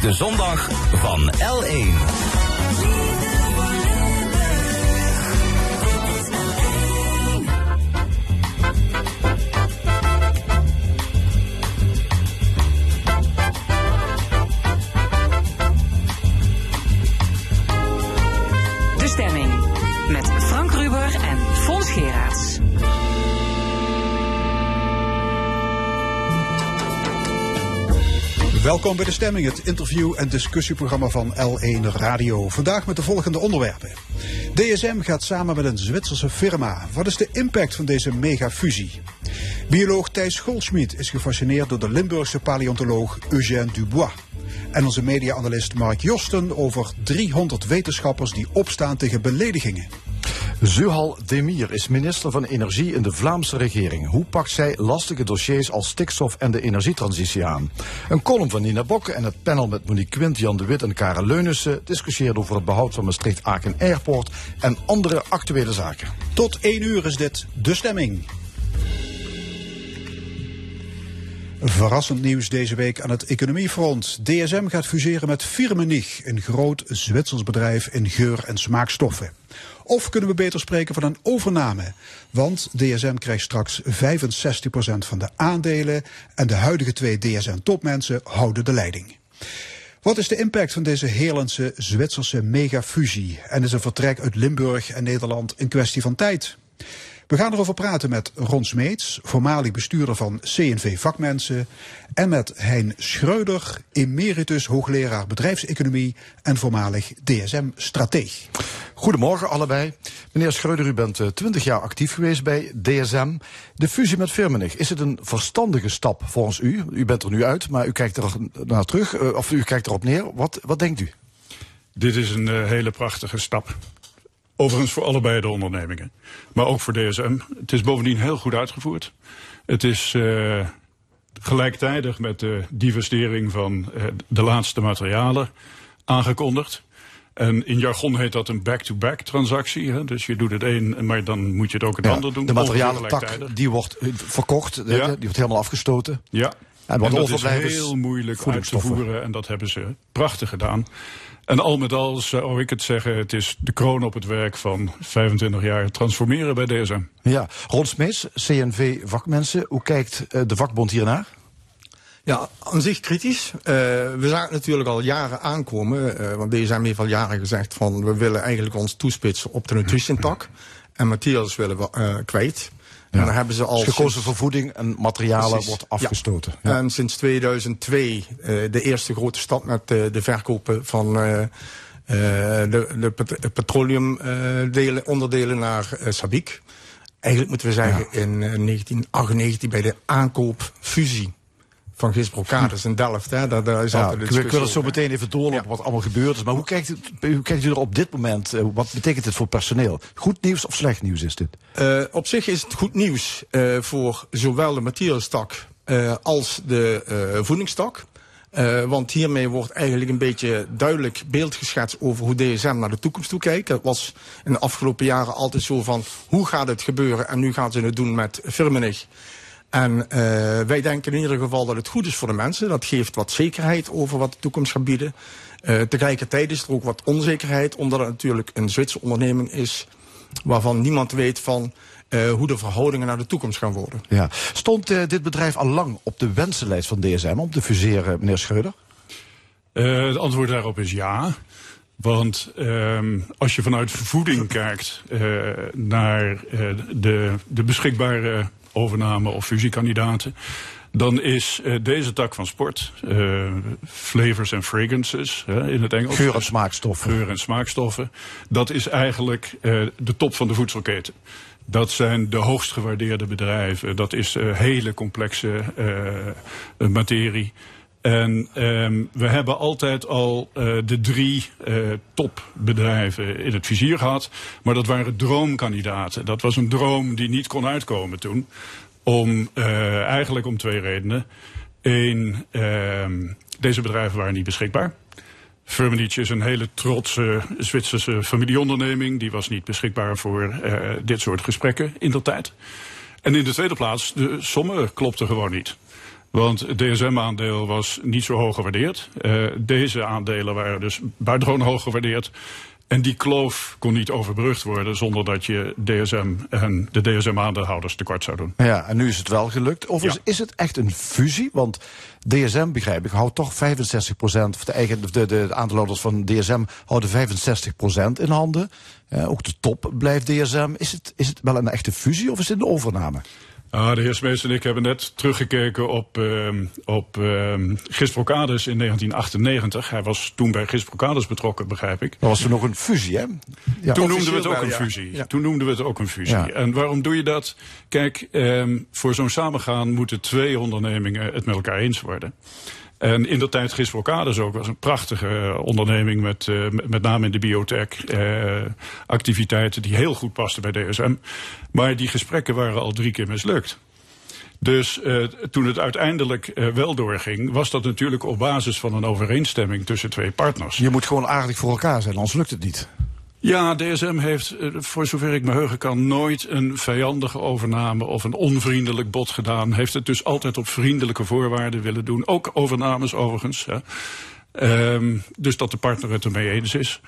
de zondag van L1. Welkom bij de stemming, het interview- en discussieprogramma van L1 Radio. Vandaag met de volgende onderwerpen. DSM gaat samen met een Zwitserse firma. Wat is de impact van deze megafusie? Bioloog Thijs Goldschmidt is gefascineerd door de Limburgse paleontoloog Eugène Dubois. En onze media-analyst Mark Josten over 300 wetenschappers die opstaan tegen beledigingen. Zuhal Demir is minister van Energie in de Vlaamse regering. Hoe pakt zij lastige dossiers als stikstof en de energietransitie aan? Een column van Nina Bokke en het panel met Monique Quint, Jan de Wit en Karel Leunissen discussieert over het behoud van Maastricht-Aken Airport en andere actuele zaken. Tot 1 uur is dit de stemming. Verrassend nieuws deze week aan het economiefront. DSM gaat fuseren met Firmenich, een groot Zwitsers bedrijf in geur- en smaakstoffen. Of kunnen we beter spreken van een overname? Want DSM krijgt straks 65% van de aandelen en de huidige twee DSM-topmensen houden de leiding. Wat is de impact van deze Heerlandse Zwitserse megafusie? En is een vertrek uit Limburg en Nederland een kwestie van tijd? We gaan erover praten met Ron Smeets, voormalig bestuurder van CNV Vakmensen. En met Hein Schreuder, emeritus hoogleraar bedrijfseconomie en voormalig DSM-strateeg. Goedemorgen allebei. Meneer Schreuder, u bent uh, 20 jaar actief geweest bij DSM. De fusie met Firmenich, is het een verstandige stap volgens u? U bent er nu uit, maar u kijkt er naar terug, uh, of u kijkt erop neer. Wat, wat denkt u? Dit is een uh, hele prachtige stap. Overigens voor allebei de ondernemingen. Maar ook voor DSM. Het is bovendien heel goed uitgevoerd. Het is uh, gelijktijdig met de divestering van uh, de laatste materialen aangekondigd. En in jargon heet dat een back-to-back -back transactie. Hè? Dus je doet het een, maar dan moet je het ook het ja, ander doen. De materialen tak, die wordt verkocht, ja. die wordt helemaal afgestoten. Ja, en, en dat is heel moeilijk uit te voeren. En dat hebben ze prachtig gedaan. En al met al zou ik het zeggen, het is de kroon op het werk van 25 jaar transformeren bij DSM. Ja, Ron Smeets, CNV Vakmensen, hoe kijkt uh, de vakbond hiernaar? Ja, aan zich kritisch. Uh, we zagen natuurlijk al jaren aankomen, uh, want DSM heeft al jaren gezegd van we willen eigenlijk ons toespitsen op de nutritiontak. En Matthias willen we uh, kwijt. Ja. En dan hebben ze al. Dus gekozen voor voeding en materialen Precies. wordt afgestoten. Ja. En sinds 2002 uh, de eerste grote stap met uh, de verkopen van uh, de, de pet petroleumdelen, onderdelen naar Sabic. Eigenlijk moeten we zeggen in 1998 bij de aankoopfusie van Gis Brocades in Delft. Hè. Daar, daar is ja, altijd we kunnen zo meteen even doorlopen ja. wat allemaal gebeurd is. Maar hoe kijkt, het, hoe kijkt u er op dit moment? Uh, wat betekent dit voor personeel? Goed nieuws of slecht nieuws is dit? Uh, op zich is het goed nieuws uh, voor zowel de materiaalstak als de voedingstak. Uh, want hiermee wordt eigenlijk een beetje duidelijk beeld geschetst over hoe DSM naar de toekomst toe kijkt. Dat was in de afgelopen jaren altijd zo van hoe gaat het gebeuren en nu gaan ze het doen met Firmenich. En uh, wij denken in ieder geval dat het goed is voor de mensen. Dat geeft wat zekerheid over wat de toekomst gaat bieden. Uh, tegelijkertijd is er ook wat onzekerheid, omdat het natuurlijk een Zwitserse onderneming is waarvan niemand weet van uh, hoe de verhoudingen naar de toekomst gaan worden. Ja. Stond uh, dit bedrijf al lang op de wensenlijst van DSM om te fuseren, meneer Schreuder? Uh, het antwoord daarop is ja. Want um, als je vanuit voeding kijkt naar de, de beschikbare overname of fusiekandidaten. Dan is uh, deze tak van sport, uh, flavors and fragrances uh, in het Engels. Geur en smaakstoffen. Geur en smaakstoffen. Dat is eigenlijk de top van de voedselketen. Dat zijn de hoogst gewaardeerde bedrijven. Dat is hele complexe materie. En um, we hebben altijd al uh, de drie uh, topbedrijven in het vizier gehad. Maar dat waren droomkandidaten. Dat was een droom die niet kon uitkomen toen. Om, uh, eigenlijk om twee redenen. Eén, deze bedrijven waren niet beschikbaar. Firmenich is een hele trotse Zwitserse familieonderneming. Die was niet beschikbaar voor dit soort gesprekken in dat tijd. En in de tweede plaats, de sommen klopten gewoon niet. Want het DSM-aandeel was niet zo hoog gewaardeerd. Uh, deze aandelen waren dus buitengewoon hoog gewaardeerd. En die kloof kon niet overbrugd worden zonder dat je DSM en de DSM-aandeelhouders tekort zou doen. Ja, en nu is het wel gelukt. Of is, is het echt een fusie? Want DSM, begrijp ik, houdt toch 65 procent, de, eigen, de, de aandeelhouders van DSM houden 65 procent in handen. ook de top blijft DSM. Is het, is het wel een echte fusie of is het een overname? Ah, de heer Smees en ik hebben net teruggekeken op, uh, op uh, in 1998. Hij was toen bij Gisprocades betrokken, begrijp ik. Dat was toen nog een fusie, hè? Ja, toen noemden we het ook een fusie. Toen noemden we het ook een fusie. En waarom doe je dat? Kijk, um, voor zo'n samengaan moeten twee ondernemingen het met elkaar eens worden. En in de tijd Gisbrocades ook was een prachtige uh, onderneming met uh, met name in de biotech uh, activiteiten die heel goed pasten bij DSM. Maar die gesprekken waren al drie keer mislukt. Dus toen het uiteindelijk uh, wel doorging, was dat natuurlijk op basis van een overeenstemming tussen twee partners. Je moet gewoon aardig voor elkaar zijn, anders lukt het niet. Ja, DSM heeft, eh, voor zover ik me heugen kan, nooit een vijandige overname of een onvriendelijk bod gedaan. Heeft het dus altijd op vriendelijke voorwaarden willen doen. Ook overnames overigens. Hè. Um, dus dat de partner het ermee eens is.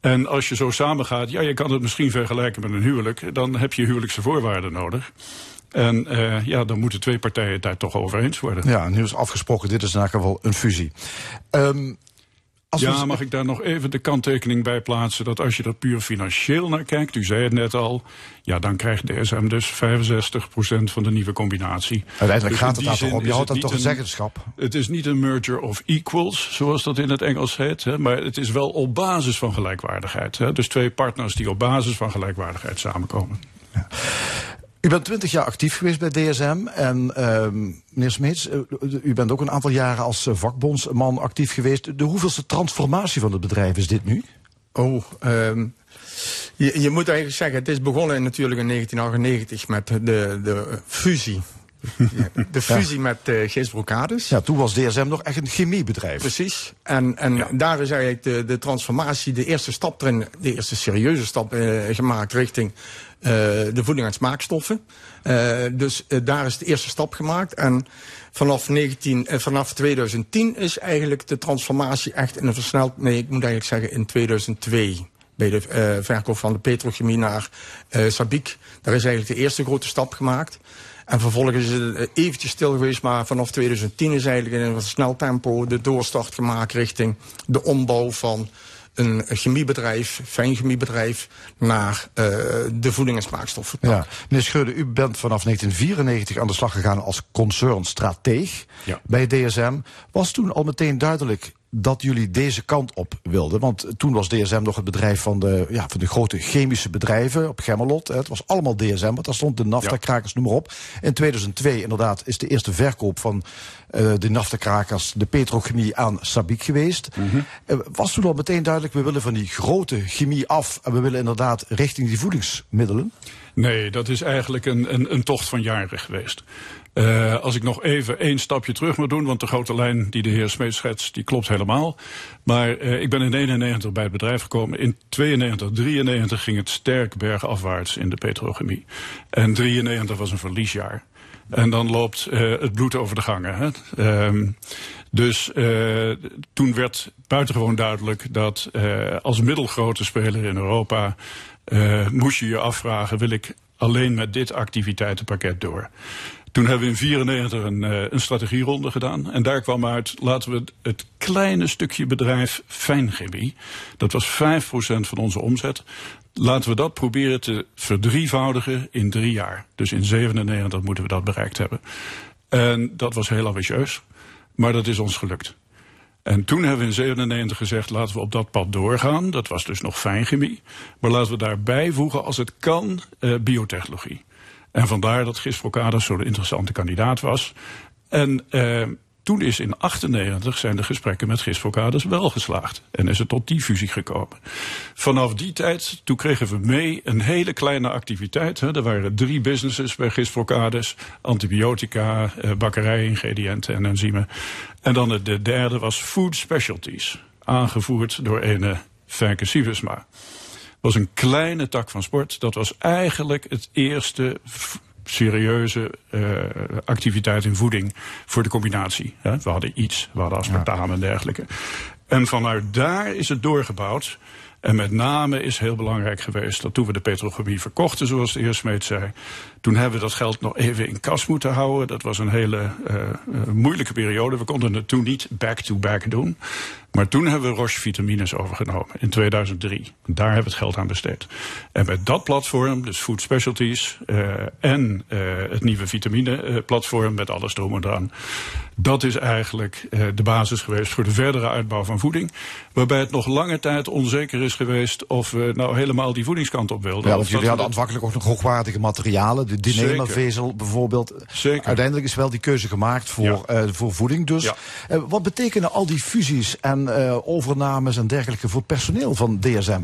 En als je zo samengaat, ja, je kan het misschien vergelijken met een huwelijk. Dan heb je huwelijkse voorwaarden nodig. En uh, ja, dan moeten twee partijen daar toch over eens worden. Ja, nu is afgesproken, dit is elk geval een fusie. Um, ja, mag ik daar nog even de kanttekening bij plaatsen dat als je er puur financieel naar kijkt, u zei het net al, ja, dan krijgt DSM dus 65% van de nieuwe combinatie. Uiteindelijk dus gaat het daar toch om, je houdt dan toch een zeggenschap. Het is niet een merger of equals, zoals dat in het Engels heet, hè, maar het is wel op basis van gelijkwaardigheid. Hè, dus twee partners die op basis van gelijkwaardigheid samenkomen. Ja. U bent twintig jaar actief geweest bij DSM. En uh, meneer Smeets, uh, u bent ook een aantal jaren als uh, vakbondsman actief geweest. De hoeveelste transformatie van het bedrijf is dit nu? Oh, um, je, je, moet eigenlijk zeggen, het is begonnen natuurlijk in 1998 met de, de fusie de fusie ja. met uh, Gees Brocades. Ja, toen was DSM nog echt een chemiebedrijf. Precies. En, en ja. daar is eigenlijk de, de transformatie, de eerste stap erin, de eerste serieuze stap uh, gemaakt richting de voeding en smaakstoffen. dus daar is de eerste stap gemaakt. En vanaf, 19, vanaf 2010 is eigenlijk de transformatie echt in een versneld, nee, ik moet eigenlijk zeggen in 2002 bij de verkoop van de petrochemie naar uh, Sabiek. Daar is eigenlijk de eerste grote stap gemaakt. En vervolgens is het eventjes stil geweest, maar vanaf 2010 is eigenlijk in een snel tempo de doorstart gemaakt richting de ombouw van een chemiebedrijf, fijnchemiebedrijf, naar uh, de voeding- en smaakstoffen. Ja. Meneer Scheurde, u bent vanaf 1994 aan de slag gegaan als concernstrateeg ja. bij DSM. Was toen al meteen duidelijk dat jullie deze kant op wilden. Want toen was DSM nog het bedrijf van de, ja, van de grote chemische bedrijven op Gemmelot. Het was allemaal DSM, want daar stond de naftakrakers, noem maar op. In 2002 inderdaad is de eerste verkoop van uh, de naftakrakers, de petrochemie aan Sabiek geweest. Mm -hmm. uh, was toen al meteen duidelijk, we willen van die grote chemie af en we willen inderdaad richting die voedingsmiddelen? Nee, dat is eigenlijk een, een, een tocht van jaren geweest. Uh, als ik nog even één stapje terug moet doen, want de grote lijn die de heer Smeet schetst, die klopt helemaal. Maar uh, ik ben in 91 bij het bedrijf gekomen. In 92, 93 ging het sterk bergafwaarts in de petrochemie. En 93 was een verliesjaar. En dan loopt uh, het bloed over de gangen. Hè? Um, dus toen werd buitengewoon duidelijk dat als middelgrote speler in Europa moest je je afvragen, wil ik alleen met dit activiteitenpakket door? Toen hebben we in 94 een, uh, een strategieronde gedaan. En daar kwam uit, laten we het kleine stukje bedrijf fijnchemie, dat was 5% van onze omzet, laten we dat proberen te verdrievoudigen in drie jaar. Dus in 97 moeten we dat bereikt hebben. En dat was heel ambitieus, maar dat is ons gelukt. En toen hebben we in 97 gezegd, laten we op dat pad doorgaan. Dat was dus nog fijnchemie. Maar laten we daarbij voegen, als het kan, uh, biotechnologie. En vandaar dat Gis Procades zo'n interessante kandidaat was. En uh, toen is in 98 zijn de gesprekken met Gis Procades wel geslaagd. En is het tot die fusie gekomen. Vanaf die tijd, toen kregen we mee een hele kleine activiteit. Hè. Er waren drie businesses bij Gis Procades. Antibiotica, uh, bakkerij-ingrediënten en enzymen. En dan de derde was Food Specialties. Aangevoerd door ene Fijke Sievesma was een kleine tak van sport. Dat was eigenlijk het eerste serieuze uh, activiteit in voeding voor de combinatie. Hè. We hadden iets, we hadden aspartame ja. en dergelijke. En vanuit daar is het doorgebouwd. En met name is heel belangrijk geweest dat toen we de petrochemie verkochten, zoals de heer Smeet zei, toen hebben we dat geld nog even in kas moeten houden. Dat was een hele uh, uh, moeilijke periode. We konden het toen niet back-to-back -back doen. Maar toen hebben we Roche Vitamines overgenomen in 2003. Daar hebben we het geld aan besteed. En met dat platform, dus Food Specialties uh, en het nieuwe vitamine platform met alles erom en eraan. Dat is eigenlijk de basis geweest voor de verdere uitbouw van voeding. Waarbij het nog lange tijd onzeker is geweest of we nou helemaal die voedingskant op wilden. Ja, want jullie hadden aanvankelijk ook nog hoogwaardige materialen de Dyneema-vezel bijvoorbeeld. Zeker. Uiteindelijk is wel die keuze gemaakt voor, ja. uh, voor voeding. Dus ja. uh, wat betekenen al die fusies en uh, overnames en dergelijke voor personeel van DSM?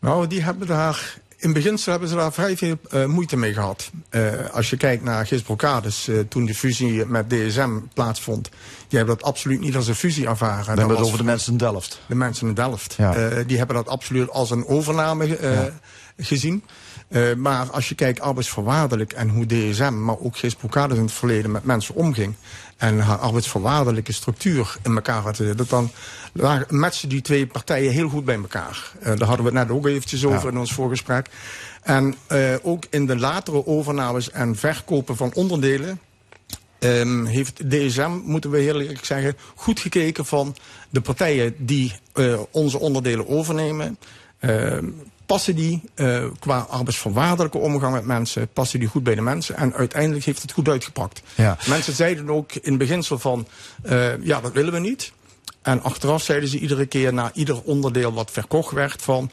Nou, die hebben daar in beginsel hebben ze daar vrij veel uh, moeite mee gehad. Uh, als je kijkt naar Gis Brocades, uh, toen de fusie met DSM plaatsvond, die hebben dat absoluut niet als een fusie ervaren. Dan hebben we het over de mensen in Delft. De mensen in Delft. Ja. die hebben dat absoluut als een overname ja. gezien. Uh, maar als je kijkt arbeidsvoorwaardelijk en hoe DSM, maar ook Gis Brocades in het verleden met mensen omging. En haar arbeidsvoorwaardelijke structuur in elkaar had gezet. Dan matchen die twee partijen heel goed bij elkaar. Uh, daar hadden we het net ook eventjes over ja. in ons voorgesprek. En uh, ook in de latere overnames en verkopen van onderdelen... Um, heeft DSM, moeten we heel eerlijk zeggen, goed gekeken van de partijen die uh, onze onderdelen overnemen. Uh, passen die uh, qua arbeidsvoorwaardelijke omgang met mensen, passen die goed bij de mensen. En uiteindelijk heeft het goed uitgepakt. Ja. Mensen zeiden ook in beginsel van, uh, ja, dat willen we niet. En achteraf zeiden ze iedere keer na ieder onderdeel wat verkocht werd van,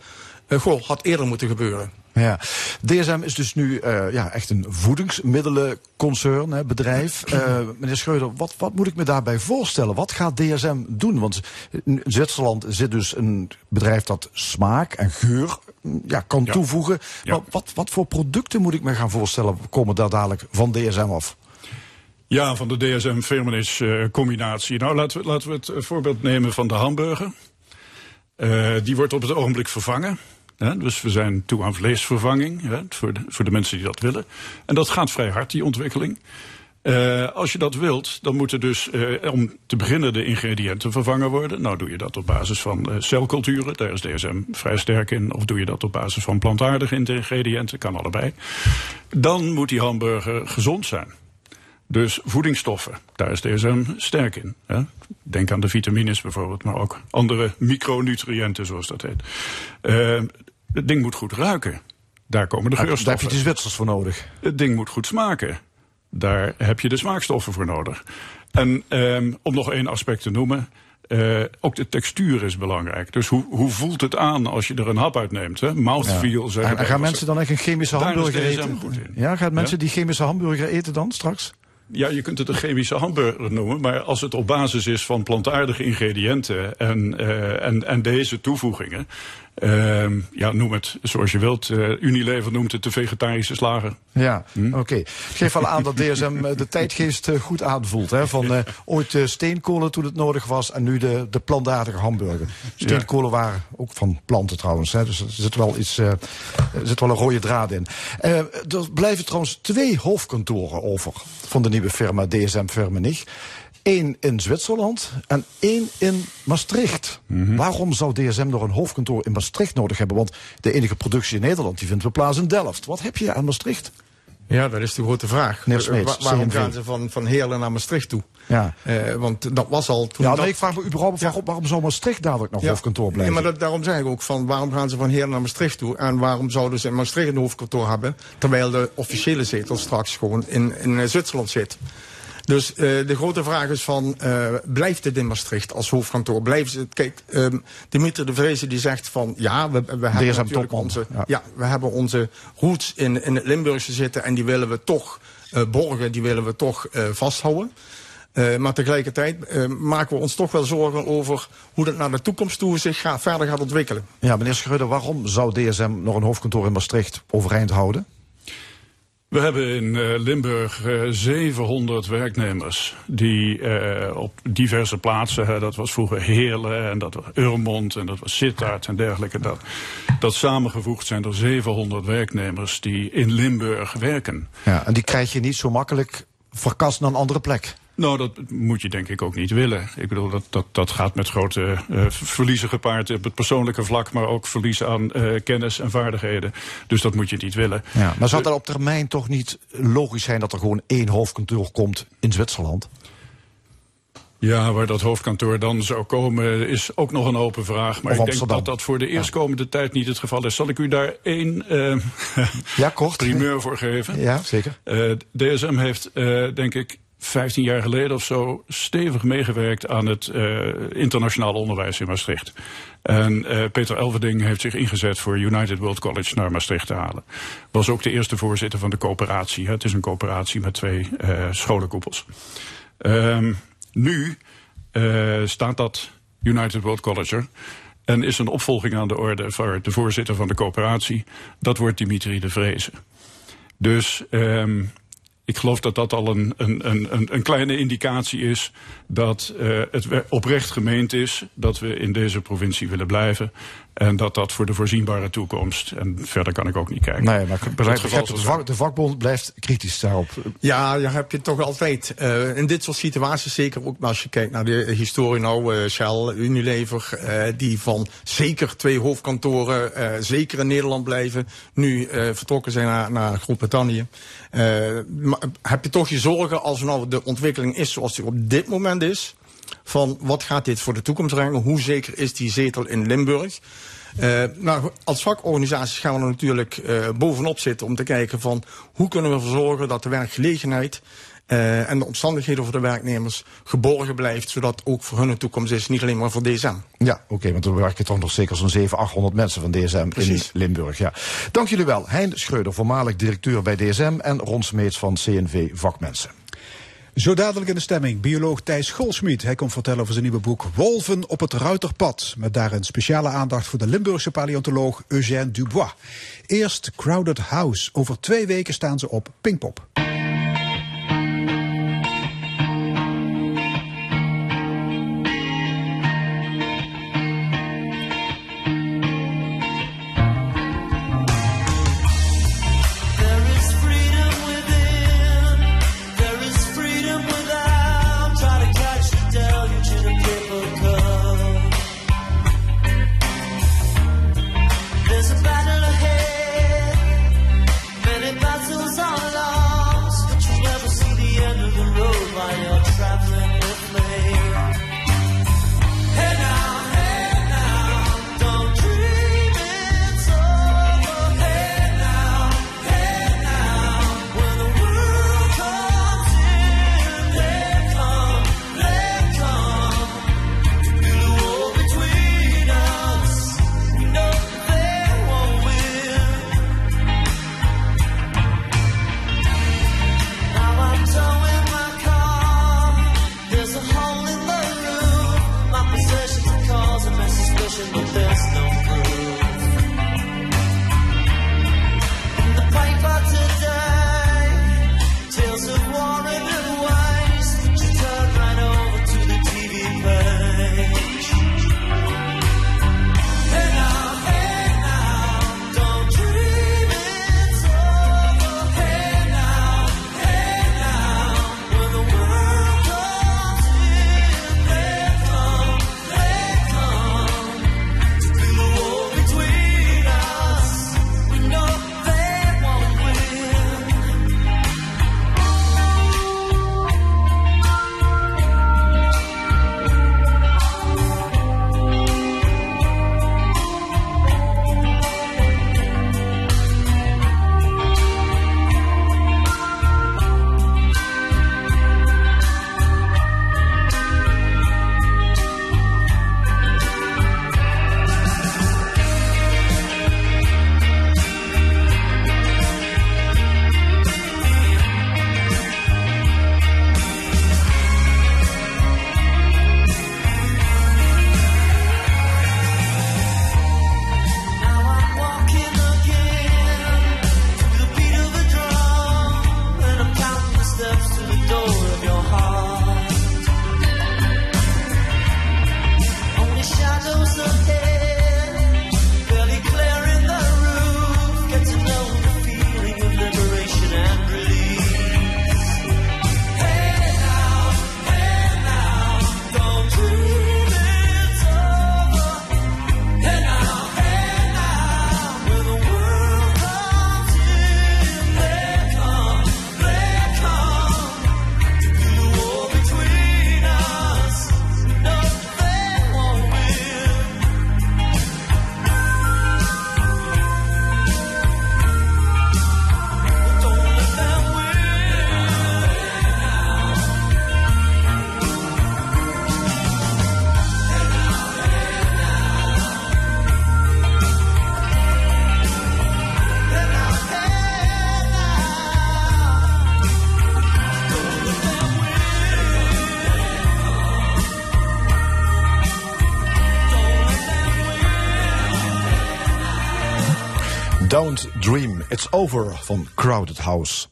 uh, goh, had eerder moeten gebeuren. Ja, DSM is dus nu uh, ja, echt een voedingsmiddelenconcern, hè, bedrijf. Uh, meneer Schreuder, wat, wat moet ik me daarbij voorstellen? Wat gaat DSM doen? Want in Zwitserland zit dus een bedrijf dat smaak en geur ja, kan Ja. toevoegen. Ja. Maar wat, wat voor producten moet ik me gaan voorstellen komen daar dadelijk van DSM af? Ja, van de DSM-Firmenich-combinatie. nou, laten we, laten we het eh, voorbeeld nemen van de hamburger. Uh, die wordt op het ogenblik vervangen. Dus we zijn toe aan vleesvervanging? Voor, de, voor de mensen die dat willen. En dat gaat vrij hard, die ontwikkeling. Uh, als je dat wilt, dan moeten dus uh, om te beginnen de ingrediënten vervangen worden. Nou doe je dat op basis van uh, celculturen, daar is DSM vrij sterk in. Of doe je dat op basis van plantaardige ingrediënten, kan allebei. Dan moet die hamburger gezond zijn. Dus voedingsstoffen, daar is DSM sterk in. Hè? Denk aan de vitamines bijvoorbeeld, maar ook andere micronutriënten zoals dat heet. Uh, het ding moet goed ruiken. Daar komen de Daar heb geurstoffen. je de Zwitsers voor nodig. Het ding moet goed smaken. Daar heb je de smaakstoffen voor nodig. En um, om nog één aspect te noemen. Uh, ook de textuur is belangrijk. Dus hoe, hoe voelt het aan als je er een hap uitneemt? Hè? Mouthfeel, En, wij gaan mensen dan echt een chemische Daar hamburger eten? Ja, gaan mensen Ja? die chemische hamburger eten dan straks? Ja, je kunt het een chemische hamburger noemen, maar als het op basis is van plantaardige ingrediënten en, uh, en, en deze toevoegingen, uh, ja, noem het zoals je wilt. Uh, Unilever noemt het de vegetarische slager. Ja, Hm? oké. Okay. Geef al aan dat DSM eh, de tijdgeest eh, goed aanvoelt. Hè? Van uh, ooit steenkolen toen het nodig was en nu de, de plantaardige hamburger. Steenkolen waren ook van planten trouwens. Hè? Dus er zit wel, iets, er zit wel een rode draad in. Er blijven trouwens twee hoofdkantoren over van de nieuwe firma DSM Firmenich. Eén in Zwitserland en één in Maastricht. Mm -hmm. Waarom zou DSM nog een hoofdkantoor in Maastricht nodig hebben? Want de enige productie in Nederland die vindt we plaats in Delft. Wat heb je aan Maastricht? Ja, dat is de grote vraag. Smeets, Wa waarom gaan ze van, van Heerlen naar Maastricht toe? Ja. Uh, want dat was al toen. Ja, dat... ik vraag me überhaupt ja. waarom, waarom zou Maastricht dadelijk nog ja. hoofdkantoor blijven? Ja, maar dat, daarom zeg ik ook van waarom gaan ze van Heerlen naar Maastricht toe? En waarom zouden ze in Maastricht een hoofdkantoor hebben? Terwijl de officiële zetel straks gewoon in, in Zwitserland zit. Dus uh, de grote vraag is van, uh, blijft het in Maastricht als hoofdkantoor? Blijven ze, kijk, um, Dimitri de Vreese die zegt van, ja, we, we hebben DSM natuurlijk onze, ja. ja. we hebben onze roots in, in het Limburgse zitten en die willen we toch uh, borgen, die willen we toch vasthouden. Uh, maar tegelijkertijd uh, maken we ons toch wel zorgen over hoe dat naar de toekomst toe zich gaat, verder gaat ontwikkelen. Ja, meneer Schreuder, waarom zou DSM nog een hoofdkantoor in Maastricht overeind houden? We hebben in uh, Limburg uh, 700 werknemers die uh, op diverse plaatsen, dat was vroeger Heerlen en dat was Urmond en dat was Sittard en dergelijke, dat, dat samengevoegd zijn er 700 werknemers die in Limburg werken. Ja, en die krijg je niet zo makkelijk verkast naar een andere plek. Nou, dat moet je denk ik ook niet willen. Ik bedoel, dat, dat, dat gaat met grote uh, verliezen gepaard op het persoonlijke vlak, maar ook verlies aan uh, kennis en vaardigheden. Dus dat moet je niet willen. Ja, maar zou dat op termijn toch niet logisch zijn dat er gewoon één hoofdkantoor komt in Zwitserland? Ja, waar dat hoofdkantoor dan zou komen is ook nog een open vraag. Maar ik denk dat dat voor de eerstkomende ja. tijd niet het geval is. Zal ik u daar één uh, ja, kort. primeur voor geven? Ja, zeker. Uh, DSM heeft, uh, denk ik, 15 jaar geleden of zo stevig meegewerkt aan het uh, internationaal onderwijs in Maastricht. En uh, Peter Elverding heeft zich ingezet voor United World College naar Maastricht te halen. Was ook de eerste voorzitter van de coöperatie. Het is een coöperatie met twee uh, scholenkoepels. Um, nu staat dat United World College er. En is een opvolging aan de orde voor de voorzitter van de coöperatie. Dat wordt Dimitri de Vreese. Dus um, ik geloof dat dat al een, een, een, een kleine indicatie is dat uh, het oprecht gemeend is dat we in deze provincie willen blijven. En dat dat voor de voorzienbare toekomst. En verder kan ik ook niet kijken. Nee, maar ik begrijp, begrijp de, vak, de vakbond blijft kritisch daarop. Ja, daar heb je toch altijd. Uh, in dit soort situaties zeker ook als je kijkt naar de historie nou, uh, Shell, Unilever, uh, die van zeker twee hoofdkantoren, zeker in Nederland blijven, nu vertrokken zijn naar, naar Groot-Brittannië. heb je toch je zorgen als nou de ontwikkeling is zoals die op dit moment is van wat gaat dit voor de toekomst brengen? Hoe zeker is die zetel in Limburg? Uh, nou, als vakorganisaties gaan we er natuurlijk uh, bovenop zitten om te kijken van hoe kunnen we ervoor zorgen dat de werkgelegenheid uh, en de omstandigheden voor de werknemers geborgen blijft, zodat ook voor hun een toekomst is, niet alleen maar voor DSM. Ja, oké, okay, want er werken toch nog zeker zo'n 700, 800 mensen van DSM Precies. in Limburg. Ja. Dank jullie wel. Hein Schreuder, voormalig directeur bij DSM en Ron Smeets van CNV Vakmensen. Zo dadelijk in de stemming, bioloog Thijs Golsmiet. Hij komt vertellen over zijn nieuwe boek Wolven op het Ruiterpad. Met daarin speciale aandacht voor de Limburgse paleontoloog Eugène Dubois. Eerst Crowded House. Over twee weken staan ze op Pinkpop. It's Over van Crowded House.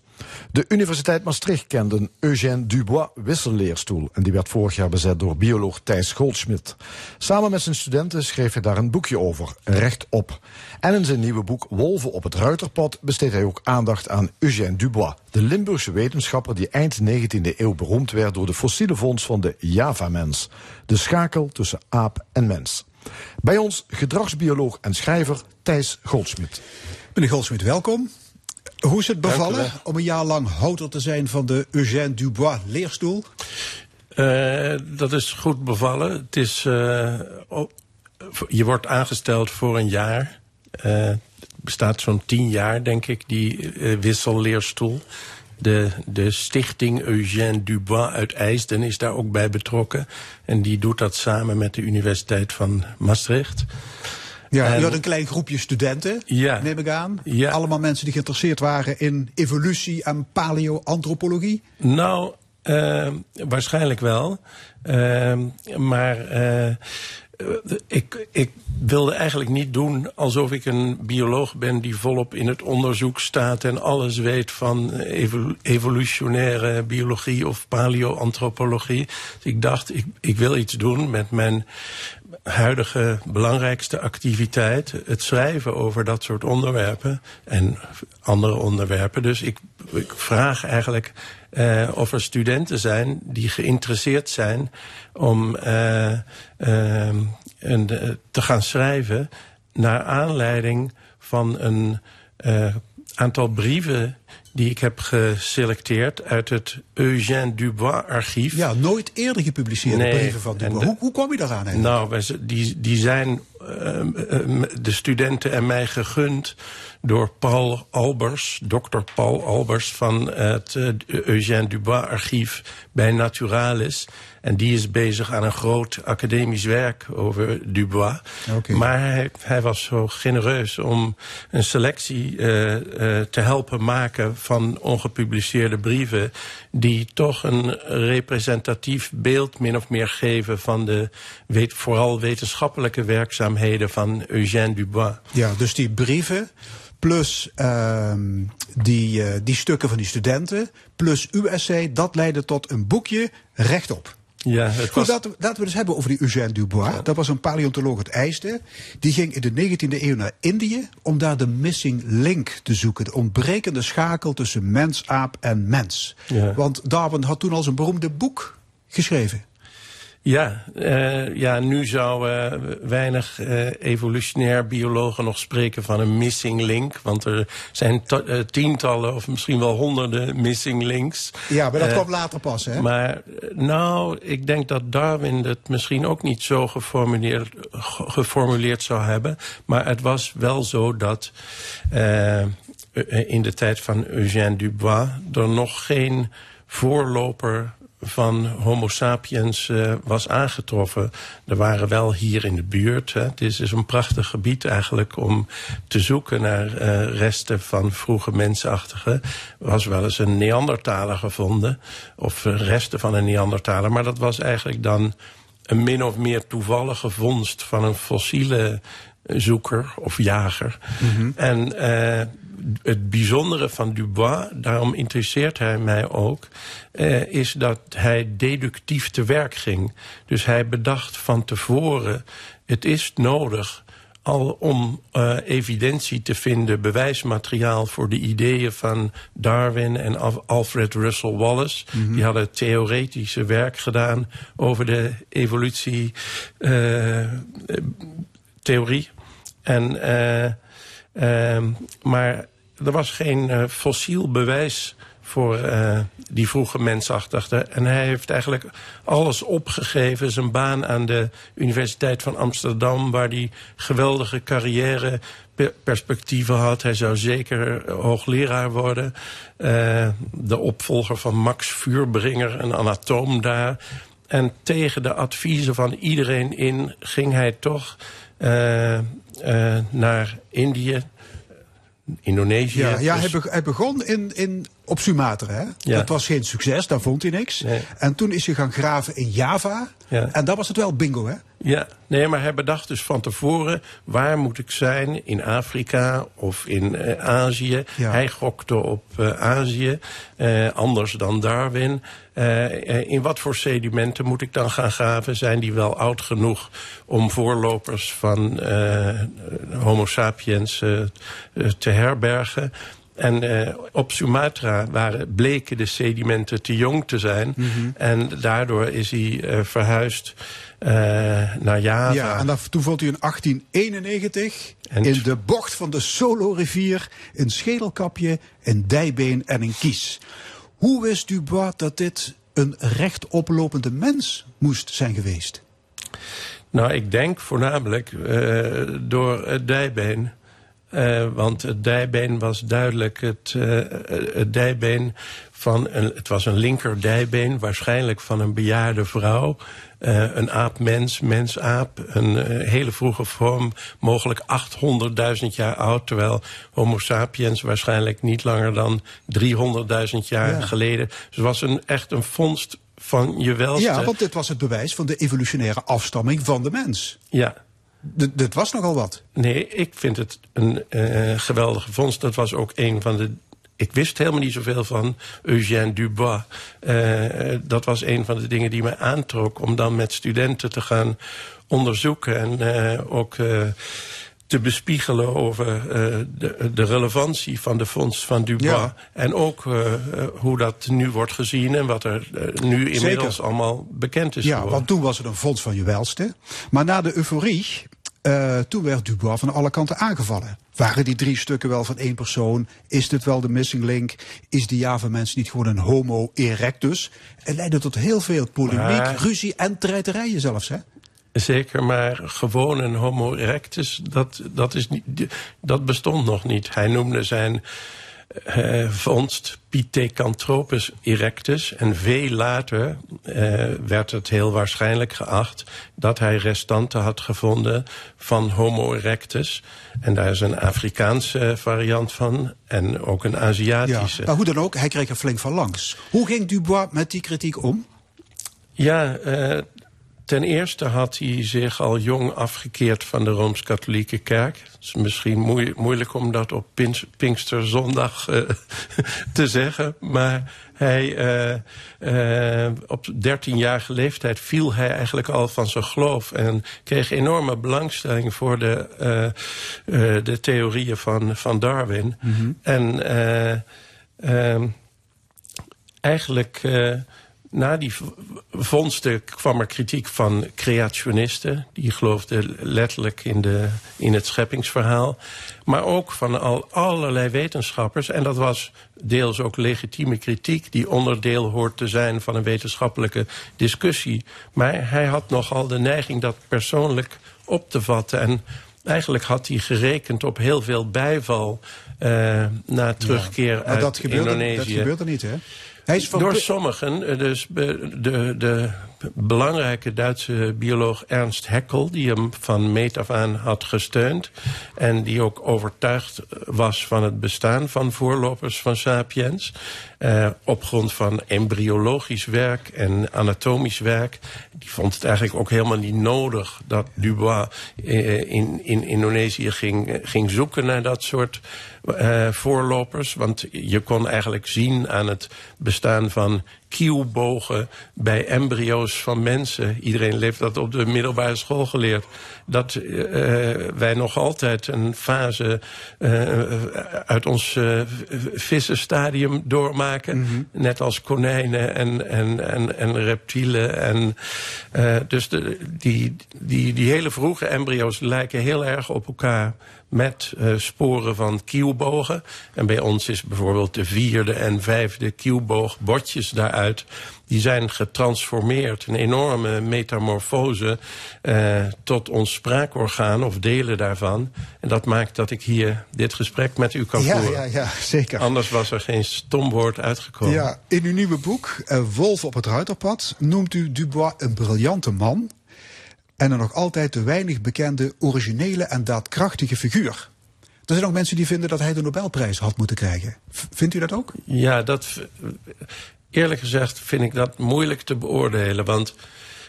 De Universiteit Maastricht kende Eugène Dubois wisselleerstoel en die werd vorig jaar bezet door bioloog Thijs Goldschmidt. Samen met zijn studenten schreef hij daar een boekje over, Rechtop. En in zijn nieuwe boek Wolven op het Ruiterpad besteedt hij ook aandacht aan Eugène Dubois, de Limburgse wetenschapper die eind 19e eeuw beroemd werd door de fossiele vondst van de Java-mens, de schakel tussen aap en mens. Bij ons gedragsbioloog en schrijver Thijs Goldschmidt. Meneer Goldsmit, welkom. Hoe is het bevallen om een jaar lang houder te zijn van de Eugène Dubois leerstoel? Uh, dat is goed bevallen. Het is, uh, je wordt aangesteld voor een jaar. Uh, het bestaat zo'n tien jaar, denk ik, die wisselleerstoel. De, de stichting Eugène Dubois uit IJsden is daar ook bij betrokken. En die doet dat samen met de Universiteit van Maastricht. Ja, je had een klein groepje studenten, ja, neem ik aan. Ja. Allemaal mensen die geïnteresseerd waren in evolutie en paleoantropologie. Nou, uh, waarschijnlijk wel. Uh, maar uh, ik, ik wilde eigenlijk niet doen alsof ik een bioloog ben die volop in het onderzoek staat en alles weet van evolutionaire biologie of paleoantropologie. Dus ik dacht, ik, ik wil iets doen met mijn huidige belangrijkste activiteit, het schrijven over dat soort onderwerpen en andere onderwerpen. Dus ik, vraag eigenlijk uh, of er studenten zijn die geïnteresseerd zijn om uh, uh, een, te gaan schrijven naar aanleiding van een aantal brieven die ik heb geselecteerd uit het Eugène Dubois archief. Ja, nooit eerder gepubliceerde Nee, brieven van Dubois. de- hoe, hoe kwam je daaraan eigenlijk? Nou, die, die zijn ehm, ehm, de studenten en mij gegund door Paul Albers, dokter Paul Albers van het eh, Eugène Dubois archief bij Naturalis. En die is bezig aan een groot academisch werk over Dubois. Maar hij, hij was zo genereus om een selectie eh, eh, te helpen maken van ongepubliceerde brieven. die toch een representatief beeld min of meer geven van de weet, vooral wetenschappelijke werkzaamheden van Eugène Dubois. Ja, dus die brieven, plus ehm, die, eh, die stukken van die studenten, plus uw essay, dat leidde tot een boekje rechtop. Ja, het Goed, laten, we- laten we dus hebben over die Eugène Dubois. Dat was een paleontoloog uit IJsden. Die ging in de 19e eeuw naar Indië om daar de missing link te zoeken. De ontbrekende schakel tussen mens, aap en mens. Ja. Want Darwin had toen al zijn beroemde boek geschreven. Ja, eh, ja, nu zou eh, weinig eh, evolutionair biologen nog spreken van een missing link. Want er zijn ta- tientallen of misschien wel honderden missing links. Ja, maar dat kwam later pas, hè? Maar nou, ik denk dat Darwin het misschien ook niet zo geformuleerd, ge- geformuleerd zou hebben. Maar het was wel zo dat in de tijd van Eugène Dubois er nog geen voorloper van Homo sapiens eh, was aangetroffen. Er waren wel hier in de buurt. Hè. Het is, is een prachtig gebied eigenlijk om te zoeken naar eh, resten van vroege mensachtigen. Er was wel eens een Neandertaler gevonden. Of eh, resten van een Neandertaler. Maar dat was eigenlijk dan een min of meer toevallige vondst van een fossiele zoeker of jager. En eh, het bijzondere van Dubois, daarom interesseert hij mij ook, eh, is dat hij deductief te werk ging. Dus hij bedacht van tevoren, het is nodig al om eh, evidentie te vinden, bewijsmateriaal voor de ideeën van Darwin en Al- Alfred Russel Wallace. Die hadden theoretische werk gedaan over de evolutie. eh, theorie. En, eh, ehm, maar er was geen eh, fossiel bewijs voor eh, die vroege mensachtigde. En hij heeft eigenlijk alles opgegeven. Zijn baan aan de Universiteit van Amsterdam... waar hij geweldige carrière per- perspectieven had. Hij zou zeker eh, hoogleraar worden. De opvolger van Max Vuurbringer, een anatoom daar. En tegen de adviezen van iedereen in ging hij toch naar Indië, Indonesië. Ja, ja Dus- hij, be- hij begon in, in, op Sumatra. Hè? Ja. Dat was geen succes, daar vond hij niks. Nee. En toen is hij gaan graven in Java. Ja. En dat was het wel bingo, hè? Ja, nee, maar hij bedacht dus van tevoren waar moet ik zijn in Afrika of in uh, Azië. Ja. Hij gokte op uh, Azië, uh, anders dan Darwin. in wat voor sedimenten moet ik dan gaan graven? Zijn die wel oud genoeg om voorlopers van Homo sapiens te herbergen? En uh, op Sumatra waren, bleken de sedimenten te jong te zijn. Mhm. Mm -hmm. En daardoor is hij uh, verhuisd naar Java. Ja, en dat, toen vond hij in 1891 en in de bocht van de Solo-rivier een schedelkapje, een dijbeen en een kies. Hoe wist Dubois dat dit een rechtoplopende mens moest zijn geweest? Nou, ik denk voornamelijk door het dijbeen. Uh, want het dijbeen was duidelijk het, uh, het dijbeen van een, het was een linker dijbeen, waarschijnlijk van een bejaarde vrouw. Uh, een aap-mens, mens-aap, een hele vroege vorm, mogelijk 800.000 jaar oud, terwijl Homo sapiens waarschijnlijk niet langer dan 300.000 jaar ja. geleden. Dus het was een, echt een vondst van je welste. Ja, want dit was het bewijs van de evolutionaire afstamming van de mens. Ja, dit was nogal wat. Nee, ik vind het een uh, geweldige vondst. Dat was ook een van de. Ik wist helemaal niet zoveel van Eugène Dubois. Uh, dat was een van de dingen die mij aantrok om dan met studenten te gaan onderzoeken en uh, ook te bespiegelen over de, de, relevantie van de vondst van Dubois. Ja. En ook hoe dat nu wordt gezien en wat er nu inmiddels Zeker. allemaal bekend is Ja, geworden. want toen was het een vondst van je welste. Maar na de euforie, uh, toen werd Dubois van alle kanten aangevallen. Waren die drie stukken wel van één persoon? Is dit wel de missing link? Is die Java-mens niet gewoon een homo erectus? Het leidde tot heel veel polemiek, Maar- ruzie en treiterijen zelfs, hè? Zeker, maar gewoon een homo erectus, dat, dat, is niet, dat bestond nog niet. Hij noemde zijn eh vondst Pithecanthropus erectus. En veel later eh, werd het heel waarschijnlijk geacht dat hij restanten had gevonden van Homo erectus. En daar is een Afrikaanse variant van en ook een Ja. Aziatische. Maar hoe dan ook, hij kreeg er flink van langs. Hoe ging Dubois met die kritiek om? Ja, eh, ten eerste had hij zich al jong afgekeerd van de Rooms-Katholieke Kerk. Het is misschien moe- moeilijk om dat op Pinksterzondag eh, te zeggen. Maar hij, eh, eh, op 13-jarige leeftijd viel hij eigenlijk al van zijn geloof. En kreeg enorme belangstelling voor de, de theorieën van, van Darwin. En eh, ehm, eigenlijk na die vondsten kwam er kritiek van creationisten. Die geloofden letterlijk in, de, in het scheppingsverhaal. Maar ook van al, allerlei wetenschappers. En dat was deels ook legitieme kritiek... die onderdeel hoort te zijn van een wetenschappelijke discussie. Maar hij had nogal de neiging dat persoonlijk op te vatten... En Eigenlijk had hij gerekend op heel veel bijval eh, na terugkeer Maar uit dat gebeurde, Indonesië. dat gebeurde niet, hè? Hij is van Door sommigen, eh, dus be- de, de belangrijke Duitse bioloog Ernst Haeckel... die hem van meet af aan had gesteund... en die ook overtuigd was van het bestaan van voorlopers van Sapiens... eh, op grond van embryologisch werk en anatomisch werk... die vond het eigenlijk ook helemaal niet nodig... dat Dubois eh, in, in Indonesië ging, ging zoeken naar dat soort eh, voorlopers. Want je kon eigenlijk zien aan het bestaan van kielbogen bij embryo's van mensen. Iedereen heeft dat op de middelbare school geleerd. Dat eh, wij nog altijd een fase eh, uit ons eh, vissenstadium doormaken. Net als konijnen en, en, en, en reptielen. En, dus de, die, die, die hele vroege embryo's lijken heel erg op elkaar met eh, sporen van kielbogen. En bij ons is bijvoorbeeld de vierde en vijfde kielboog botjes daaruit. Die zijn getransformeerd, een enorme metamorfose... eh, tot ons spraakorgaan of delen daarvan. En dat maakt dat ik hier dit gesprek met u kan voeren. ja, ja, zeker. Anders was er geen stomwoord uitgekomen. Ja, in uw nieuwe boek, eh, Wolf op het Ruiterpad, noemt u Dubois een briljante man. En een nog altijd te weinig bekende, originele en daadkrachtige figuur. Er zijn ook mensen die vinden dat hij de Nobelprijs had moeten krijgen. Vindt u dat ook? Ja, dat, eerlijk gezegd vind ik dat moeilijk te beoordelen. Want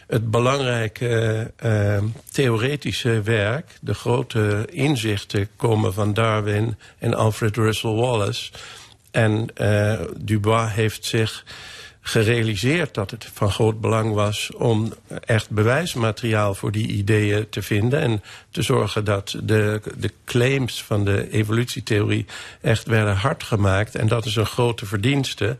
het belangrijke uh, theoretische werk, de grote inzichten komen van Darwin en Alfred Russel Wallace. En uh, Dubois heeft zich gerealiseerd dat het van groot belang was om echt bewijsmateriaal voor die ideeën te vinden en te zorgen dat de, de claims van de evolutietheorie echt werden hard gemaakt. En dat is een grote verdienste.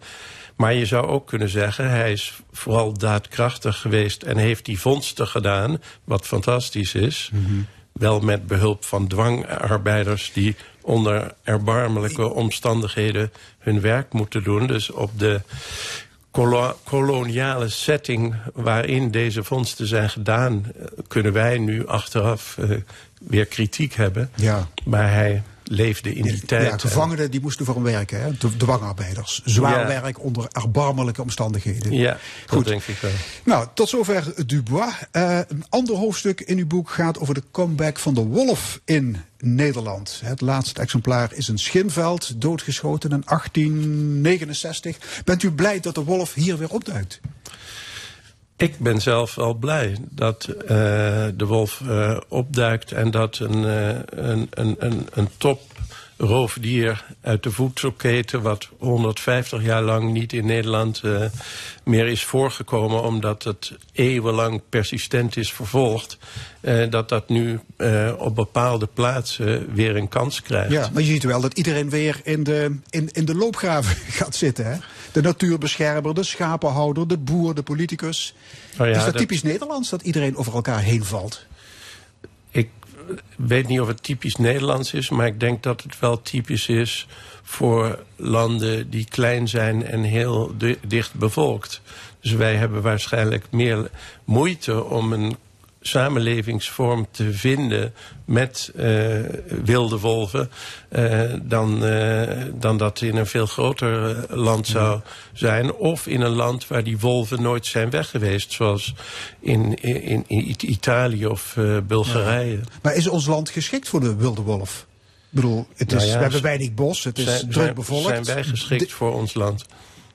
Maar je zou ook kunnen zeggen, hij is vooral daadkrachtig geweest en heeft die vondsten gedaan, wat fantastisch is. Mm -hmm. Wel met behulp van dwangarbeiders die onder erbarmelijke omstandigheden hun werk moeten doen. Dus op de koloniale setting waarin deze vondsten zijn gedaan... kunnen wij nu achteraf uh, weer kritiek hebben. Ja. Maar hij leefde in die tijd. Ja, gevangenen die moesten voor hem werken, hè? De dwangarbeiders. Zwaar ja. werk onder erbarmelijke omstandigheden. Ja, Goed. denk ik wel. Nou, tot zover Dubois. Uh, een ander hoofdstuk in uw boek gaat over de comeback van de wolf in Nederland. Het laatste exemplaar is een schinveld, doodgeschoten in 1869. Bent u blij dat de wolf hier weer opduikt? Ik ben zelf wel blij dat uh, de wolf uh, opduikt en dat een, uh, een, een, een, een top roofdier uit de voedselketen... wat 150 jaar lang niet in Nederland uh, meer is voorgekomen... omdat het eeuwenlang persistent is vervolgd... Uh, dat dat nu uh, op bepaalde plaatsen weer een kans krijgt. Ja, maar je ziet wel dat iedereen weer in de, in, in de loopgraven gaat zitten. Hè? De natuurbeschermer, de schapenhouder, de boer, de politicus. Oh ja, is dat, dat typisch Nederlands dat iedereen over elkaar heen valt? Weet niet of het typisch Nederlands is, maar ik denk dat het wel typisch is voor landen die klein zijn en heel dicht bevolkt. Dus wij hebben waarschijnlijk meer moeite om een samenlevingsvorm te vinden met uh, wilde wolven... Uh, dan, uh, dan dat in een veel groter land zou zijn. Of in een land waar die wolven nooit zijn weg geweest. Zoals in, in, in Italië of Bulgarije. Ja. Maar is ons land geschikt voor de wilde wolf? Ik bedoel, het is, nou ja, we hebben weinig bos, het is zijn, druk bevolkt. Zijn wij geschikt de, voor ons land?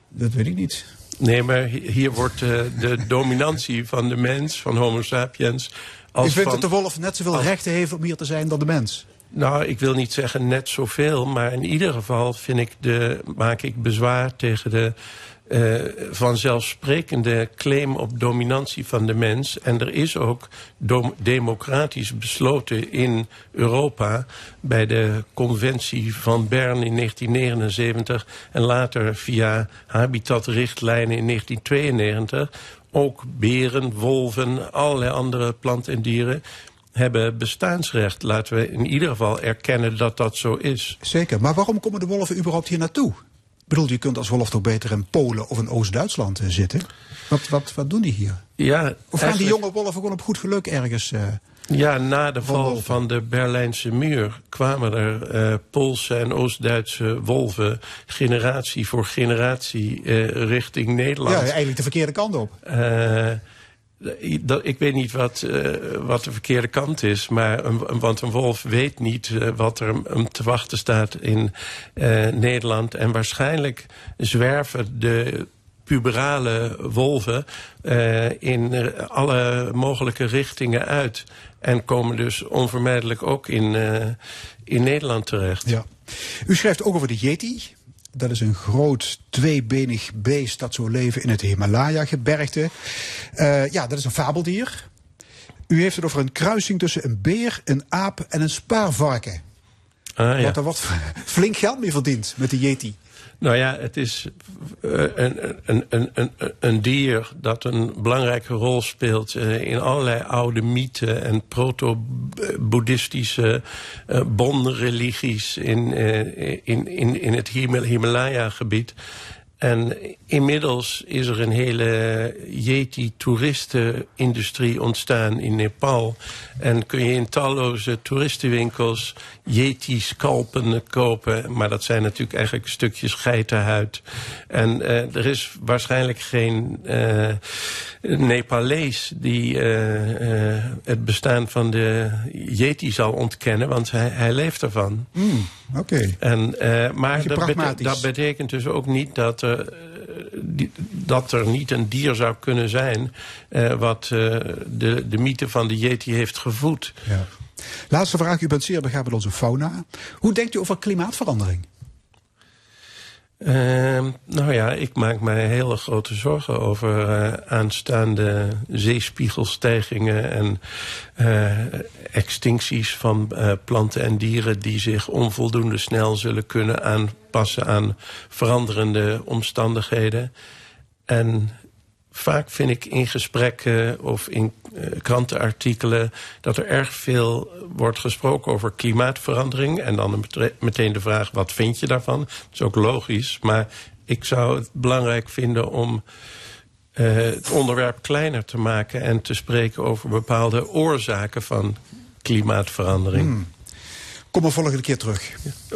Dat weet ik niet. Nee, maar hier wordt uh, de dominantie van de mens, van homo sapiens... Als U vindt van, dat de wolf net zoveel als, rechten heeft om hier te zijn dan de mens? Nou, ik wil niet zeggen net zoveel, maar in ieder geval vind ik de, maak ik bezwaar tegen de uh, vanzelfsprekende claim op dominantie van de mens. En er is ook democratisch besloten in Europa... bij de conventie van Bern in 1979... en later via habitatrichtlijnen in 1992... ook beren, wolven, allerlei andere planten en dieren hebben bestaansrecht. Laten we in ieder geval erkennen dat dat zo is. Zeker, maar waarom komen de wolven überhaupt hier naartoe? Bedoel, je kunt als wolf toch beter in Polen of in Oost-Duitsland uh, zitten? Wat, wat, wat doen die hier? Ja, of gaan die jonge wolven gewoon op goed geluk ergens... Uh, ja, na de val van, van de Berlijnse muur kwamen er uh, Poolse en Oost-Duitse wolven generatie voor generatie uh, richting Nederland. Ja, eigenlijk de verkeerde kant op. Ik weet niet wat, uh, wat de verkeerde kant is. Maar een, want een wolf weet niet uh, wat er hem te wachten staat in uh, Nederland. En waarschijnlijk zwerven de puberale wolven in alle mogelijke richtingen uit. En komen dus onvermijdelijk ook in, in Nederland terecht. Ja. U schrijft ook over de Yeti. Dat is een groot tweebenig beest dat zo leven in het Himalaya-gebergte. Uh, ja, dat is een fabeldier. U heeft het over een kruising tussen een beer, een aap en een spaarvarken. Ah, ja. Want er wordt flink geld mee verdiend met de Yeti. Nou ja, het is uh, een, een, een, een, dier dat een belangrijke rol speelt uh, in allerlei oude mythen en proto-boeddhistische uh, bonreligies in, in, in, in het Himalaya-gebied. En inmiddels is er een hele Yeti-toeristenindustrie ontstaan in Nepal. En kun je in talloze toeristenwinkels Yeti-scalpen kopen. Maar dat zijn natuurlijk eigenlijk stukjes geitenhuid. En uh, er is waarschijnlijk geen uh, Nepalees die uh, het bestaan van de Yeti zal ontkennen. Want hij, hij leeft ervan. Mm, Oké. Okay. maar dat, dat, betekent dus ook niet dat er die- dat er niet een dier zou kunnen zijn eh, wat eh, de, de mythe van de Yeti heeft gevoed. Ja. Laatste vraag, u bent zeer begaan met onze fauna. Hoe denkt u over klimaatverandering? Ehm, nou ja, ik maak mij hele grote zorgen over eh, aanstaande zeespiegelstijgingen en eh, extincties van eh, planten en dieren die zich onvoldoende snel zullen kunnen aanpassen aan veranderende omstandigheden. En vaak vind ik in gesprekken of in eh, krantenartikelen dat er erg veel wordt gesproken over klimaatverandering. En dan meteen de vraag: wat vind je daarvan? Dat is ook logisch. Maar ik zou het belangrijk vinden om eh, het onderwerp kleiner te maken en te spreken over bepaalde oorzaken van klimaatverandering. Kom er volgende keer terug.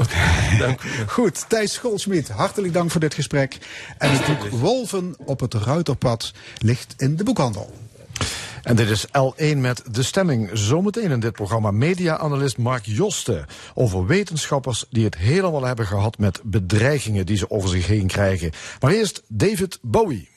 Dank u. Goed, Thijs Schoolsmiet, hartelijk dank voor dit gesprek. En het boek Wolven op het Ruiterpad ligt in de boekhandel. En dit is L1 met de stemming. Zometeen in dit programma media-analyst Mark Joste. Over wetenschappers die het helemaal hebben gehad met bedreigingen die ze over zich heen krijgen. Maar eerst David Bowie.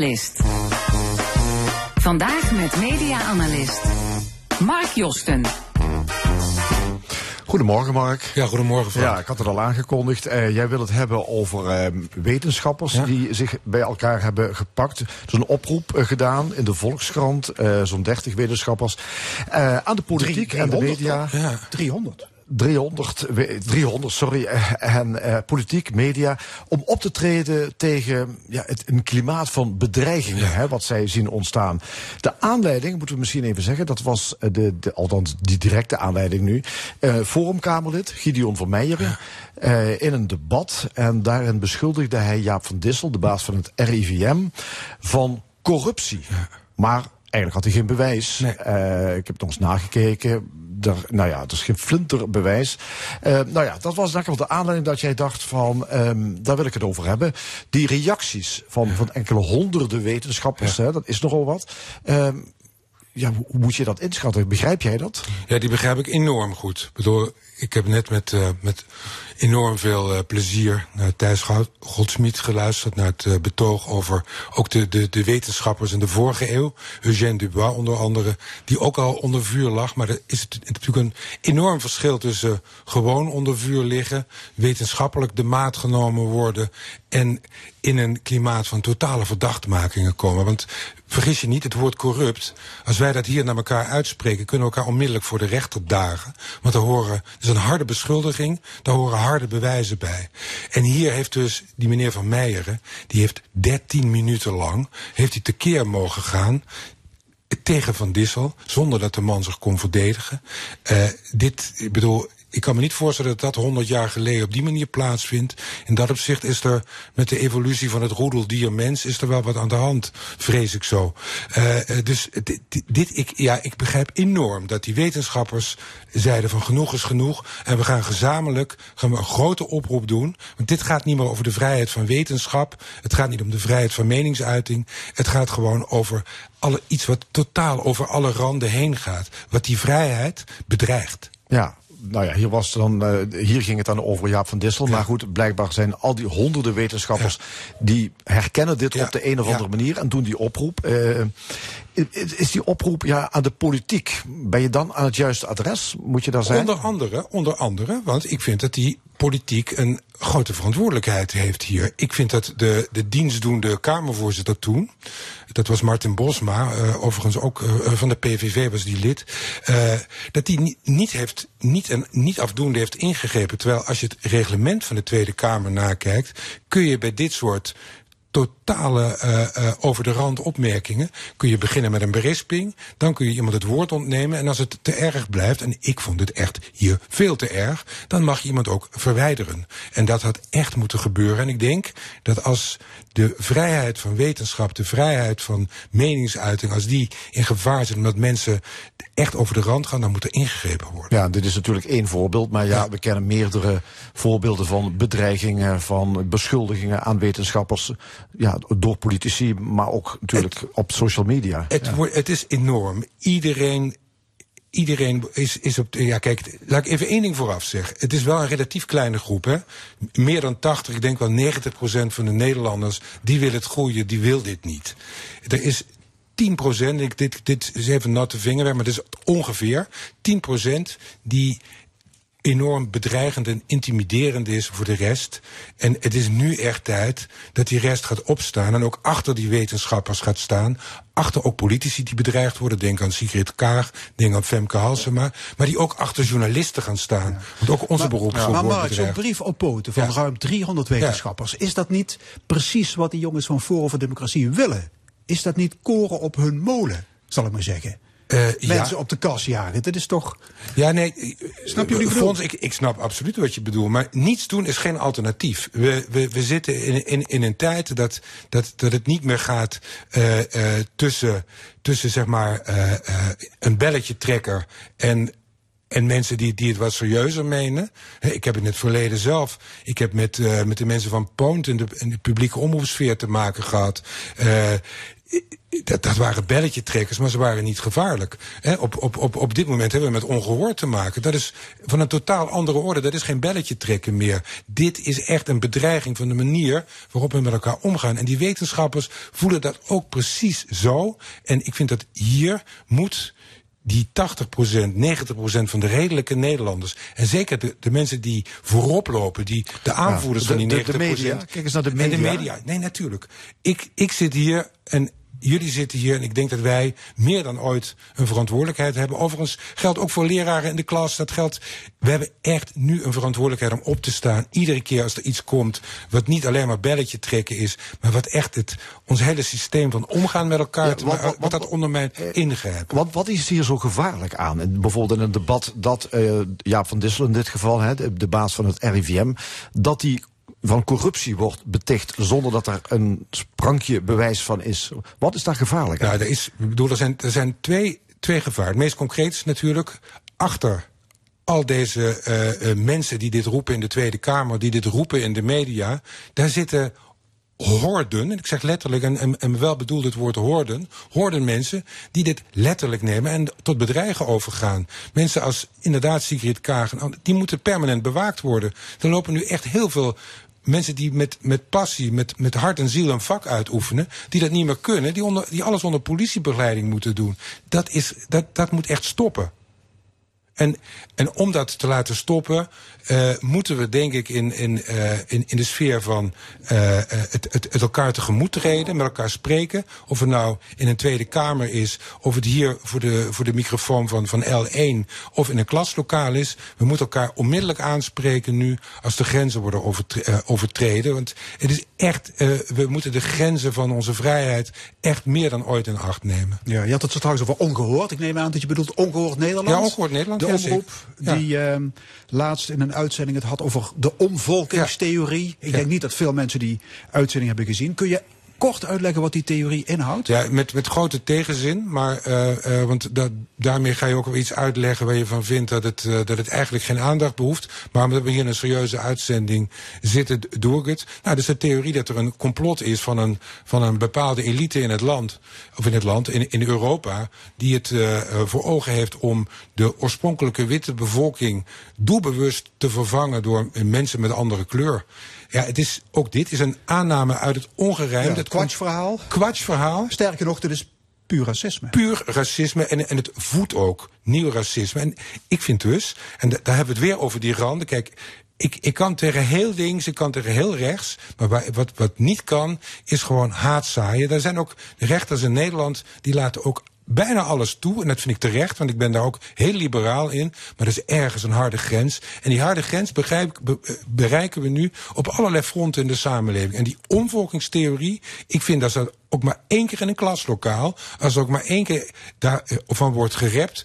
Analist. Vandaag met media-analyst Mark Josten. Goedemorgen, Mark. Ja, goedemorgen Frank. Ja, ik had het al aangekondigd. Eh, jij wil het hebben over eh, wetenschappers Ja. die zich bij elkaar hebben gepakt. Er is een oproep eh, gedaan in de Volkskrant, eh, zo'n 30 wetenschappers, eh, aan de politiek en de 300 media. Ja. 300. 300, we- 300 sorry, eh, en eh, politiek, media, om op te treden tegen ja, het, een klimaat van bedreigingen, hè, wat zij zien ontstaan. De aanleiding, moeten we misschien even zeggen, dat was eh, de, de althans die directe aanleiding nu, Forumkamerlid Gideon van Meijeren in een debat. En daarin beschuldigde hij Jaap van Dissel, de baas van het RIVM, van corruptie. Maar eigenlijk had hij geen bewijs. Nee. Eh, ik heb nog eens nagekeken. Er, nou ja, het is geen flinter bewijs. Eh, nou ja, dat was eigenlijk wel de aanleiding dat jij dacht van, ehm, daar wil ik het over hebben. Die reacties van, van enkele honderden wetenschappers, hè, dat is nogal wat. Ehm, ja, hoe, hoe moet je dat inschatten? Begrijp jij dat? Ja, die begrijp ik enorm goed. Ik bedoel, ik heb net met, eh, met enorm veel eh, plezier naar Thijs Goud- Goldsmit geluisterd. Naar het eh, betoog over ook de, de, de wetenschappers in de vorige eeuw. Eugène Dubois onder andere. Die ook al onder vuur lag. Maar er is natuurlijk een enorm verschil tussen gewoon onder vuur liggen. Wetenschappelijk de maat genomen worden. En in een klimaat van totale verdachtmakingen komen. Want vergis je niet, het woord corrupt. Als wij dat hier naar elkaar uitspreken, kunnen we elkaar onmiddellijk voor de rechter dagen. Want er horen, het is een harde beschuldiging, daar horen harde bewijzen bij. En hier heeft dus die meneer Van Meijeren, die heeft 13 minuten lang, heeft hij tekeer mogen gaan tegen Van Dissel, zonder dat de man zich kon verdedigen. Eh, dit, ik bedoel, ik kan me niet voorstellen dat dat 100 jaar geleden op die manier plaatsvindt. In dat opzicht is er met de evolutie van het roedeldier mens is er wel wat aan de hand, vrees ik zo. Eh, eh, dus dit, dit- dit, ik, ja, ik begrijp enorm dat die wetenschappers zeiden van genoeg is genoeg. En we gaan gezamenlijk gaan we een grote oproep doen. Want dit gaat niet meer over de vrijheid van wetenschap. Het gaat niet om de vrijheid van meningsuiting. Het gaat gewoon over alle, iets wat totaal over alle randen heen gaat. Wat die vrijheid bedreigt. Ja, nou ja, hier, was dan, eh, hier ging het dan over Jaap van Dissel. Maar goed, blijkbaar zijn al die honderden wetenschappers... die herkennen dit op de een of andere manier. En doen die oproep. Eh, is die oproep ja, aan de politiek? Ben je dan aan het juiste adres? Moet je daar zijn? Onder andere, onder andere, want ik vind dat die politiek een grote verantwoordelijkheid heeft hier. Ik vind dat de, de dienstdoende Kamervoorzitter toen, dat was Martin Bosma, eh, overigens ook eh, van de PVV was die lid, eh, dat die niet, niet, heeft, niet, en niet afdoende heeft ingegrepen. Terwijl als je het reglement van de Tweede Kamer nakijkt, kun je bij dit soort totale eh, eh, over de rand opmerkingen. Kun je beginnen met een berisping. Dan kun je iemand het woord ontnemen. En als het te erg blijft, en ik vond het echt hier veel te erg, dan mag je iemand ook verwijderen. En dat had echt moeten gebeuren. En ik denk dat als de vrijheid van wetenschap, de vrijheid van meningsuiting, als die in gevaar zit omdat mensen echt over de rand gaan, dan moet er ingegrepen worden. Ja, dit is natuurlijk één voorbeeld. Maar ja, we kennen meerdere voorbeelden van bedreigingen, van beschuldigingen aan wetenschappers. Ja, door politici, maar ook natuurlijk op social media. Het, wordt, het is enorm. Iedereen. Iedereen is, is op. Ja, kijk, laat ik even één ding vooraf zeggen. Het is wel een relatief kleine groep, hè? Meer dan 80, ik denk wel 90 procent van de Nederlanders. die willen het groeien, die wil dit niet. Er is 10 procent, dit, dit is even natte vingerwerk, maar het is ongeveer 10 procent die enorm bedreigend en intimiderend is voor de rest. En het is nu echt tijd dat die rest gaat opstaan en ook achter die wetenschappers gaat staan. Achter ook politici die bedreigd worden. Denk aan Sigrid Kaag, denk aan Femke Halsema. Maar die ook achter journalisten gaan staan. Want ook onze beroepsgroep Maar wordt zo'n brief op poten van Ja. ruim 300 wetenschappers. Is dat niet precies wat die jongens van Forum voor Democratie willen? Is dat niet koren op hun molen, zal ik maar zeggen? Eh, Mensen ja. op de kas jagen. Dat is toch... Ja, nee. Snap je bedoel? Fons, ik, ik snap absoluut wat je bedoelt. Maar niets doen is geen alternatief. We, we, we zitten in, in, in een tijd dat, dat, dat het niet meer gaat eh, eh, tussen, tussen zeg maar eh, eh, een belletje trekker en. En mensen die, die het wat serieuzer menen. Ik heb in het verleden zelf. Ik heb met, eh, met de mensen van Poont in de, in de publieke omroepsfeer te maken gehad. Eh, dat, dat waren belletjetrekkers, maar ze waren niet gevaarlijk. Op, op, op, op dit moment hebben we met ongehoord te maken. Dat is van een totaal andere orde. Dat is geen belletje trekken meer. Dit is echt een bedreiging van de manier waarop we met elkaar omgaan. En die wetenschappers voelen dat ook precies zo. En ik vind dat hier moet die 80%, 90% van de redelijke Nederlanders. En zeker de, de mensen die voorop lopen, die, de aanvoerders de- van die 90%. de- de media. Kijk eens naar de En media. de media. Nee, natuurlijk. Ik, ik zit hier en jullie zitten hier en ik denk dat wij meer dan ooit een verantwoordelijkheid hebben. Overigens geldt ook voor leraren in de klas. Dat geldt. We hebben echt nu een verantwoordelijkheid om op te staan. Iedere keer als er iets komt wat niet alleen maar belletje trekken is, maar wat echt het, ons hele systeem van omgaan met elkaar, Ja, wat- wat- wat, dat ondermijnt, ingrijpen. Wat, wat is hier zo gevaarlijk aan? En bijvoorbeeld in een debat dat eh Jaap van Dissel in dit geval, hè, de baas van het RIVM, dat die van corruptie wordt beticht zonder dat er een sprankje bewijs van is. Wat is daar gevaarlijk aan? Er, is, bedoel, er zijn, er zijn twee, twee gevaren. Het meest concreet is natuurlijk achter al deze eh, eh, mensen die dit roepen in de Tweede Kamer, die dit roepen in de media, daar zitten horden, en ik zeg letterlijk, en, en, en wel bedoeld het woord horden, horden mensen die dit letterlijk nemen en tot bedreigen overgaan. Mensen als inderdaad Sigrid Kagen, die moeten permanent bewaakt worden. Er lopen nu echt heel veel mensen die met, met passie, met, met hart en ziel een vak uitoefenen, die dat niet meer kunnen, die, onder, die alles onder politiebegeleiding moeten doen. Dat, is, dat, dat moet echt stoppen. En, en om dat te laten stoppen, eh, moeten we denk ik in, in, eh, in, in de sfeer van eh, het, het, het elkaar tegemoet treden, met elkaar spreken. Of het nou in een Tweede Kamer is, of het hier voor de, voor de microfoon van, van L1 of in een klaslokaal is. We moeten elkaar onmiddellijk aanspreken nu als de grenzen worden overtre- overtreden. Want het is echt, we moeten de grenzen van onze vrijheid echt meer dan ooit in acht nemen. Ja, je had het zo trouwens over ongehoord. Ik neem aan dat je bedoelt ongehoord Nederland. Ja, Ongehoord Nederland, De omroep die ehm, laatst in een uitzending het had over de omvolkingstheorie. Ik denk niet dat veel mensen die uitzending hebben gezien. Kun je kort uitleggen wat die theorie inhoudt? Ja, met, met grote tegenzin, maar eh, want da daarmee ga je ook wel iets uitleggen waar je van vindt dat het, eh, dat het eigenlijk geen aandacht behoeft. Maar omdat we hier een serieuze uitzending zitten, doe ik het. Nou, dus de theorie dat er een complot is van een, van een bepaalde elite in het land, of in het land, in, in Europa, die het voor ogen heeft om de oorspronkelijke witte bevolking doelbewust te vervangen door mensen met andere kleur. Ja, het is, ook dit is een aanname uit het ongerijmde. Ja, het. Kwatschverhaal. Sterker nog, dit is puur racisme. Puur racisme en, en het voedt ook nieuw racisme. En ik vind dus, en da- daar hebben we het weer over die randen. Kijk, ik, ik kan tegen heel links, ik kan tegen heel rechts. Maar wat, wat niet kan, is gewoon haat zaaien. Er zijn ook rechters in Nederland die laten ook bijna alles toe. En dat vind ik terecht, want ik ben daar ook heel liberaal in. Maar er is ergens een harde grens. En die harde grens begrijp, eh, bereiken we nu op allerlei fronten in de samenleving. En die omvolkingstheorie, ik vind dat ze ook maar één keer in een klaslokaal, als er ook maar één keer daarvan wordt gerept,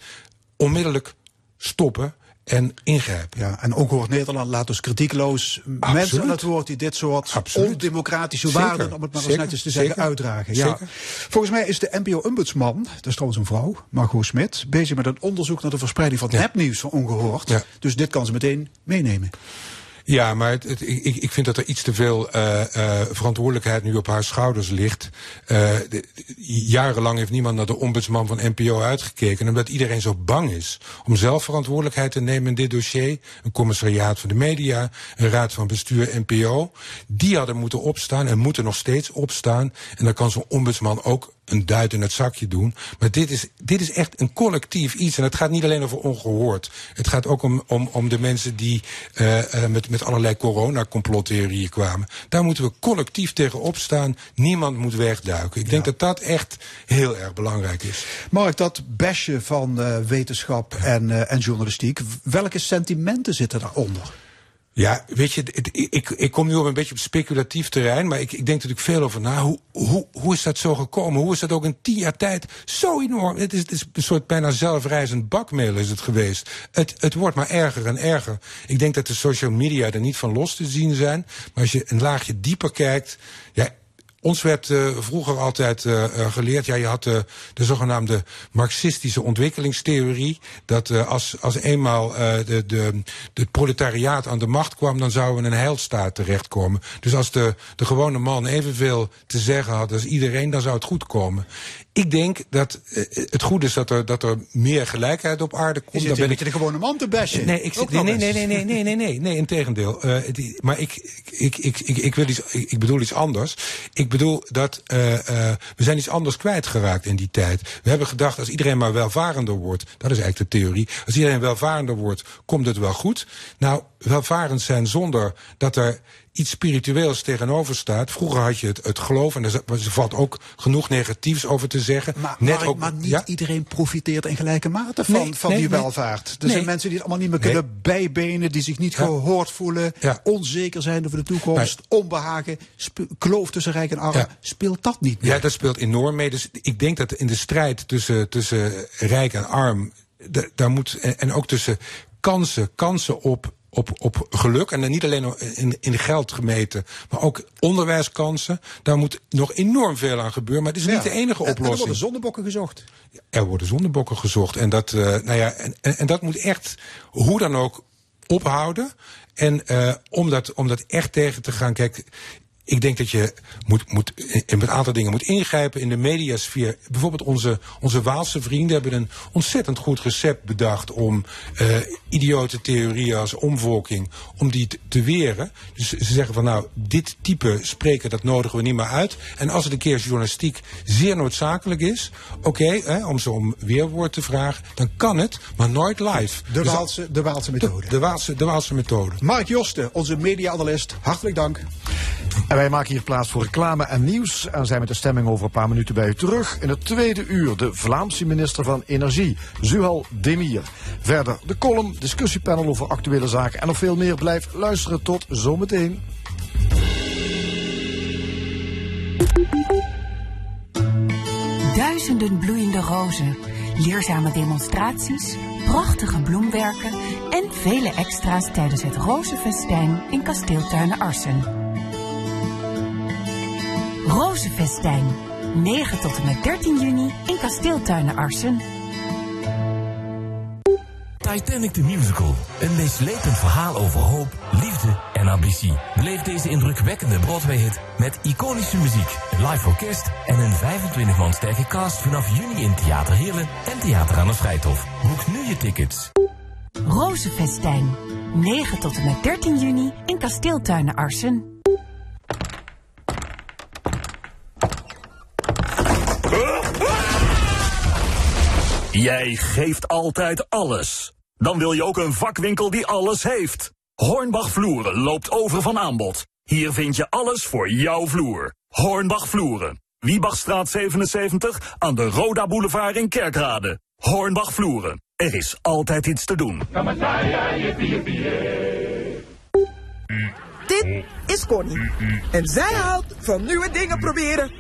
onmiddellijk stoppen en ingrijpen. Ja, en ongehoord Nederland laat dus kritiekloos mensen aan het woord die dit soort Absoluut. ondemocratische Zeker. waarden, om het maar eens netjes te zeggen, Zeker. uitdragen. Ja. Zeker. Volgens mij is de NPO-ombudsman, dat is trouwens een vrouw, Margot Smit, bezig met een onderzoek naar de verspreiding van nepnieuws van ongehoord. Ja. Dus dit kan ze meteen meenemen. Ja, maar het- ik, ik vind dat er iets te veel eh, verantwoordelijkheid nu op haar schouders ligt. Eh, jarenlang heeft niemand naar de ombudsman van NPO uitgekeken. Omdat iedereen zo bang is om zelf verantwoordelijkheid te nemen in dit dossier. Een commissariaat van de media, een raad van bestuur NPO. Die hadden moeten opstaan en moeten nog steeds opstaan. En dan kan zo'n ombudsman ook een duit in het zakje doen. Maar dit is, dit is echt een collectief iets. En het gaat niet alleen over ongehoord. Het gaat ook om, om, om de mensen die eh, eh, met, met allerlei corona-complottheorieën kwamen. Daar moeten we collectief tegen opstaan. Niemand moet wegduiken. Ik denk dat dat echt heel erg belangrijk is. Mark, dat basje van eh, wetenschap en, en journalistiek, welke sentimenten zitten daaronder? Ja, weet je, ik, ik kom nu op een beetje op speculatief terrein, maar ik, ik denk natuurlijk veel over na. Hoe, hoe, hoe is dat zo gekomen? Hoe is dat ook in tien jaar tijd zo enorm? Het is, het is een soort bijna zelfreizend bakmeel is het geweest. Het, het wordt maar erger en erger. Ik denk dat de social media er niet van los te zien zijn. Maar als je een laagje dieper kijkt, ja, ons werd eh, vroeger altijd eh, eh, geleerd, ja, je had de, de zogenaamde marxistische ontwikkelingstheorie. Dat als, als eenmaal de, de, het proletariaat aan de macht kwam, dan zouden we in een heilstaat terechtkomen. Dus als de, de gewone man evenveel te zeggen had als iedereen, dan zou het goed komen. Ik denk dat eh, het goed is dat er, dat er meer gelijkheid op aarde Je komt. zit ik beetje de gewone man te bashen. Nee, ik, nee, nee, nee, nee, nee, nee, nee, nee, nee, integendeel. Eh, die- maar ik, ik, ik, ik, ik, wil iets, ik, ik bedoel iets anders. Ik bedoel dat eh, eh, we zijn iets anders kwijtgeraakt in die tijd. We hebben gedacht, als iedereen maar welvarender wordt, dat is eigenlijk de theorie. Als iedereen welvarender wordt, komt het wel goed. Nou, welvarend zijn zonder dat er iets spiritueels tegenover staat. Vroeger had je het, het geloof, en er valt ook genoeg negatiefs over te zeggen. Maar, Net ook, maar niet ja? iedereen profiteert in gelijke mate van, Nee, van nee, die welvaart. Er Nee. zijn mensen die het allemaal niet meer kunnen bijbenen, die zich niet Ja. gehoord voelen, Ja. onzeker zijn over de toekomst, onbehagen, kloof tussen rijk en arm. Speelt dat niet meer? Ja, dat speelt enorm mee. Dus ik denk dat in de strijd tussen, tussen rijk en arm, da- daar moet, en, en ook tussen kansen, kansen op, op, op geluk, en dan niet alleen in, in geld gemeten, maar ook onderwijskansen, daar moet nog enorm veel aan gebeuren. Maar het is Ja. niet de enige En- En er oplossing. worden zondebokken gezocht. Er worden zondebokken gezocht. En dat, eh, nou ja, en, en, en dat moet echt, hoe dan ook, ophouden. En eh, om, dat, om dat echt tegen te gaan. Kijk, ik denk dat je moet, moet, in een aantal dingen moet ingrijpen in de mediasfeer. Bijvoorbeeld onze, onze Waalse vrienden hebben een ontzettend goed recept bedacht om eh, idiote theorieën als omvolking, om die te, te weren. Dus ze zeggen van nou, dit type spreken, dat nodigen we niet meer uit. En als het een keer journalistiek zeer noodzakelijk is, oké, om ze om weerwoord te vragen, dan kan het, maar nooit live. De Dus Waalse, de Waalse de, methode. de, Waalse, de Waalse methode. Mark Josten, onze media-analyst, hartelijk dank. Wij maken hier plaats voor reclame en nieuws. En zijn met de stemming over een paar minuten bij u terug. In het tweede uur de Vlaamse minister van Energie, Zuhal Demir. Verder de column, discussiepanel over actuele zaken en nog veel meer. Blijf luisteren tot zometeen. Duizenden bloeiende rozen, leerzame demonstraties, prachtige bloemwerken en vele extra's tijdens het Rozenfestijn in Kasteeltuinen Arsen. Rozenfestijn, 9 tot en met 13 juni in Kasteeltuinen Arsen. Titanic the Musical. Een meeslepend verhaal over hoop, liefde en ambitie. Beleef deze indrukwekkende Broadway-hit met iconische muziek, een live orkest en een 25 man sterke cast vanaf juni in Theater Heerlen en Theater aan de Vrijthof. Boek nu je tickets. Rozenfestijn, 9 tot en met 13 juni in Kasteeltuinen Arsen. Jij geeft altijd alles. Dan wil je ook een vakwinkel die alles heeft. Hornbach Vloeren loopt over van aanbod. Hier vind je alles voor jouw vloer. Hornbach Vloeren. Wiebachstraat 77 aan de Roda Boulevard in Kerkrade. Hornbach Vloeren. Er is altijd iets te doen. Dit is Connie. En zij houdt van nieuwe dingen proberen.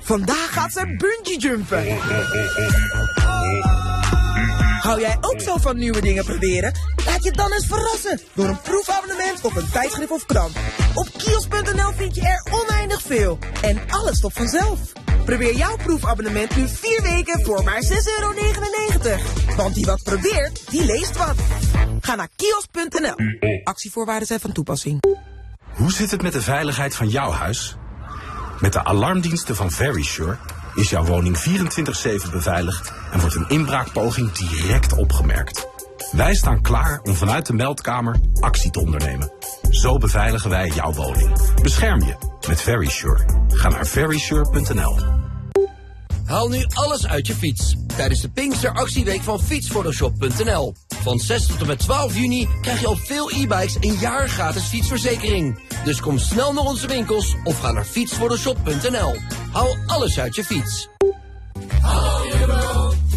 Vandaag gaat ze bungee jumpen. Hou jij ook zo van nieuwe dingen proberen? Laat je dan eens verrassen door een proefabonnement op een tijdschrift of krant. Op kios.nl vind je er oneindig veel. En alles stopt vanzelf. Probeer jouw proefabonnement nu vier weken voor maar 6,99 euro. Want die wat probeert, die leest wat. Ga naar kios.nl. Actievoorwaarden zijn van toepassing. Hoe zit het met de veiligheid van jouw huis? Met de alarmdiensten van Verisure is jouw woning 24-7 beveiligd en wordt een inbraakpoging direct opgemerkt. Wij staan klaar om vanuit de meldkamer actie te ondernemen. Zo beveiligen wij jouw woning. Bescherm je met Verisure. Ga naar verisure.nl. Haal nu alles uit je fiets. Tijdens de Pinkster actieweek van fietsphotoshop.nl. Van 6 tot en met 12 juni krijg je op veel e-bikes een jaar gratis fietsverzekering. Dus kom snel naar onze winkels of ga naar fietsphotoshop.nl. Haal alles uit je fiets.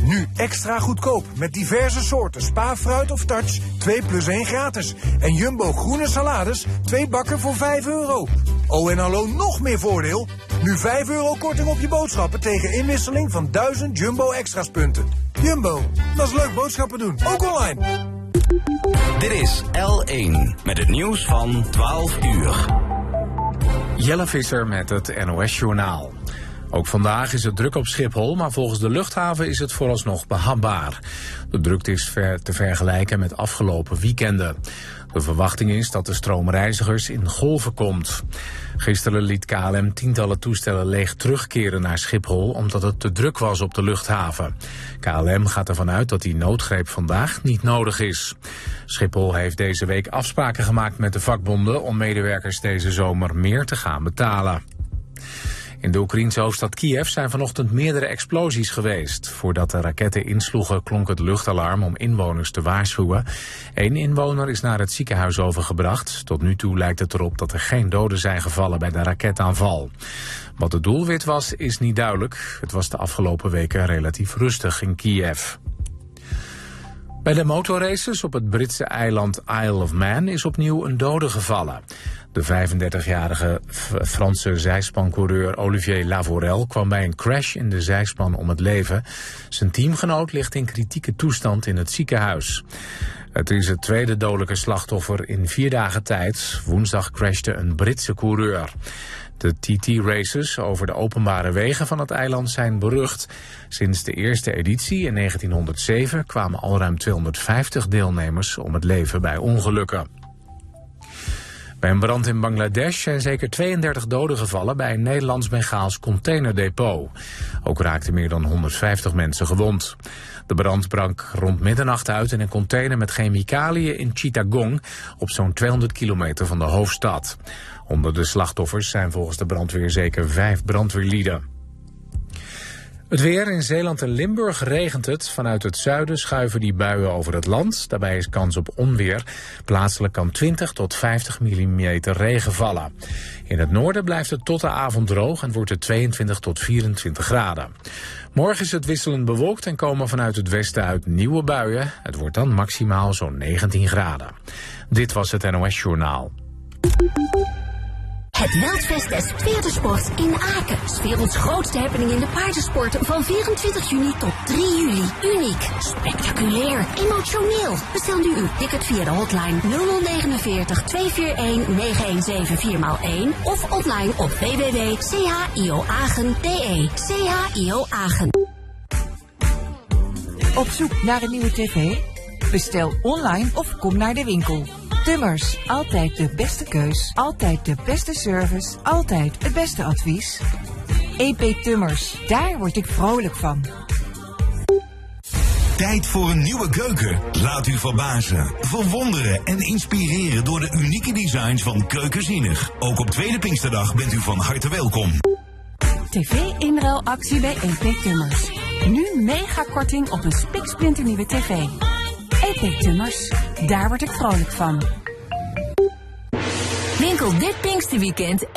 Nu extra goedkoop met diverse soorten spa, fruit of touch. 2 plus 1 gratis. En Jumbo groene salades, 2 bakken voor 5 euro. Oh en hallo nog meer voordeel. Nu 5 euro korting op je boodschappen tegen inwisseling van 1000 Jumbo extra's punten. Jumbo, dat is leuk boodschappen doen. Ook online. Dit is L1 met het nieuws van 12 uur. Jelle Visser met het NOS-journaal. Ook vandaag is het druk op Schiphol, maar volgens de luchthaven is het vooralsnog behapbaar. De drukte is ver te vergelijken met afgelopen weekenden. De verwachting is dat de stroom reizigers in golven komt. Gisteren liet KLM tientallen toestellen leeg terugkeren naar Schiphol omdat het te druk was op de luchthaven. KLM gaat ervan uit dat die noodgreep vandaag niet nodig is. Schiphol heeft deze week afspraken gemaakt met de vakbonden om medewerkers deze zomer meer te gaan betalen. In de Oekraïnse hoofdstad Kiev zijn vanochtend meerdere explosies geweest. Voordat de raketten insloegen klonk het luchtalarm om inwoners te waarschuwen. Eén inwoner is naar het ziekenhuis overgebracht. Tot nu toe lijkt het erop dat er geen doden zijn gevallen bij de raketaanval. Wat het doelwit was, is niet duidelijk. Het was de afgelopen weken relatief rustig in Kiev. Bij de motorraces op het Britse eiland Isle of Man is opnieuw een dode gevallen. De 35-jarige Franse zijspancoureur Olivier Lavorel kwam bij een crash in de zijspan om het leven. Zijn teamgenoot ligt in kritieke toestand in het ziekenhuis. Het is het tweede dodelijke slachtoffer in vier dagen tijd. Woensdag crashte een Britse coureur. De TT-races over de openbare wegen van het eiland zijn berucht. Sinds de eerste editie in 1907 kwamen al ruim 250 deelnemers om het leven bij ongelukken. Bij een brand in Bangladesh zijn zeker 32 doden gevallen bij een Nederlands-Bengaals containerdepot. Ook raakten meer dan 150 mensen gewond. De brand brak rond middernacht uit in een container met chemicaliën in Chittagong, op zo'n 200 kilometer van de hoofdstad. Onder de slachtoffers zijn volgens de brandweer zeker vijf brandweerlieden. Het weer in Zeeland en Limburg regent het. Vanuit het zuiden schuiven die buien over het land. Daarbij is kans op onweer. Plaatselijk kan 20 tot 50 mm regen vallen. In het noorden blijft het tot de avond droog en wordt het 22 tot 24 graden. Morgen is het wisselend bewolkt en komen vanuit het westen uit nieuwe buien. Het wordt dan maximaal zo'n 19 graden. Dit was het NOS Journaal. Het Wildfest des Pferdensports in Aken. werelds grootste happening in de paardensport van 24 juni tot 3 juli. Uniek, spectaculair, emotioneel. Bestel nu uw ticket via de hotline 0049 241 9174 1 of online op www.chioagen.de. CHIO Agen. Op zoek naar een nieuwe tv? Bestel online of kom naar de winkel. Tummers, altijd de beste keus, altijd de beste service, altijd het beste advies. EP Tummers, daar word ik vrolijk van. Tijd voor een nieuwe keuken. Laat u verbazen, verwonderen en inspireren door de unieke designs van Keukenzinnig. Ook op Tweede Pinksterdag bent u van harte welkom. TV-inruilactie bij EP Tummers. Nu mega korting op een spiksplinternieuwe tv. EP Tummers, daar word ik vrolijk van. Winkel dit Pinksterweekend 21%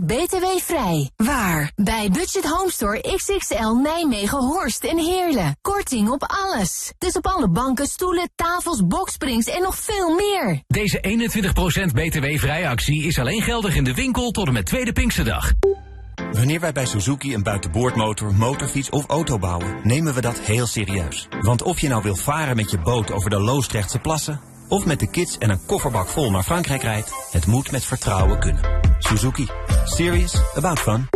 BTW vrij. Waar? Bij Budget Home Store XXL Nijmegen Horst en Heerlen. Korting op alles. Dus op alle banken, stoelen, tafels, boksprings en nog veel meer. Deze 21% btw-vrijactie is alleen geldig in de winkel tot en met tweede Pinksterdag. Wanneer wij bij Suzuki een buitenboordmotor, motorfiets of auto bouwen, nemen we dat heel serieus. Want of je nou wil varen met je boot over de Loosdrechtse plassen, of met de kids en een kofferbak vol naar Frankrijk rijdt, het moet met vertrouwen kunnen. Suzuki. Serious about fun.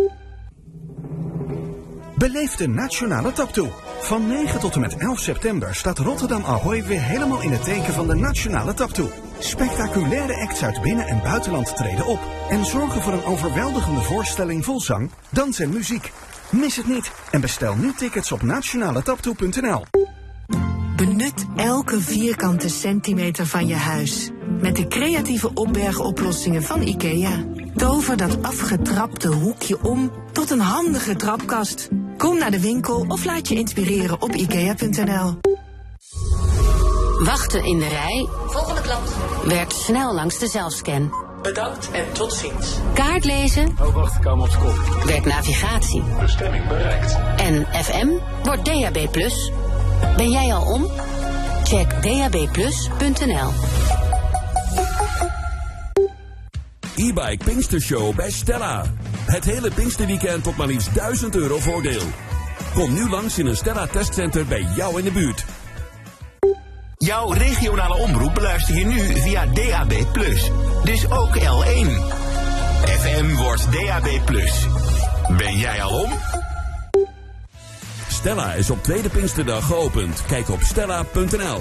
Beleef de Nationale Taptoe. Van 9 tot en met 11 september staat Rotterdam Ahoy weer helemaal in het teken van de Nationale Taptoe. Spectaculaire acts uit binnen- en buitenland treden op en zorgen voor een overweldigende voorstelling vol zang, dans en muziek. Mis het niet en bestel nu tickets op nationaletaptoe.nl. Benut elke vierkante centimeter van je huis. Met de creatieve opbergoplossingen van IKEA. Tover dat afgetrapte hoekje om tot een handige trapkast. Kom naar de winkel of laat je inspireren op ikea.nl. Wachten in de rij. Volgende klant. Werkt snel langs de zelfscan. Bedankt en tot ziens. Kaart lezen. Oh, wacht, ik op kop. Werkt navigatie. Bestemming bereikt. En FM wordt DAB+. Ben jij al om? Check dabplus.nl. E-bike Pinkstershow bij Stella. Het hele Pinksterweekend tot maar liefst 1000 euro voordeel. Kom nu langs in een Stella testcenter bij jou in de buurt. Jouw regionale omroep beluister je nu via DAB+. Dus ook L1. FM wordt DAB+. Ben jij al om? Stella is op tweede Pinksterdag geopend. Kijk op stella.nl.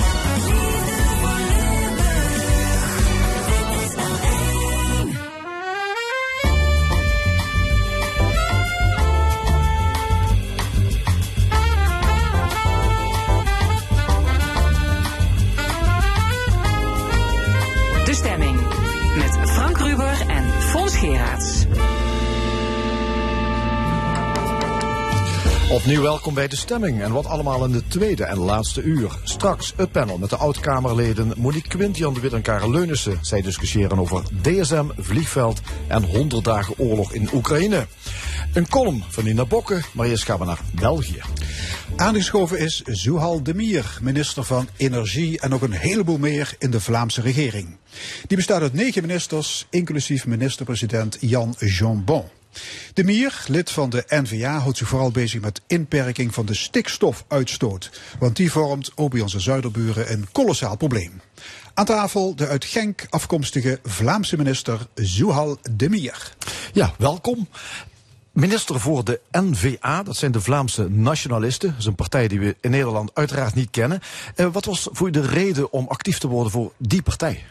Opnieuw welkom bij de stemming en wat allemaal in de tweede en laatste uur. Straks het panel met de oud-Kamerleden Monique Quint, Jan de Wit en Karel Leunissen. Zij discussiëren over DSM, vliegveld en 100 dagen oorlog in Oekraïne. Een column van Nina Bokke, maar eerst gaan we naar België. Aangeschoven is Zuhal Demir, minister van Energie en nog een heleboel meer in de Vlaamse regering. Die bestaat uit negen ministers, inclusief minister-president Jan Jambon. De Mier, lid van de NVA, houdt zich vooral bezig met inperking van de stikstofuitstoot. Want die vormt ook bij onze zuiderburen een kolossaal probleem. Aan tafel de uit Genk afkomstige Vlaamse minister Zuhal de Mier. Ja, welkom. Minister voor de NVA, dat zijn de Vlaamse nationalisten. Dat is een partij die we in Nederland uiteraard niet kennen. Eh, wat was voor u de reden om actief te worden voor die partij?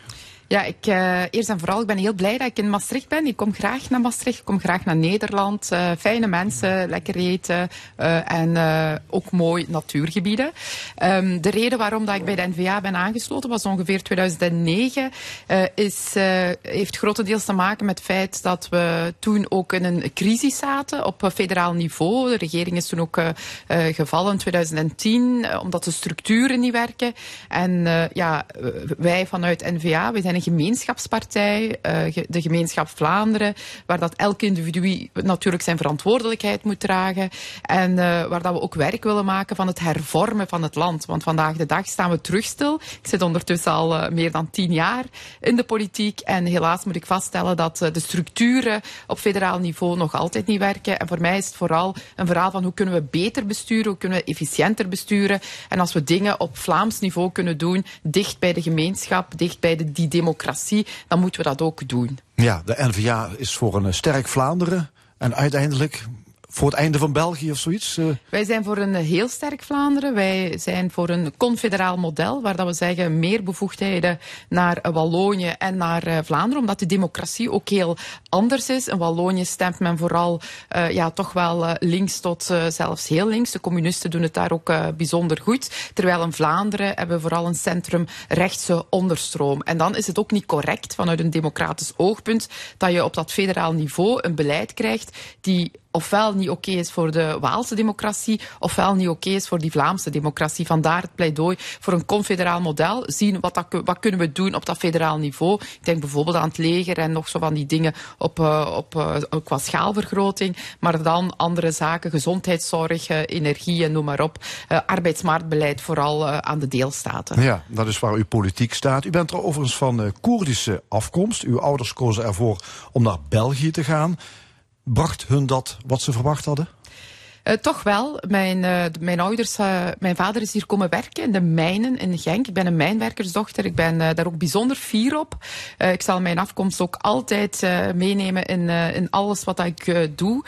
Ja, ik, uh, eerst en vooral, ik ben heel blij dat ik in Maastricht ben. Ik kom graag naar Maastricht, ik kom graag naar Nederland. Uh, fijne mensen, lekker eten uh, en ook mooi natuurgebieden. Um, de reden waarom dat ik bij de NVA ben aangesloten was ongeveer 2009. is, heeft grotendeels te maken met het feit dat we toen ook in een crisis zaten op federaal niveau. De regering is toen ook gevallen in 2010, omdat de structuren niet werken. En ja, wij vanuit NVA, we zijn een gemeenschapspartij, uh, de gemeenschap Vlaanderen, waar dat elk individu natuurlijk zijn verantwoordelijkheid moet dragen en uh, waar dat we ook werk willen maken van het hervormen van het land. Want vandaag de dag staan we terug stil. Ik zit ondertussen al uh, meer dan tien jaar in de politiek en helaas moet ik vaststellen dat de structuren op federaal niveau nog altijd niet werken. En voor mij is het vooral een verhaal van hoe kunnen we beter besturen, hoe kunnen we efficiënter besturen en als we dingen op Vlaams niveau kunnen doen, dicht bij de gemeenschap, dicht bij de, die democratie democratie, dan moeten we dat ook doen. Ja, de NVA is voor een sterk Vlaanderen. En uiteindelijk voor het einde van België of zoiets? Uh... Wij zijn voor een heel sterk Vlaanderen. Wij zijn voor een confederaal model, waar dat we zeggen meer bevoegdheden naar Wallonië en naar uh, Vlaanderen, omdat de democratie ook heel anders is. In Wallonië stemt men vooral uh, ja, toch wel links tot zelfs heel links. De communisten doen het daar ook bijzonder goed. Terwijl in Vlaanderen hebben we vooral een centrum-rechtse onderstroom. En dan is het ook niet correct vanuit een democratisch oogpunt dat je op dat federaal niveau een beleid krijgt die ofwel niet oké is voor de Waalse democratie, ofwel niet oké is voor die Vlaamse democratie. Vandaar het pleidooi voor een confederaal model. Zien wat, dat, wat kunnen we doen op dat federaal niveau. Ik denk bijvoorbeeld aan het leger en nog zo van die dingen op, uh, op, uh, qua schaalvergroting. Maar dan andere zaken, gezondheidszorg, uh, energie en noem maar op. arbeidsmarktbeleid vooral aan de deelstaten. Ja, dat is waar uw politiek staat. U bent er overigens van Koerdische afkomst. Uw ouders kozen ervoor om naar België te gaan. Bracht hun dat wat ze verwacht hadden? Uh, toch wel. Mijn, uh, mijn ouders, uh, mijn vader is hier komen werken in de mijnen in Genk. Ik ben een mijnwerkersdochter. Ik ben daar ook bijzonder fier op. ik zal mijn afkomst ook altijd meenemen in, in alles wat ik doe.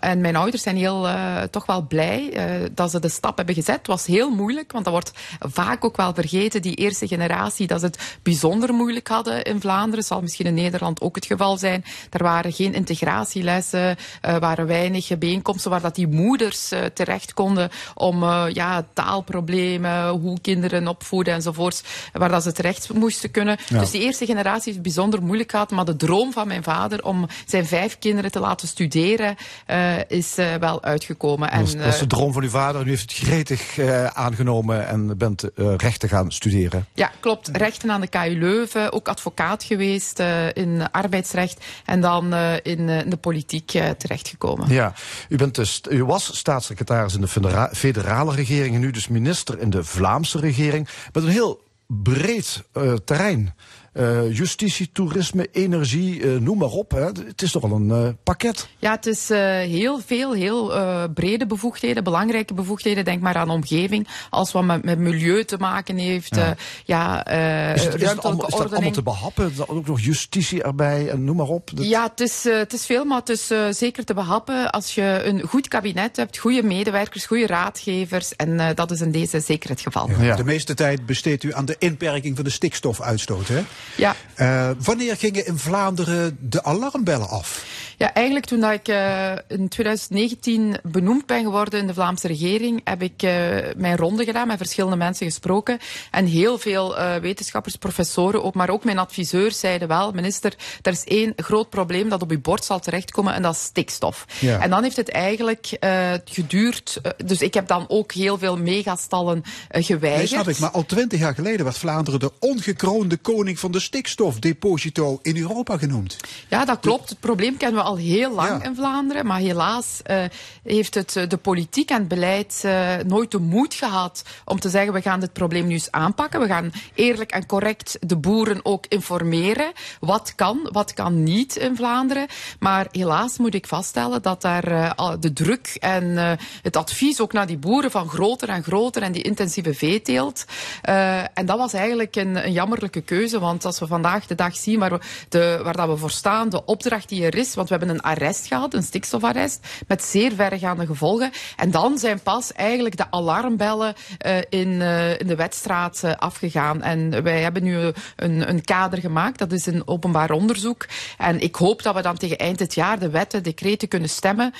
en mijn ouders zijn heel, toch wel blij dat ze de stap hebben gezet. Het was heel moeilijk, want dat wordt vaak ook wel vergeten. Die eerste generatie, dat ze het bijzonder moeilijk hadden in Vlaanderen. Zal misschien in Nederland ook het geval zijn. Er waren geen integratielessen, waren weinig bijeenkomsten waar dat die moeders uh, terecht konden om uh, ja, taalproblemen, hoe kinderen opvoeden enzovoorts, waar dat ze terecht moesten kunnen. Ja. Dus die eerste generatie heeft het bijzonder moeilijk gehad, maar de droom van mijn vader om zijn vijf kinderen te laten studeren uh, is wel uitgekomen. Dat, en, dat is de droom van uw vader. U heeft het gretig aangenomen en bent rechten gaan studeren. Ja, klopt. Rechten aan de KU Leuven, ook advocaat geweest in arbeidsrecht en dan in, in de politiek terechtgekomen. Ja, u bent dus u was staatssecretaris in de federa federale regering en nu dus minister in de Vlaamse regering. Met een heel breed uh, terrein. Eh, justitie, toerisme, energie, eh, noem maar op. Hè. Het is toch wel een eh, pakket. Ja, het is eh, heel veel, heel eh, brede bevoegdheden, belangrijke bevoegdheden. Denk maar aan omgeving, als wat met, met milieu te maken heeft. Ja. Ja, ja eh Is, het, is, het allemaal, is dat allemaal te behappen? Ook nog justitie erbij en noem maar op. Dat- Ja, het is, eh, het is veel, maar het is zeker te behappen als je een goed kabinet hebt, goede medewerkers, goede raadgevers. En eh, dat is in deze zeker het geval. De meeste tijd besteedt u aan de inperking van de stikstofuitstoot. Hè? Ja. Eh, wanneer gingen in Vlaanderen de alarmbellen af? Ja, eigenlijk toen dat ik eh, in 2019 benoemd ben geworden in de Vlaamse regering, heb ik eh, mijn ronde gedaan, met verschillende mensen gesproken. En heel veel wetenschappers, professoren, ook, maar ook mijn adviseurs zeiden wel, minister, er is één groot probleem dat op uw bord zal terechtkomen en dat is stikstof. Ja. En dan heeft het eigenlijk geduurd, dus ik heb dan ook heel veel megastallen geweigerd. Nee, snap ik. Maar al twintig jaar geleden werd Vlaanderen de ongekroonde koning van de stikstofdeposito in Europa genoemd. Ja, dat klopt. Het probleem kennen we al heel lang in Vlaanderen. Maar helaas eh, heeft het, eh, de politiek en het beleid eh, nooit de moed gehad om te zeggen we gaan dit probleem nu eens aanpakken. We gaan eerlijk en correct de boeren ook informeren. Wat kan, wat kan niet in Vlaanderen. Maar helaas moet ik vaststellen dat daar de druk en het advies ook naar die boeren van groter en groter en die intensieve veeteelt. En dat was eigenlijk een, een jammerlijke keuze. Want als we vandaag de dag zien waar we, de, waar dat we voor staan, de opdracht die er is. Want we hebben een arrest gehad, een stikstofarrest, met zeer verregaande gevolgen. En dan zijn pas eigenlijk de alarmbellen eh, in, eh, in de wedstraat eh, afgegaan. En wij hebben nu een, een kader gemaakt, dat is een openbaar onderzoek. En ik hoop dat we dan tegen eind dit jaar de wetten, decreten kunnen stemmen,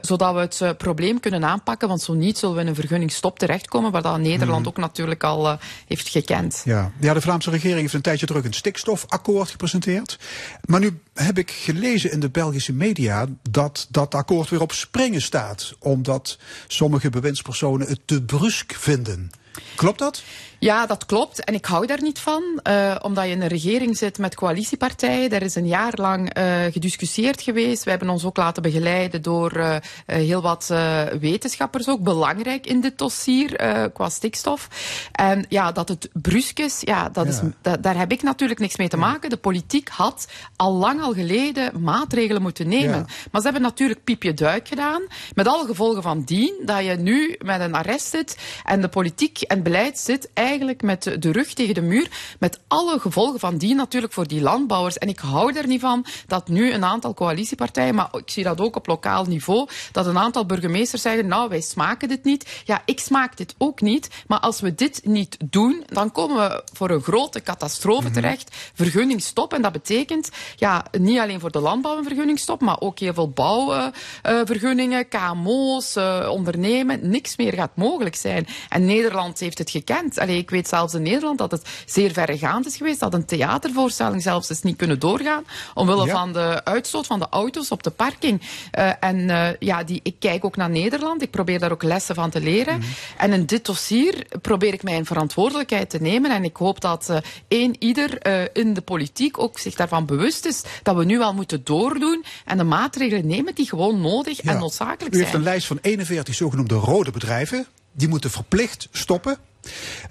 zodat we het probleem kunnen aanpakken. Want zo niet zullen we in een vergunningsstop terechtkomen, waar dat Nederland Mhm. ook natuurlijk al heeft gekend. Ja. ja, de Vlaamse regering heeft een tijdje terug een stikstofakkoord gepresenteerd. Maar nu heb ik gelezen in de Belgische media dat dat akkoord weer op springen staat. Omdat sommige bewindspersonen het te brusk vinden. Klopt dat? Ja, dat klopt. En ik hou daar niet van, eh, omdat je in een regering zit met coalitiepartijen. Er is een jaar lang eh, gediscussieerd geweest. We hebben ons ook laten begeleiden door eh, heel wat wetenschappers, ook belangrijk in dit dossier qua stikstof. En ja, dat het brusk is, ja, dat Is, da- daar heb ik natuurlijk niks mee te maken. De politiek had al lang al geleden maatregelen moeten nemen. Ja. Maar ze hebben natuurlijk piepje duik gedaan, met alle gevolgen van dien, dat je nu met een arrest zit en de politiek en beleid zit eigenlijk met de rug tegen de muur, met alle gevolgen van dien natuurlijk voor die landbouwers. En ik hou er niet van dat nu een aantal coalitiepartijen, maar ik zie dat ook op lokaal niveau, dat een aantal burgemeesters zeggen, nou wij smaken dit niet. Ja, ik smaak dit ook niet, maar als we dit niet doen, dan komen we voor een grote catastrofe terecht. Vergunningstop, en dat betekent ja, niet alleen voor de landbouw een vergunningstop, maar ook heel veel bouwvergunningen, KMO's, eh, ondernemen. Niks meer gaat mogelijk zijn. En Nederland heeft het gekend. Allee, ik weet zelfs in Nederland dat het zeer verregaand is geweest, dat een theatervoorstelling zelfs is niet kunnen doorgaan, omwille Ja. van de uitstoot van de auto's op de parking. Eh, en eh, ja, die, ik kijk ook naar Nederland, ik probeer daar ook lessen van te leren. En in dit dossier probeer ik mijn verantwoordelijkheid te nemen en ik hoop dat eh één ieder in de politiek ook zich daarvan bewust is dat we nu al moeten doordoen en de maatregelen nemen die gewoon nodig en noodzakelijk U heeft zijn. een lijst van 41 zogenoemde rode bedrijven. Die moeten verplicht stoppen.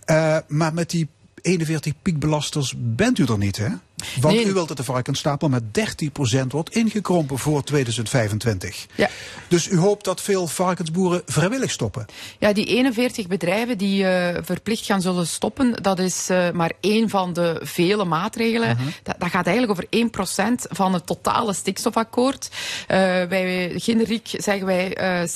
Eh, maar met die 41 piekbelasters bent u er niet, hè? Want u wilt dat de varkensstapel met 13% wordt ingekrompen voor 2025. Ja. Dus u hoopt dat veel varkensboeren vrijwillig stoppen. Ja, die 41 bedrijven die eh, verplicht gaan zullen stoppen, dat is eh, maar één van de vele maatregelen. dat, dat gaat eigenlijk over 1% van het totale stikstofakkoord. Eh, wij, generiek zeggen wij eh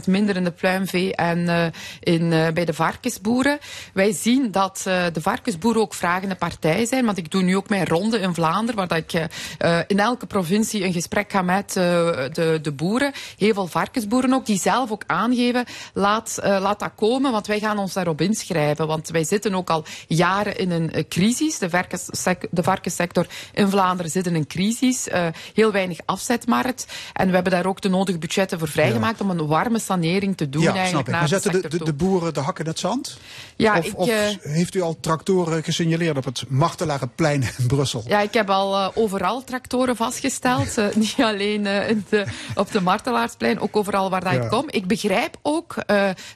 60% minder in de pluimvee en eh, in, eh, bij de varkensboeren. Wij zien dat eh, de varkensboeren ook vragende partij zijn, want ik doe nu ook mijn ronde in Vlaanderen, waar dat ik eh, in elke provincie een gesprek ga met eh, de, de boeren. Heel veel varkensboeren ook, die zelf ook aangeven, laat, eh, laat dat komen, want wij gaan ons daarop inschrijven. Want wij zitten ook al jaren in een crisis. De, varkenssec- de varkenssector in Vlaanderen zit in een crisis. heel weinig afzetmarkt. En we hebben daar ook de nodige budgetten voor vrijgemaakt om een warme sanering te doen ja, snap eigenlijk ik. Maar zetten de, de, boeren de hakken in het zand? Ja, of ik, of heeft u al tractoren gesignaleerd op het Martelarenplein in Brussel? Brussel. Ja, ik heb al uh, overal tractoren vastgesteld. Uh, niet alleen uh, de, op de Martelaarsplein, ook overal waar dat ja. ik kom. Ik begrijp ook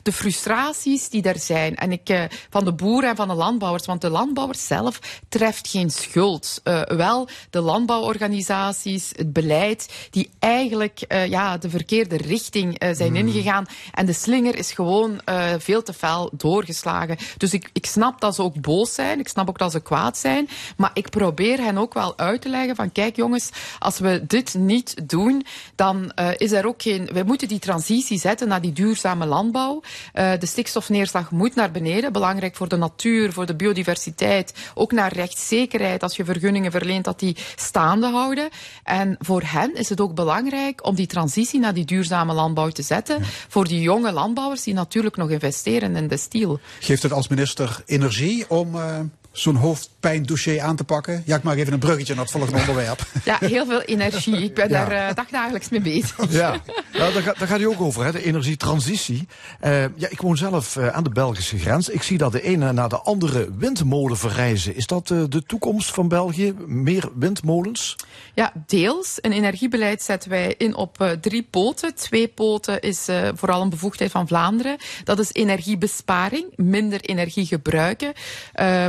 de frustraties die er zijn. En ik, van de boeren en van de landbouwers. Want de landbouwers zelf treft geen schuld. wel de landbouworganisaties, het beleid, die eigenlijk ja, de verkeerde richting zijn mm. ingegaan. En de slinger is gewoon veel te fel doorgeslagen. Dus ik, ik snap dat ze ook boos zijn. Ik snap ook dat ze kwaad zijn. Maar ik probeer hen ook wel uit te leggen van kijk jongens, als we dit niet doen, dan uh, is er ook geen... We moeten die transitie zetten naar die duurzame landbouw. Uh, de stikstofneerslag moet naar beneden. Belangrijk voor de natuur, voor de biodiversiteit. Ook naar rechtszekerheid als je vergunningen verleent, dat die staande houden. En voor hen is het ook belangrijk om die transitie naar die duurzame landbouw te zetten. Ja. Voor die jonge landbouwers die natuurlijk nog investeren in de stiel. Geeft het als minister energie om uh, zo'n hoofdpijndossier aan te pakken? Ja, ik maak even een bruggetje naar het volgende onderwerp. Ja, heel veel energie. Ik ben ja. daar uh, dagdagelijks mee bezig. Ja, nou, daar, gaat, daar gaat u ook over, hè, de energietransitie. Uh, ja, ik woon zelf uh, aan de Belgische grens. Ik zie dat de ene na de andere windmolen verrijzen. Is dat de toekomst van België? Meer windmolens? Ja, deels. In energiebeleid zetten wij in op drie poten. Twee poten is vooral een bevoegdheid van Vlaanderen. Dat is energiebesparing, minder energie gebruiken.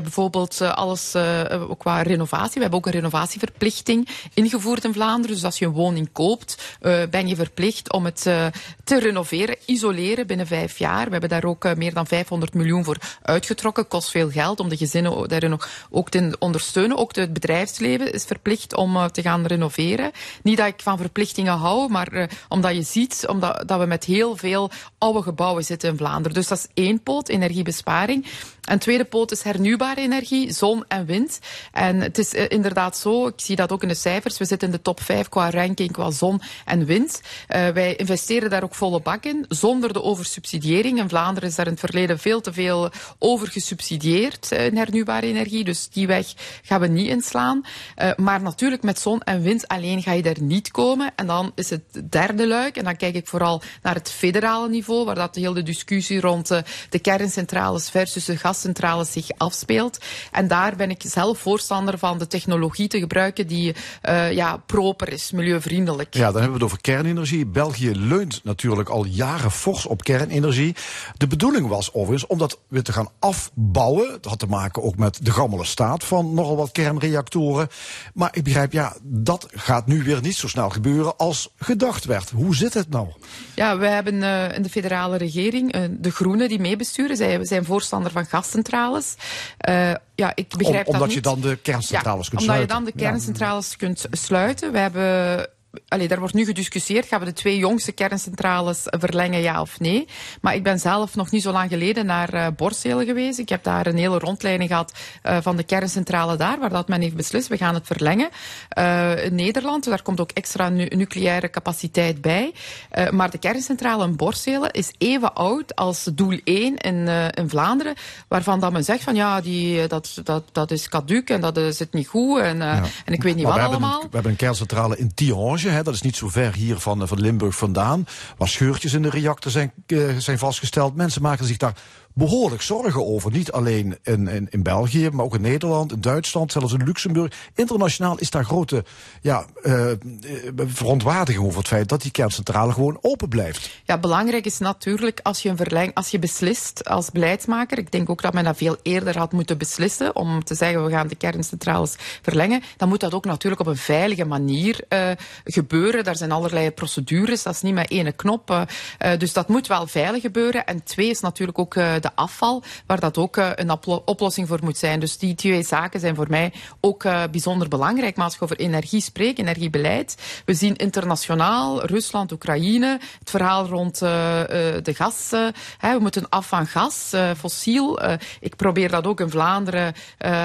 bijvoorbeeld alles ook qua renovatie. We hebben ook een renovatieverplichting ingevoerd in Vlaanderen. Dus als je een woning koopt, uh, ben je verplicht om het te renoveren, isoleren binnen vijf jaar. We hebben daar ook meer dan 500 miljoen voor uitgetrokken. Kost veel geld om de gezinnen daarin ook te ondersteunen. Ook het bedrijfsleven is verplicht om te gaan renoveren. Niet dat ik van verplichtingen hou, maar omdat je ziet omdat, dat we met heel veel oude gebouwen zitten in Vlaanderen. Dus dat is één poot, energiebesparing. En tweede poot is hernieuwbare energie, zon en wind. En het is uh, inderdaad zo, ik zie dat ook in de cijfers, we zitten in de top 5 qua ranking qua zon en wind. Uh, wij investeren daar ook volle bak in, zonder de oversubsidiëring. In Vlaanderen is daar in het verleden veel te veel over gesubsidieerd uh, in hernieuwbare energie, dus die weg gaan we niet inslaan. maar natuurlijk met zon en wind alleen ga je daar niet komen. En dan is het derde luik, en dan kijk ik vooral naar het federale niveau, waar dat de hele discussie rond de kerncentrales versus de gascentrales zich afspeelt. En daar ben ik zelf voorstander van de technologie te gebruiken die uh, ja, proper is, milieuvriendelijk. Ja, dan hebben we het over kernenergie. België leunt natuurlijk al jaren fors op kernenergie. De bedoeling was overigens om dat weer te gaan afbouwen. Dat had te maken ook met de gammele staat van nogal wat kernreactoren. Maar ik begrijp, ja, dat gaat nu weer niet zo snel gebeuren als gedacht werd. Hoe zit het nou? Ja, we hebben uh, in de federale regering uh, de Groenen die meebesturen. Zij zijn voorstander van gascentrales. Uh, ja, ik begrijp Om, omdat dat je dan de kerncentrales ja, kunt omdat sluiten. je dan de kerncentrales ja. kunt sluiten. We hebben Allee, daar wordt nu gediscussieerd. Gaan we de twee jongste kerncentrales verlengen, ja of nee? Maar ik ben zelf nog niet zo lang geleden naar uh, Borselen geweest. Ik heb daar een hele rondleiding gehad uh, van de kerncentrale daar, waar dat men heeft beslist. We gaan het verlengen. Uh, in Nederland, daar komt ook extra nu nucleaire capaciteit bij. maar de kerncentrale in Borselen is even oud als doel 1 in, in Vlaanderen, waarvan dat men zegt van ja, die, dat, dat, dat is caduc en dat zit niet goed en, ja. en ik weet niet maar wat we allemaal. Hebben een, we hebben een kerncentrale in Hè, dat is niet zo ver hier van, van Limburg vandaan. Waar scheurtjes in de reactor zijn, uh, zijn vastgesteld. Mensen maken zich daar behoorlijk zorgen over. Niet alleen in, in, België, maar ook in Nederland, in Duitsland, zelfs in Luxemburg. Internationaal is daar grote ja, uh, verontwaardiging over het feit dat die kerncentrale gewoon open blijft. Ja, belangrijk is natuurlijk als je een verleng, als je beslist als beleidsmaker. Ik denk ook dat men dat veel eerder had moeten beslissen om te zeggen we gaan de kerncentrales verlengen. Dan moet dat ook natuurlijk op een veilige manier uh, gebeuren. Daar zijn allerlei procedures. Dat is niet met ene knop. Dus dat moet wel veilig gebeuren. En twee is natuurlijk ook de afval, waar dat ook uh, een oplossing voor moet zijn. Dus die twee zaken zijn voor mij ook uh, bijzonder belangrijk. Maar als je over energie spreekt, energiebeleid, we zien internationaal Rusland, Oekraïne, het verhaal rond uh, de gas. We moeten af van gas, fossiel. ik probeer dat ook in Vlaanderen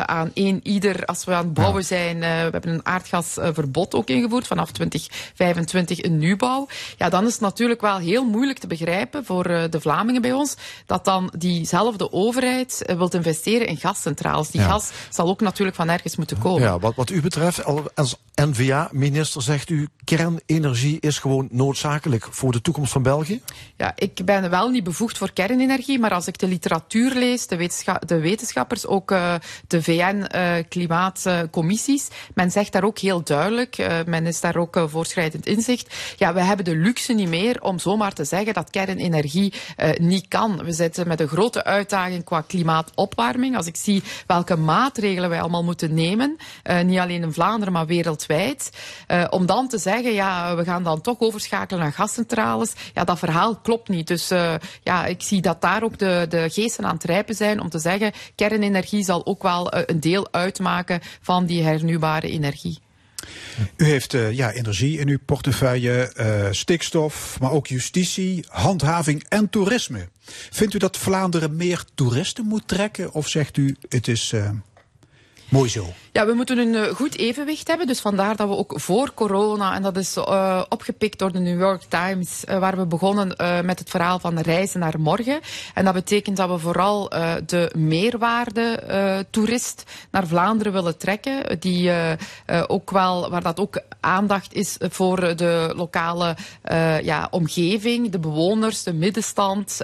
aan één ieder, als we aan het bouwen zijn. we hebben een aardgasverbod ook ingevoerd vanaf 2025 in nieuwbouw. Ja, dan is het natuurlijk wel heel moeilijk te begrijpen voor de Vlamingen bij ons dat dan die diezelfde overheid uh, wilt investeren in gascentrales. Die Ja. gas zal ook natuurlijk van ergens moeten komen. Ja, wat, wat u betreft, al- als N-VA-minister zegt u, kernenergie is gewoon noodzakelijk voor de toekomst van België? Ja, ik ben wel niet bevoegd voor kernenergie, maar als ik de literatuur lees, de, wetenschappers, ook uh, de VN-klimaatcommissies, men zegt daar ook heel duidelijk, uh, men is daar ook voorschrijdend inzicht, ja, we hebben de luxe niet meer om zomaar te zeggen dat kernenergie niet kan. We zitten met een grote uitdaging qua klimaatopwarming. Als ik zie welke maatregelen wij allemaal moeten nemen, niet alleen in Vlaanderen, maar wereldwijd, om dan te zeggen, ja, we gaan dan toch overschakelen naar gascentrales, ja, dat verhaal klopt niet. Dus uh, ja, ik zie dat daar ook de, de geesten aan het rijpen zijn om te zeggen, kernenergie zal ook wel een deel uitmaken van die hernieuwbare energie. U heeft uh, ja, energie in uw portefeuille, uh, stikstof, maar ook justitie, handhaving en toerisme. Vindt u dat Vlaanderen meer toeristen moet trekken of zegt u het is uh, mooi zo? Ja, we moeten een uh, goed evenwicht hebben. Dus vandaar dat we ook voor corona, en dat is uh, opgepikt door de New York Times, uh, waar we begonnen met het verhaal van reizen naar morgen. En dat betekent dat we vooral de meerwaarde toerist naar Vlaanderen willen trekken. Die ook wel, waar dat ook aandacht is voor de lokale ja, omgeving, de bewoners, de middenstand.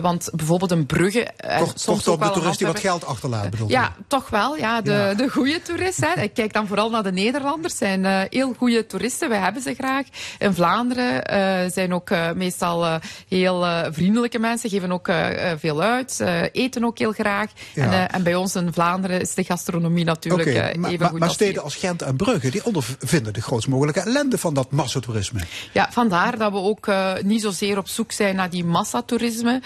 want bijvoorbeeld een Brugge. Toch, toch, toch de toerist die wat geld achterlaat, bedoel Ja, toch wel. Ja, de, ja. de goede toerist. Hè. Ik kijk dan vooral naar de Nederlanders. zijn uh, heel goede toeristen. Wij hebben ze graag. In Vlaanderen uh, zijn ook uh, meestal heel vriendelijke mensen. Geven ook veel uit. eten ook heel graag. Ja. En, en, bij ons in Vlaanderen is de gastronomie natuurlijk okay, even maar, goed. Maar, maar steden als Gent en Brugge, die ondervinden de grootst mogelijke ellende van dat massatoerisme. Ja, vandaar dat we ook niet zozeer op zoek zijn naar die massatoerisme.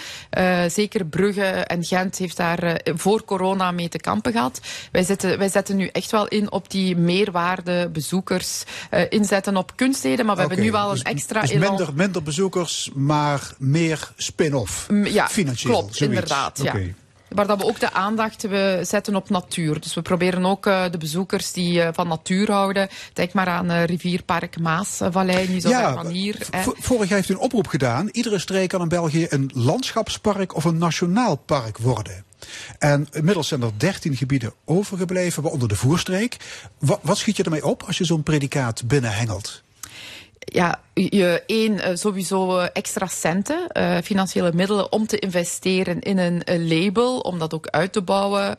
zeker Brugge en Gent heeft daar voor corona mee te kampen gehad. Wij, wij zetten nu echt wel in op die meerwaarde bezoekers. Uh, inzetten op kunststeden, maar we okay, hebben nu wel dus, een extra dus elan. minder, minder bezoekers, maar meer spin-off. Ja, financieel. klopt, zoiets. inderdaad. Okay. Ja. Maar dat we ook de aandacht we zetten op natuur. Dus we proberen ook uh, de bezoekers die uh, van natuur houden. Denk maar aan uh, Rivierpark Maasvallei, niet zo ja, van hier. Vorig jaar heeft u een oproep gedaan. Iedere streek kan in België een landschapspark of een nationaal park worden. En inmiddels zijn er 13 gebieden overgebleven, waaronder de voerstreek. Wat, wat schiet je ermee op als je zo'n predicaat binnenhengelt? Ja, je één uh, sowieso uh, extra centen, uh, financiële middelen om te investeren in een label, om dat ook uit te bouwen.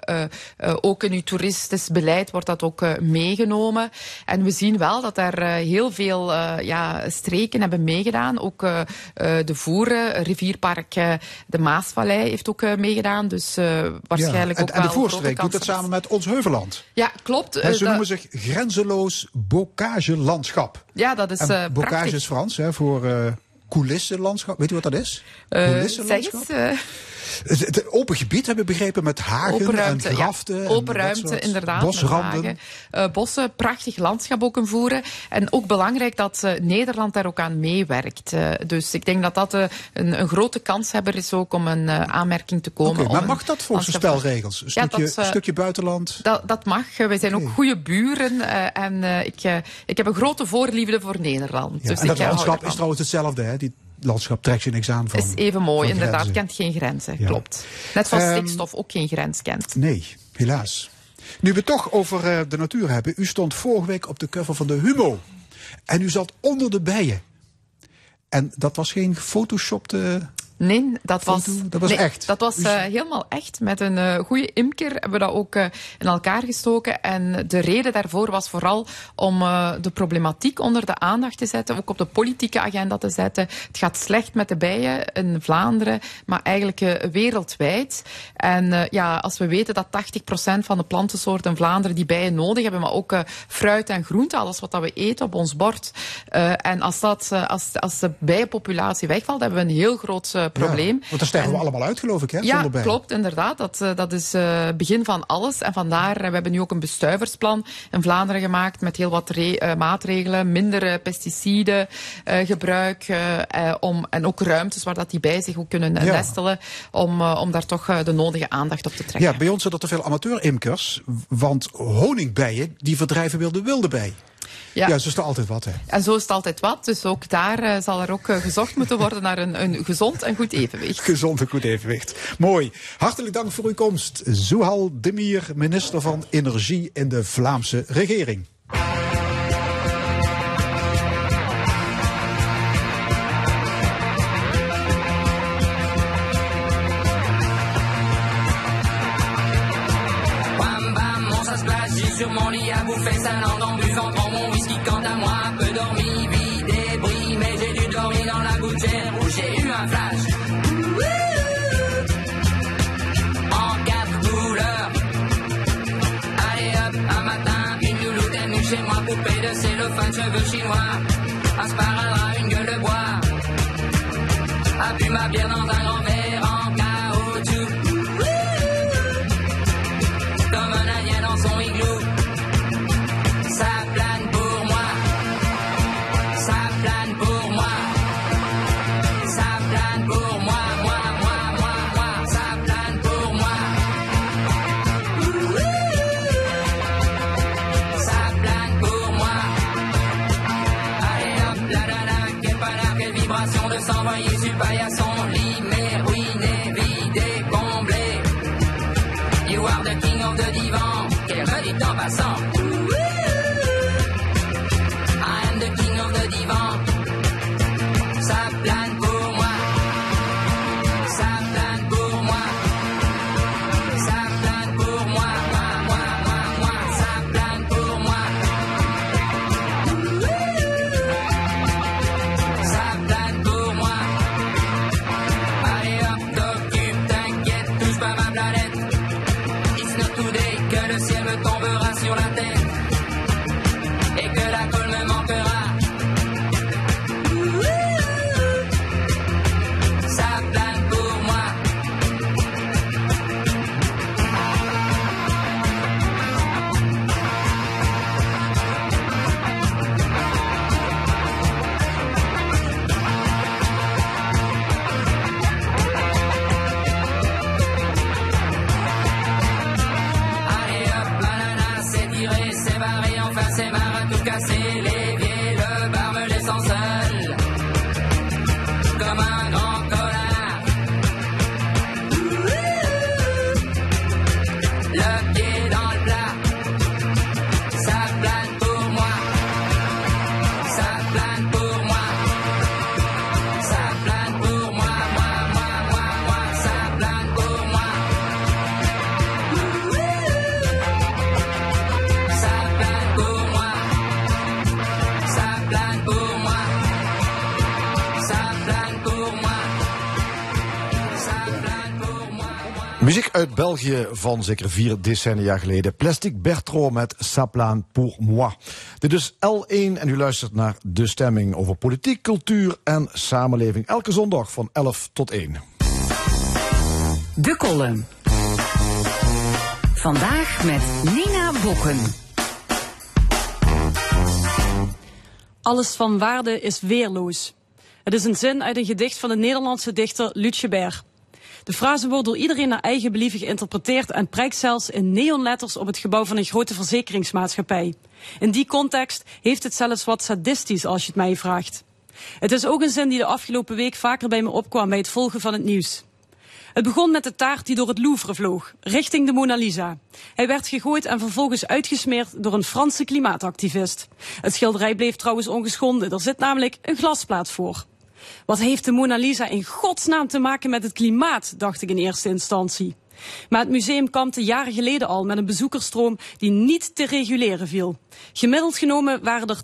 ook in uw toeristisch beleid wordt dat ook meegenomen. En we zien wel dat er heel veel ja, streken hebben meegedaan. Ook de Voeren, Rivierpark, de Maasvallei heeft ook meegedaan. Dus waarschijnlijk ja, ook en, wel de Voerstreek doet het samen met ons Heuveland. Ja, klopt. En ze noemen zich grenzeloos bocagelandschap. Ja, dat is bocage is Frans hè, voor uh, coulissenlandschap. Weet u wat dat is? Uh, coulissenlandschap? Uh... Het, het, open gebied hebben we begrepen met hagen open ruimte, en graften. Ja, open en ruimte, inderdaad. Bosranden. Uh, bossen, prachtig landschap ook een voeren. En ook belangrijk dat uh, Nederland daar ook aan meewerkt. Uh, dus ik denk dat dat een, een, grote kanshebber is ook om een aanmerking te komen. Okay, maar mag dat volgens de spelregels? Een stukje, ja, dat, stukje buitenland? Dat, dat mag. Wij zijn okay. ook goede buren. en ik, ik heb een grote voorliefde voor Nederland. Ja, dus en dat landschap is trouwens hetzelfde, hè? Die landschap trekt je niks aan van. Is even mooi, inderdaad. Kent geen grenzen, ja. klopt. Net zoals um, stikstof ook geen grens kent. Nee, helaas. Nu we het toch over uh, de natuur hebben. U stond vorige week op de cover van de Humo. En u zat onder de bijen. En dat was geen photoshopte... Nee, dat was, dat was nee, echt. Dat was uh, helemaal echt. Met een uh, goede imker hebben we dat ook uh, in elkaar gestoken. En de reden daarvoor was vooral om de problematiek onder de aandacht te zetten. Ook op de politieke agenda te zetten. Het gaat slecht met de bijen in Vlaanderen, maar eigenlijk wereldwijd. En ja, als we weten dat 80% van de plantensoorten in Vlaanderen die bijen nodig hebben, maar ook fruit en groente, alles wat dat we eten op ons bord. en als, dat, als, als de bijenpopulatie wegvalt, hebben we een heel groot probleem. Want daar sterven we allemaal uit, geloof ik, hè? Ja, klopt, inderdaad. Dat, uh, dat is het uh, begin van alles. En vandaar, uh, we hebben nu ook een bestuiversplan in Vlaanderen gemaakt met heel wat maatregelen. Minder pesticiden gebruik om, en ook ruimtes waar dat die bij zich ook kunnen ja. nestelen. Om, om daar toch de nodige aandacht op te trekken. Ja, bij ons zijn er te veel amateurimkers. Want honingbijen, die verdrijven wilde wilde bij. Ja, zo is er altijd wat, hè? En zo is het altijd wat. Dus ook daar uh, zal er ook uh, gezocht moeten worden naar een, een gezond en goed evenwicht. Gezond en goed evenwicht. Mooi. Hartelijk dank voor uw komst. Zuhal Demir, minister van Energie in de Vlaamse regering. Cheveux chinois un sparadrap une gueule de bois. A bu ma bière dans un grand Van zeker vier decennia geleden. Plastic Bertrand met Saplaan pour moi. Dit is L1 en u luistert naar De Stemming over politiek, cultuur en samenleving. Elke zondag van 11 tot 1. De column. Vandaag met Nina Bokken. Alles van waarde is weerloos. Het is een zin uit een gedicht van de Nederlandse dichter Lutje Ber. De frase wordt door iedereen naar eigen believen geïnterpreteerd en prijkt zelfs in neonletters op het gebouw van een grote verzekeringsmaatschappij. In die context heeft het zelfs wat sadistisch als je het mij vraagt. Het is ook een zin die de afgelopen week vaker bij me opkwam bij het volgen van het nieuws. Het begon met de taart die door het Louvre vloog, richting de Mona Lisa. Hij werd gegooid en vervolgens uitgesmeerd door een Franse klimaatactivist. Het schilderij bleef trouwens ongeschonden, er zit namelijk een glasplaat voor. Wat heeft de Mona Lisa in godsnaam te maken met het klimaat, dacht ik in eerste instantie. Maar het museum kampte jaren geleden al met een bezoekersstroom die niet te reguleren viel. Gemiddeld genomen waren er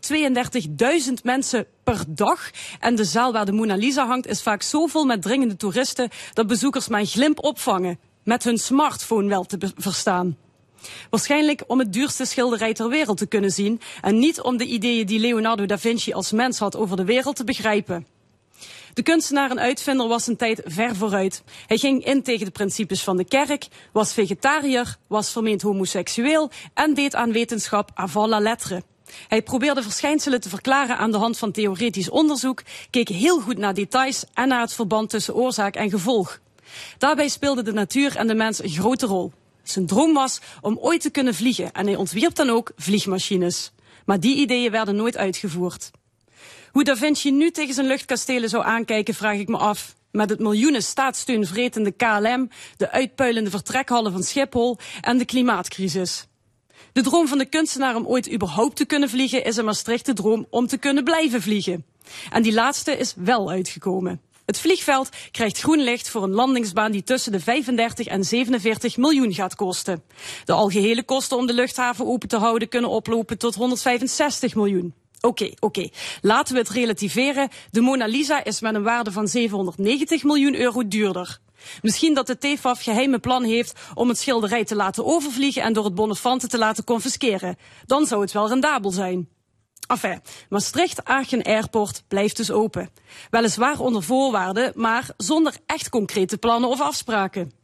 32.000 mensen per dag. En de zaal waar de Mona Lisa hangt is vaak zo vol met dringende toeristen dat bezoekers maar een glimp opvangen. Met hun smartphone wel te verstaan. Waarschijnlijk om het duurste schilderij ter wereld te kunnen zien en niet om de ideeën die Leonardo da Vinci als mens had over de wereld te begrijpen. De kunstenaar en uitvinder was een tijd ver vooruit. Hij ging in tegen de principes van de kerk, was vegetariër, was vermeend homoseksueel en deed aan wetenschap avant la lettre. Hij probeerde verschijnselen te verklaren aan de hand van theoretisch onderzoek, keek heel goed naar details en naar het verband tussen oorzaak en gevolg. Daarbij speelde de natuur en de mens een grote rol. Zijn droom was om ooit te kunnen vliegen en hij ontwierp dan ook vliegmachines. Maar die ideeën werden nooit uitgevoerd. Hoe Da Vinci nu tegen zijn luchtkastelen zou aankijken, vraag ik me af. Met het miljoenen staatssteun vretende KLM, de uitpuilende vertrekhallen van Schiphol en de klimaatcrisis. De droom van de kunstenaar om ooit überhaupt te kunnen vliegen is in Maastricht de droom om te kunnen blijven vliegen. En die laatste is wel uitgekomen. Het vliegveld krijgt groen licht voor een landingsbaan die tussen de 35 en 47 miljoen gaat kosten. De algehele kosten om de luchthaven open te houden kunnen oplopen tot 165 miljoen. Oké, oké. Laten we het relativeren. De Mona Lisa is met een waarde van 790 miljoen euro duurder. Misschien dat de TFAF geheime plan heeft om het schilderij te laten overvliegen en door het Bonnefante te laten confisceren. Dan zou het wel rendabel zijn. Enfin, Maastricht-Aachen Airport blijft dus open. Weliswaar onder voorwaarden, maar zonder echt concrete plannen of afspraken.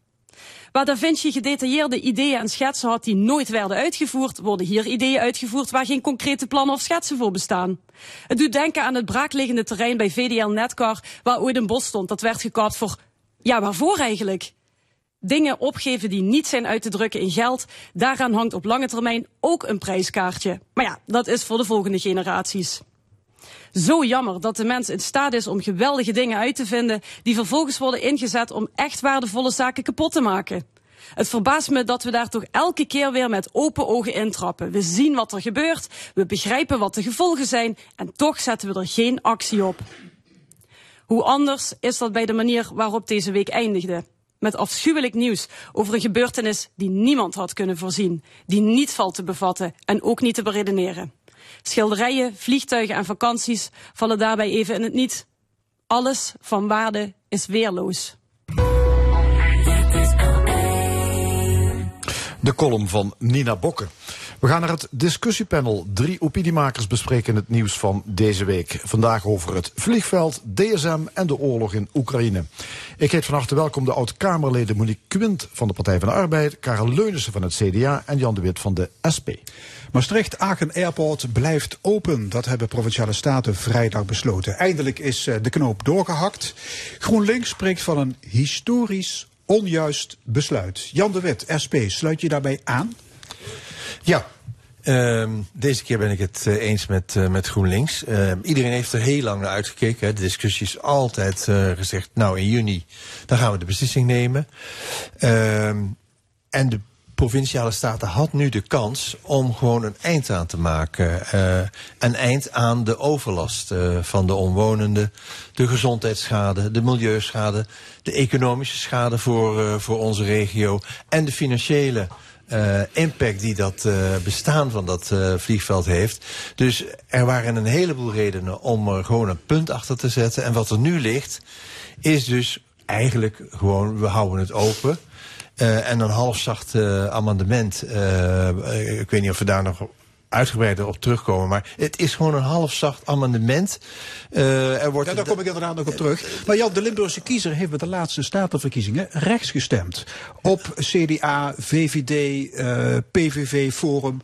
Waar Da Vinci gedetailleerde ideeën en schetsen had die nooit werden uitgevoerd, worden hier ideeën uitgevoerd waar geen concrete plannen of schetsen voor bestaan. Het doet denken aan het braakliggende terrein bij VDL Netcar, waar ooit een bos stond. Dat werd gekaapt voor, ja, waarvoor eigenlijk? Dingen opgeven die niet zijn uit te drukken in geld, daaraan hangt op lange termijn ook een prijskaartje. Maar ja, dat is voor de volgende generaties. Zo jammer dat de mens in staat is om geweldige dingen uit te vinden die vervolgens worden ingezet om echt waardevolle zaken kapot te maken. Het verbaast me dat we daar toch elke keer weer met open ogen intrappen. We zien wat er gebeurt, we begrijpen wat de gevolgen zijn en toch zetten we er geen actie op. Hoe anders is dat bij de manier waarop deze week eindigde? Met afschuwelijk nieuws over een gebeurtenis die niemand had kunnen voorzien, die niet valt te bevatten en ook niet te beredeneren. Schilderijen, vliegtuigen en vakanties vallen daarbij even in het niet. Alles van waarde is weerloos. De column van Nina Bokke. We gaan naar het discussiepanel. Drie opiniemakers bespreken het nieuws van deze week. Vandaag over het vliegveld, DSM en de oorlog in Oekraïne. Ik heet van harte welkom de oud-Kamerleden Monique Quint van de Partij van de Arbeid, Karel Leunissen van het CDA en Jan de Wit van de SP. Maastricht-Aachen Airport blijft open. Dat hebben provinciale staten vrijdag besloten. Eindelijk is eh, de knoop doorgehakt. GroenLinks spreekt van een historisch onjuist besluit. Jan de Wit, SP, sluit je daarbij aan? Ja, ehm, deze keer ben ik het eh, eens met, uh, met GroenLinks. Uh, iedereen heeft er heel lang naar uitgekeken. Hè. De discussie is altijd uh, gezegd, nou in juni, dan gaan we de beslissing nemen. Ehm, en de provinciale staten had nu de kans om gewoon een eind aan te maken. een eind aan de overlast van de omwonenden, de gezondheidsschade, de milieuschade, de economische schade voor, voor onze regio en de financiële uh, impact die dat uh, bestaan van dat uh, vliegveld heeft. Dus er waren een heleboel redenen om er gewoon een punt achter te zetten. En wat er nu ligt, is dus eigenlijk gewoon, we houden het open. en een halfzacht amendement. ik weet niet of we daar nog uitgebreider op terugkomen. Maar het is gewoon een halfzacht amendement. Uh, er wordt ja, daar kom ik inderdaad nog op terug. Maar Jan, de Limburgse kiezer heeft met de laatste statenverkiezingen rechts gestemd. Op CDA, VVD, uh, PVV, Forum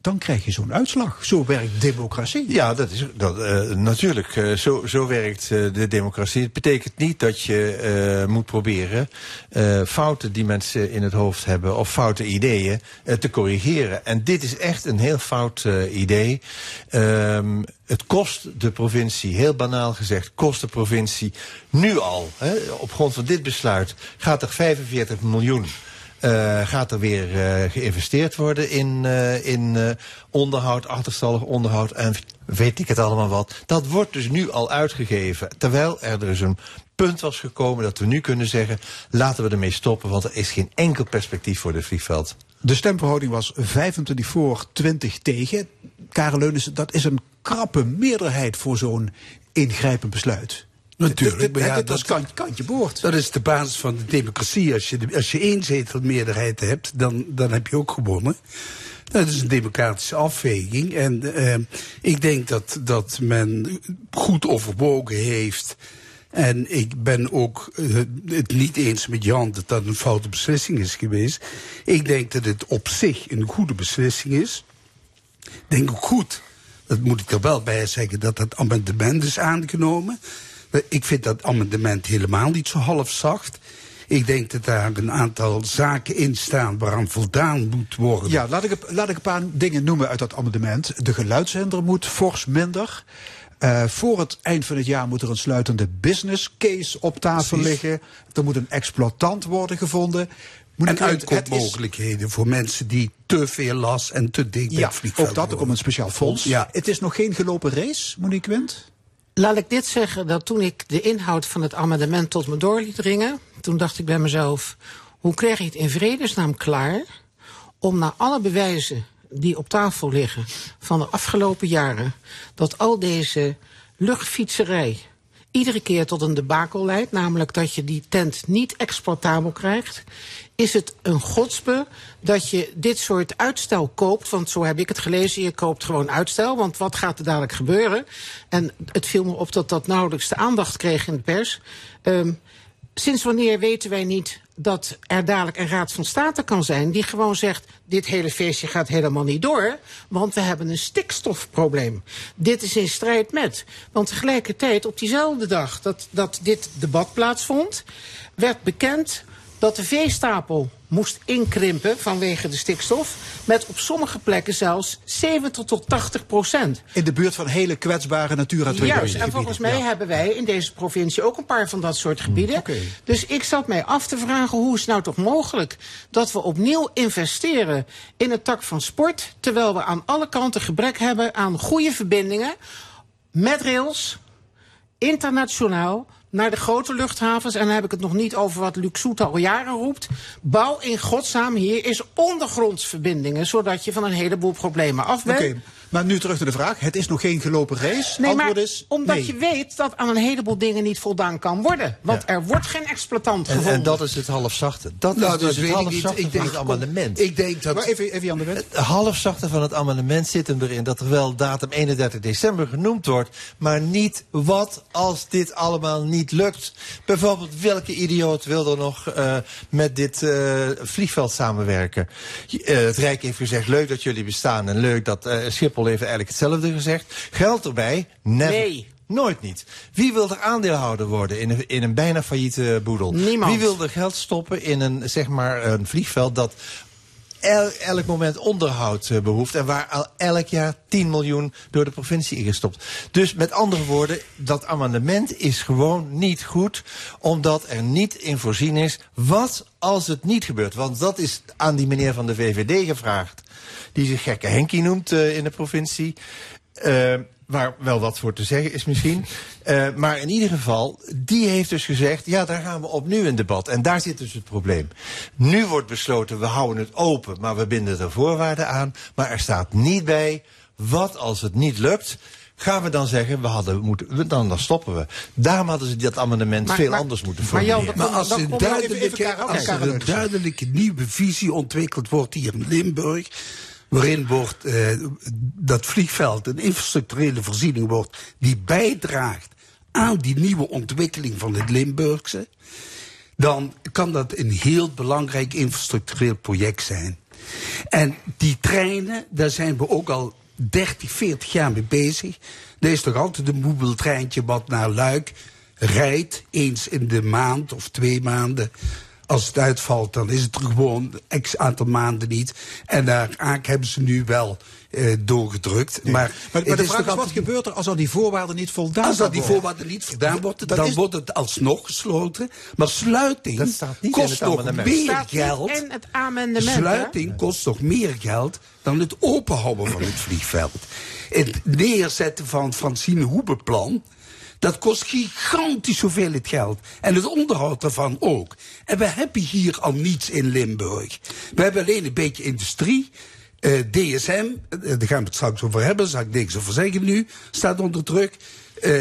dan krijg je zo'n uitslag. Zo werkt democratie. Ja, dat is dat, uh, natuurlijk. Uh, zo, zo werkt uh, de democratie. Het betekent niet dat je moet proberen fouten die mensen in het hoofd hebben of foute ideeën te corrigeren. En dit is echt een heel fout idee. Um, het kost de provincie, heel banaal gezegd, kost de provincie nu al, hè, op grond van dit besluit, gaat er 45 miljoen uh, gaat er weer uh, geïnvesteerd worden in, uh, in onderhoud, achterstallig onderhoud en weet ik het allemaal wat. Dat wordt dus nu al uitgegeven. Terwijl er dus een punt was gekomen dat we nu kunnen zeggen... laten we ermee stoppen, want er is geen enkel perspectief voor dit vliegveld. De stemverhouding was 25 voor, 20 tegen. Karel Leunissen, dat is een krappe meerderheid voor zo'n ingrijpend besluit. Natuurlijk. Maar ja, dat is kant, kantje boord. Dat is de basis van de democratie. Als je, de, als je één zetel meerderheid hebt, dan, dan heb je ook gewonnen. Dat is een democratische afweging. En uh, ik denk dat, dat men goed overwogen heeft. En ik ben ook uh, het niet eens met Jan dat dat een foute beslissing is geweest. Ik denk dat het op zich een goede beslissing is. Ik denk ook goed, dat moet ik er wel bij zeggen, dat het amendement is aangenomen. Ik vind dat amendement helemaal niet zo half zacht. Ik denk dat daar een aantal zaken in staan waaraan voldaan moet worden. Ja, laat ik, een- laat ik een paar dingen noemen uit dat amendement. De geluidszender moet fors minder. Eh, voor het eind van het jaar moet er een sluitende business case op tafel Precies. liggen. Er moet een exploitant worden gevonden. Moet en is- uitkoopmogelijkheden voor mensen die te veel last en te dik bij Ja, het vliegveld ook dat, er komt een speciaal fonds. Ja. Het is nog geen gelopen race, Monique Quint. Laat ik dit zeggen, dat toen ik de inhoud van het amendement tot me door liet dringen... toen dacht ik bij mezelf, hoe krijg je het in vredesnaam klaar... om na alle bewijzen die op tafel liggen van de afgelopen jaren... dat al deze luchtfietserij iedere keer tot een debakel leidt... namelijk dat je die tent niet exploitabel krijgt... is het een godsbe dat je dit soort uitstel koopt. Want zo heb ik het gelezen, je koopt gewoon uitstel. Want wat gaat er dadelijk gebeuren? En het viel me op dat dat nauwelijks de aandacht kreeg in de pers. Ehm, sinds wanneer weten wij niet dat er dadelijk een raad van state kan zijn... die gewoon zegt, dit hele feestje gaat helemaal niet door... want we hebben een stikstofprobleem. Dit is in strijd met. Want tegelijkertijd, op diezelfde dag dat, dat dit debat plaatsvond... werd bekend dat de veestapel moest inkrimpen vanwege de stikstof... met op sommige plekken zelfs 70 tot 80 procent. In de buurt van hele kwetsbare Natura 2000 Juist, en volgens mij Ja. hebben wij in deze provincie ook een paar van dat soort gebieden. Dus ik zat mij af te vragen, hoe is het nou toch mogelijk dat we opnieuw investeren in het tak van sport, terwijl we aan alle kanten gebrek hebben aan goede verbindingen met rails, internationaal, naar de grote luchthavens. En dan heb ik het nog niet over wat Luc Soet al jaren roept. Bouw in godsnaam hier is ondergrondsverbindingen, zodat je van een heleboel problemen af bent. Maar nu terug naar de vraag. Het is nog geen gelopen race. Nee, Antwoord maar is omdat nee. je weet dat aan een heleboel dingen niet voldaan kan worden. Want er wordt geen exploitant En, gevonden. en dat is het halfzachte. Dat Nou, is dus het halfzachte Ik van denk- het amendement. Ik denk dat... Maar even, even Jan de Wet. Het halfzachte van het amendement zit hem erin dat er wel datum 31 december genoemd wordt, maar niet wat als dit allemaal niet lukt. Bijvoorbeeld, welke idioot wil er nog eh, met dit eh, vliegveld samenwerken? Eh, het Rijk heeft gezegd, leuk dat jullie bestaan en leuk dat eh, Schiphol heeft eigenlijk hetzelfde gezegd. Geld erbij? Never. Nee. Nooit niet. Wie wil er aandeelhouder worden in een, in een bijna failliete boedel? Niemand. Wie wil er geld stoppen in een, zeg maar, een vliegveld dat el- elk moment onderhoud eh, behoeft en waar al elk jaar 10 miljoen door de provincie ingestopt. Dus met andere woorden, dat amendement is gewoon niet goed, omdat er niet in voorzien is wat als het niet gebeurt. Want dat is aan die meneer van de VVD gevraagd, die zich gekke Henkie noemt eh, in de provincie. Eh, waar wel wat voor te zeggen is misschien. Eh, maar in ieder geval, die heeft dus gezegd... ja, daar gaan we opnieuw in debat. En daar zit dus het probleem. Nu wordt besloten, we houden het open... maar we binden er voorwaarden aan. Maar er staat niet bij, wat als het niet lukt... gaan we dan zeggen, we hadden moeten, dan, dan stoppen we. Daarom hadden ze dat amendement Maar- veel maar- anders moeten maar Jan, formuleren. Maar als, er een even- duidelijke, als er een duidelijke nieuwe visie ontwikkeld wordt hier in Limburg... waarin wordt, eh, dat vliegveld een infrastructurele voorziening wordt... die bijdraagt aan die nieuwe ontwikkeling van het Limburgse... dan kan dat een heel belangrijk infrastructureel project zijn. En die treinen, daar zijn we ook al 30, 40 jaar mee bezig. Er is toch altijd een moebeltreintje wat naar Luik rijdt, eens in de maand of twee maanden. Als het uitvalt, dan is het er gewoon x aantal maanden niet. En daar Aak hebben ze nu wel eh, doorgedrukt. Maar, Maar, maar het de vraag is, wat altijd- gebeurt er als al die voorwaarden niet voldaan als dat die voorwaarden niet gedaan worden, dan is- wordt het alsnog gesloten. Maar sluiting Dat staat niet in kost het nog amendement. meer geld. in het amendement. hè? Sluiting kost nog meer geld dan het openhouden van het vliegveld. Het neerzetten van Francine Hoebenplan, dat kost gigantisch hoeveelheid geld. En het onderhoud daarvan ook. En we hebben hier al niets in Limburg. We hebben alleen een beetje industrie. Eh, DSM, eh, daar gaan we het straks over hebben, daar zal ik niks over zeggen nu, staat onder druk. Eh,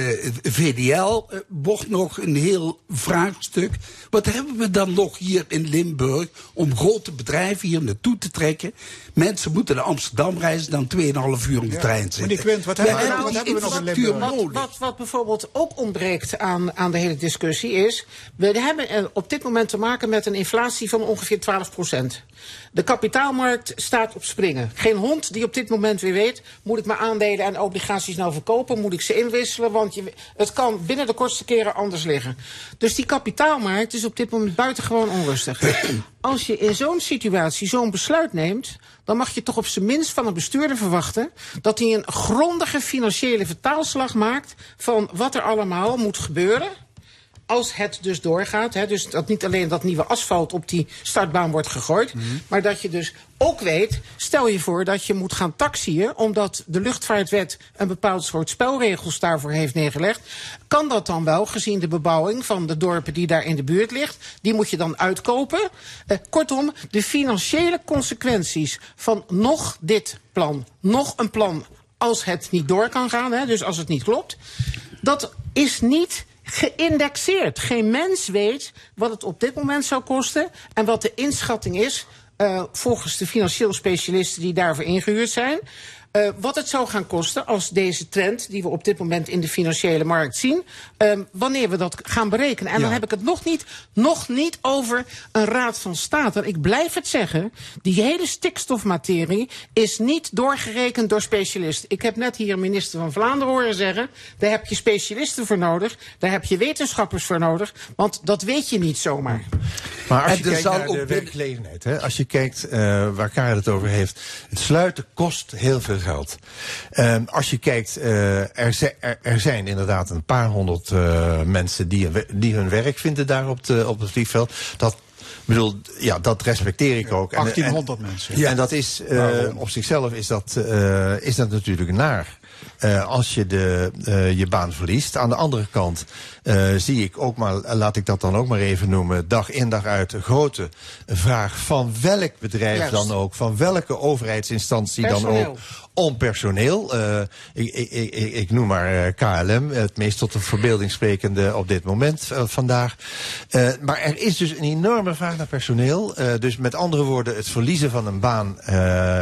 VDL wordt nog een heel vraagstuk. Wat hebben we dan nog hier in Limburg om grote bedrijven hier naartoe te trekken? Mensen moeten naar Amsterdam reizen, dan 2,5 uur in de trein zitten. Meneer Quint, wat hebben we- hebben wat hebben we nog in Limburg? Wat, wat, wat bijvoorbeeld ook ontbreekt aan, aan de hele discussie is... we hebben er op dit moment te maken met een inflatie van ongeveer 12% De kapitaalmarkt staat op springen. Geen hond die op dit moment weer weet... moet ik mijn aandelen en obligaties nou verkopen? Moet ik ze inwisselen? want je, het kan binnen de kortste keren anders liggen. Dus die kapitaalmarkt is op dit moment buitengewoon onrustig. Als je in zo'n situatie zo'n besluit neemt, dan mag je toch op zijn minst van een bestuurder verwachten dat hij een grondige financiële vertaalslag maakt van wat er allemaal moet gebeuren als het dus doorgaat, hè, dus dat niet alleen dat nieuwe asfalt op die startbaan wordt gegooid, maar dat je dus ook weet, stel je voor dat je moet gaan taxiën, omdat de luchtvaartwet een bepaald soort spelregels daarvoor heeft neergelegd, kan dat dan wel, gezien de bebouwing van de dorpen die daar in de buurt ligt, die moet je dan uitkopen. Eh, kortom, de financiële consequenties van nog dit plan, nog een plan als het niet door kan gaan, hè, dus als het niet klopt, dat is niet geïndexeerd. Geen mens weet wat het op dit moment zou kosten en wat de inschatting is uh, volgens de financieel specialisten die daarvoor ingehuurd zijn. Uh, wat het zou gaan kosten als deze trend die we op dit moment in de financiële markt zien, uh, wanneer we dat gaan berekenen. En ja. dan heb ik het nog niet, nog niet over een raad van state. En ik blijf het zeggen, die hele stikstofmaterie is niet doorgerekend door specialisten. Ik heb net hier een minister van Vlaanderen horen zeggen, daar heb je specialisten voor nodig, daar heb je wetenschappers voor nodig, want dat weet je niet zomaar. Maar als je kijkt naar de werkgelegenheid, hè, als je kijkt uh, waar Karel het over heeft, het sluiten kost heel veel geld. Um, als je kijkt, uh, er, zijn, er, zijn inderdaad een paar honderd uh, mensen die, die hun werk vinden daar op, de, op het vliegveld. Dat bedoel, ja, dat respecteer ik ook. 1800 en, en, mensen. Ja, en dat is, uh, op zichzelf is dat, uh, is dat natuurlijk naar. Uh, als je de, uh, je baan verliest. Aan de andere kant uh, zie ik ook maar, laat ik dat dan ook maar even noemen, dag in dag uit een grote vraag van welk bedrijf Juist. dan ook, van welke overheidsinstantie personeel. dan ook, om personeel. Ik, ik, ik, ik, noem maar KLM, het meest tot de verbeelding sprekende op dit moment vandaag. Maar er is dus een enorme vraag naar personeel. dus met andere woorden, het verliezen van een baan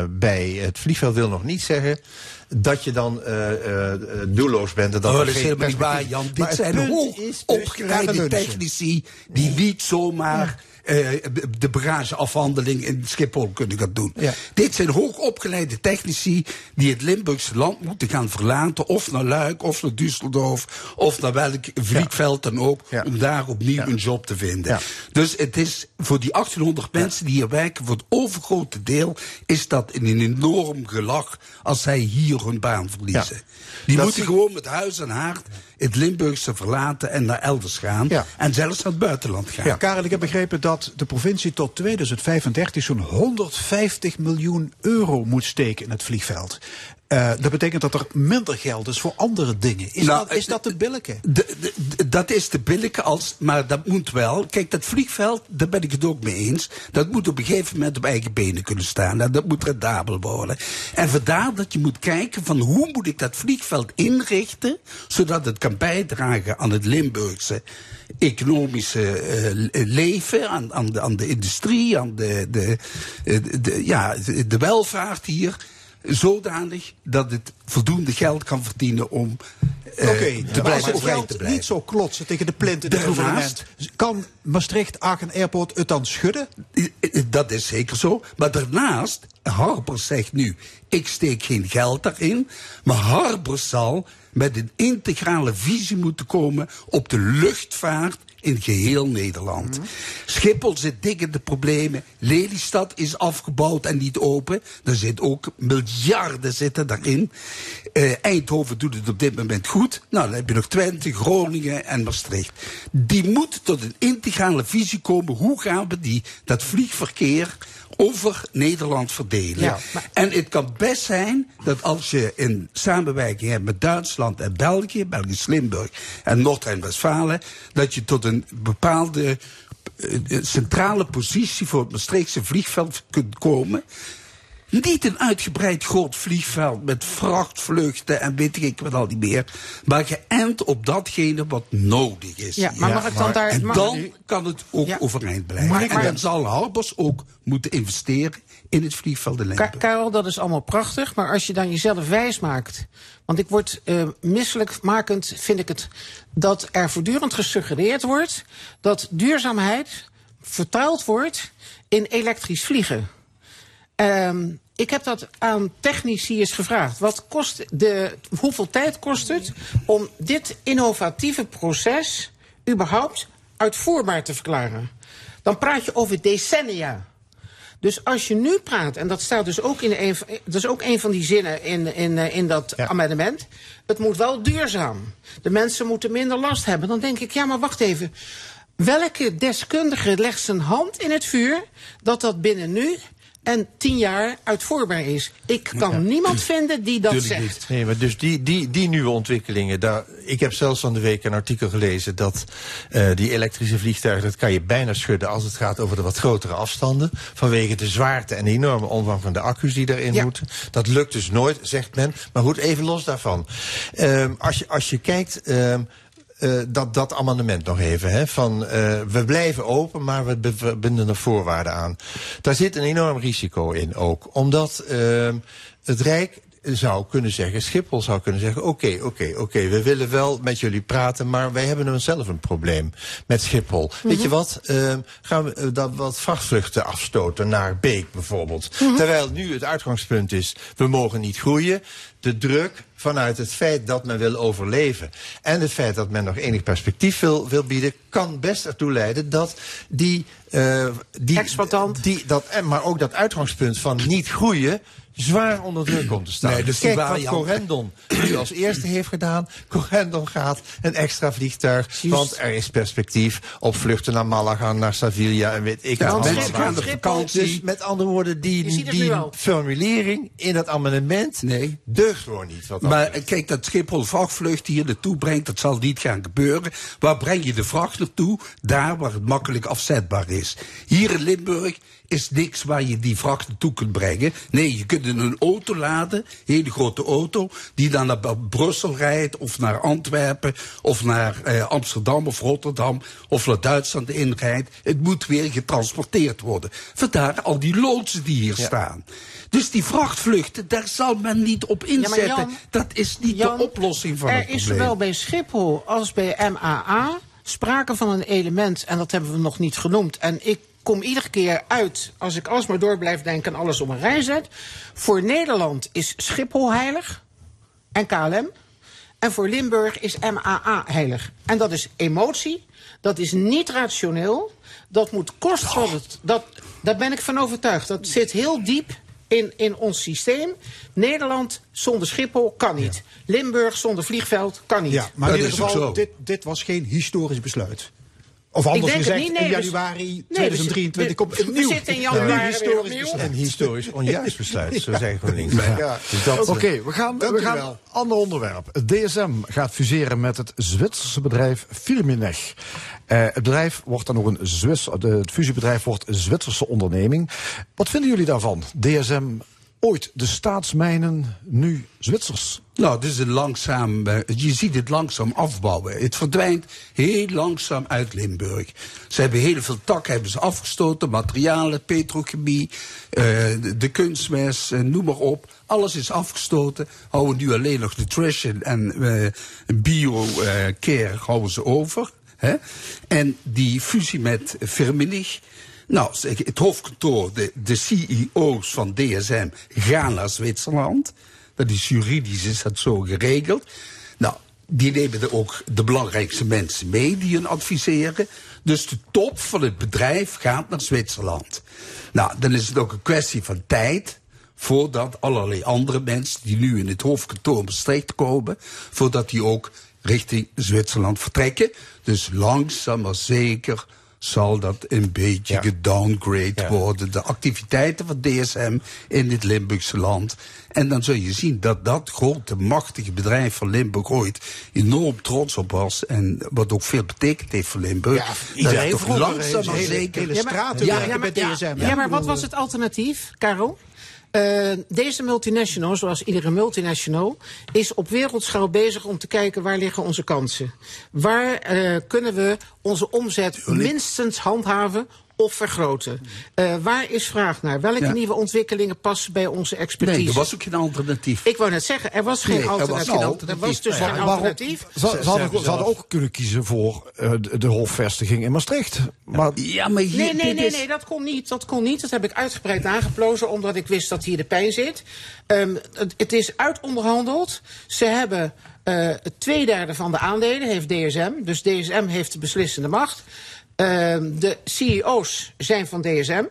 bij het vliegveld wil nog niet zeggen dat je dan uh, uh, doelloos bent. En dat oh, dat is helemaal niet waar, Jan. Dit zijn hoog opgeleide technici die niet zomaar... Uh, de bagageafhandeling in Schiphol kunnen gaan doen. Ja. Dit zijn hoogopgeleide technici die het Limburgse land moeten gaan verlaten. Of naar Luik, of naar Düsseldorf, of naar welk vliegveld dan ook. Ja. Om daar opnieuw ja. een job te vinden. Dus het is voor die 1800 mensen die hier werken, voor het overgrote deel, is dat een enorm gelach als zij hier hun baan verliezen. Die dat moeten gewoon met huis en haard het Limburgse verlaten en naar elders gaan. Ja. En zelfs naar het buitenland gaan. Ja, Karel, ik heb begrepen dat de provincie tot 2035 zo'n 150 miljoen euro moet steken in het vliegveld. Uh, dat betekent dat er minder geld is voor andere dingen. Is, nou, dat, is dat de billijke? Dat is de billijke, als, maar dat moet wel. Kijk, dat vliegveld, daar ben ik het ook mee eens. Dat moet op een gegeven moment op eigen benen kunnen staan. En dat moet rendabel worden. En vandaar dat je moet kijken van hoe moet ik dat vliegveld inrichten... zodat het kan bijdragen aan het Limburgse economische uh, leven, aan, aan, de, aan de industrie, aan de, de, de, de ja, de welvaart hier zodanig dat het voldoende geld kan verdienen om uh, okay, te blijven het geld te blijven. niet zo klotsen tegen de plint in het gouvernement. Kan Maastricht-Aachen Airport het dan schudden? Dat is zeker zo. Maar daarnaast, Harbers zegt nu, ik steek geen geld daarin. Maar Harbers zal met een integrale visie moeten komen op de luchtvaart in geheel Nederland. Mm. Schiphol zit dik in de problemen. Lelystad is afgebouwd en niet open. Er zit ook miljarden zitten daarin. Uh, Eindhoven doet het op dit moment goed. Nou, dan heb je nog Twente, Groningen en Maastricht. Die moeten tot een integrale visie komen. Hoe gaan we die, dat vliegverkeer over Nederland verdelen. Ja, maar... En het kan best zijn dat als je een samenwerking hebt met Duitsland en België, Belgisch Limburg en Noord-Rijn-Westfalen, dat je tot een bepaalde uh, centrale positie voor het Maastrichtse vliegveld kunt komen. Niet een uitgebreid groot vliegveld met vrachtvluchten en weet ik wat al die meer. Maar geënt op datgene wat nodig is. Ja, maar mag ik dan daar... En dan kan het ook ja. overeind blijven. Maar, en dan zal Harbers ook moeten investeren in het vliegveld de. Karel, dat is allemaal prachtig. Maar als je dan jezelf wijs maakt... Want ik word uh, misselijkmakend, vind ik het... dat er voortdurend gesuggereerd wordt... dat duurzaamheid vertaald wordt in elektrisch vliegen. Ehm, ik heb dat aan technici eens gevraagd. Wat kost de, hoeveel tijd kost het om dit innovatieve proces überhaupt uitvoerbaar te verklaren? Dan praat je over decennia. Dus als je nu praat, en dat staat dus ook in een, dat is ook een van die zinnen in, in, eh, in dat amendement. Het moet wel duurzaam. De mensen moeten minder last hebben. Dan denk ik, ja, maar wacht even. Welke deskundige legt zijn hand in het vuur dat dat binnen nu en tien jaar uitvoerbaar is? Ik kan niemand vinden die dat Tuurlijk zegt. niet. Nee, maar dus die, die, die nieuwe ontwikkelingen. Daar, ik heb zelfs van de week een artikel gelezen dat eh, die elektrische vliegtuigen, dat kan je bijna schudden als het gaat over de wat grotere afstanden. Vanwege de zwaarte en de enorme omvang van de accu's die erin Ja. moeten. Dat lukt dus nooit, zegt men. Maar goed, even los daarvan. Ehm, als, je, als je kijkt. ehm, eh, dat, dat amendement nog even. Hè, van, eh, we blijven open, maar we binden er voorwaarden aan. Daar zit een enorm risico in ook. Omdat ehm, het Rijk zou kunnen zeggen, Schiphol zou kunnen zeggen... oké, oké, oké, we willen wel met jullie praten... maar wij hebben zelf een probleem met Schiphol. Weet je wat, ehm, gaan we dat wat vrachtvluchten afstoten naar Beek bijvoorbeeld. Terwijl nu het uitgangspunt is, we mogen niet groeien. De druk vanuit het feit dat men wil overleven... en het feit dat men nog enig perspectief wil, wil bieden... kan best ertoe leiden dat die... eh die Die, dat, en, maar ook dat uitgangspunt van niet groeien zwaar onder druk komt te staan. Nee, dus die Kijk wat Corendon nu als eerste heeft gedaan. Corendon gaat een extra vliegtuig, want er is perspectief op vluchten naar Malaga, naar Sevilla en weet ik Ja, wat mensen gaan op vakantie. Dus met andere woorden, die, die formulering in dat amendement deugt gewoon niet. Wat dat Maar kijk, dat Schiphol vrachtvlucht hier naartoe brengt, dat zal niet gaan gebeuren. Waar breng je de vracht naartoe? Daar waar het makkelijk afzetbaar is. Hier in Limburg is niks waar je die vracht naartoe kunt brengen. Nee, je kunt in een auto laden, een hele grote auto, die dan naar Brussel rijdt, of naar Antwerpen, of naar eh, Amsterdam of Rotterdam, of naar Duitsland inrijdt. Het moet weer getransporteerd worden. Vandaar al die loodsen die hier staan. Dus die vrachtvluchten, daar zal men niet op Ja, inzetten. Jan- dat is niet Jan, de oplossing van er het is probleem. zowel bij Schiphol als bij MAA sprake van een element, en dat hebben we nog niet genoemd. En ik kom iedere keer uit, als ik alles maar door blijf denken en alles op een rij zet. Voor Nederland is Schiphol heilig en KLM. En voor Limburg is MAA heilig. En dat is emotie, dat is niet rationeel, dat moet kosten het. Dat, daar ben ik van overtuigd. Dat zit heel diep in, in ons systeem. Nederland zonder Schiphol kan niet. Limburg zonder vliegveld kan niet. Ja, maar in ieder geval, dit, dit was geen historisch besluit. Of anders gezegd, niet, nee, in dus- januari nee, 2023 dus- komt we een nieuw, in een januari historisch besluit. Een historisch onjuist besluit, zo zeggen GroenLinks. Ja. Ja. Dus Oké, we gaan, we gaan wel. ander onderwerp. Het DSM gaat fuseren met het Zwitserse bedrijf Firmenich. Eh, het bedrijf wordt dan ook een Zwits, de- het fusiebedrijf wordt een Zwitserse onderneming. Wat vinden jullie daarvan? DSM ooit de staatsmijnen, nu Zwitsers. Nou, dit is een langzaam, eh, je ziet het langzaam afbouwen. Het verdwijnt heel langzaam uit Limburg. Ze hebben heel veel takken hebben ze afgestoten, materialen, petrochemie, eh, de, de kunstmest, eh, noem maar op. Alles is afgestoten. Houden nu alleen nog nutrition en eh bio-care houden ze over. En die fusie met Firmenich. Nou, het hoofdkantoor, de, de CEO's van DSM gaan naar Zwitserland. Dat is juridisch is dat zo geregeld. Nou, die nemen er ook de belangrijkste mensen mee die hun adviseren. Dus de top van het bedrijf gaat naar Zwitserland. Nou, dan is het ook een kwestie van tijd voordat allerlei andere mensen die nu in het hoofdkantoor Maastricht komen, voordat die ook richting Zwitserland vertrekken. Dus langzaam maar zeker zal dat een beetje gedowngrade worden. De activiteiten van DSM in dit Limburgse land. En dan zul je zien dat dat grote, machtige bedrijf van Limburg ooit enorm trots op was. En wat ook veel betekend heeft voor Limburg. Ja, dat iedereen toch vroeger, langzaam hè, maar hele- zeker... hele straten Ja, ja, maar, bij ja, DSM. ja, maar wat was het alternatief, Karel? Eh, deze multinational, zoals iedere multinational, is op wereldschaal bezig om te kijken waar liggen onze kansen. Waar eh, kunnen we onze omzet minstens handhaven of vergroten. Eh, waar is vraag naar? Welke Ja. nieuwe ontwikkelingen passen bij onze expertise? Nee, er was ook geen alternatief. Ik wou net zeggen, er was geen Nee, er was alternatief. Er was dus Ja, geen waarom- alternatief. Ze, ze hadden, ze hadden ook kunnen kiezen voor eh, de, de hofvestiging in Maastricht. Maar, ja, maar Nee, nee, nee, nee, dat kon niet. Dat kon niet. Dat heb ik uitgebreid nageplozen, omdat ik wist dat hier de pijn zit. Ehm, het, het is uitonderhandeld. Ze hebben eh twee derde van de aandelen, heeft DSM. Dus DSM heeft de beslissende macht. Ehm, de CEO's zijn van DSM.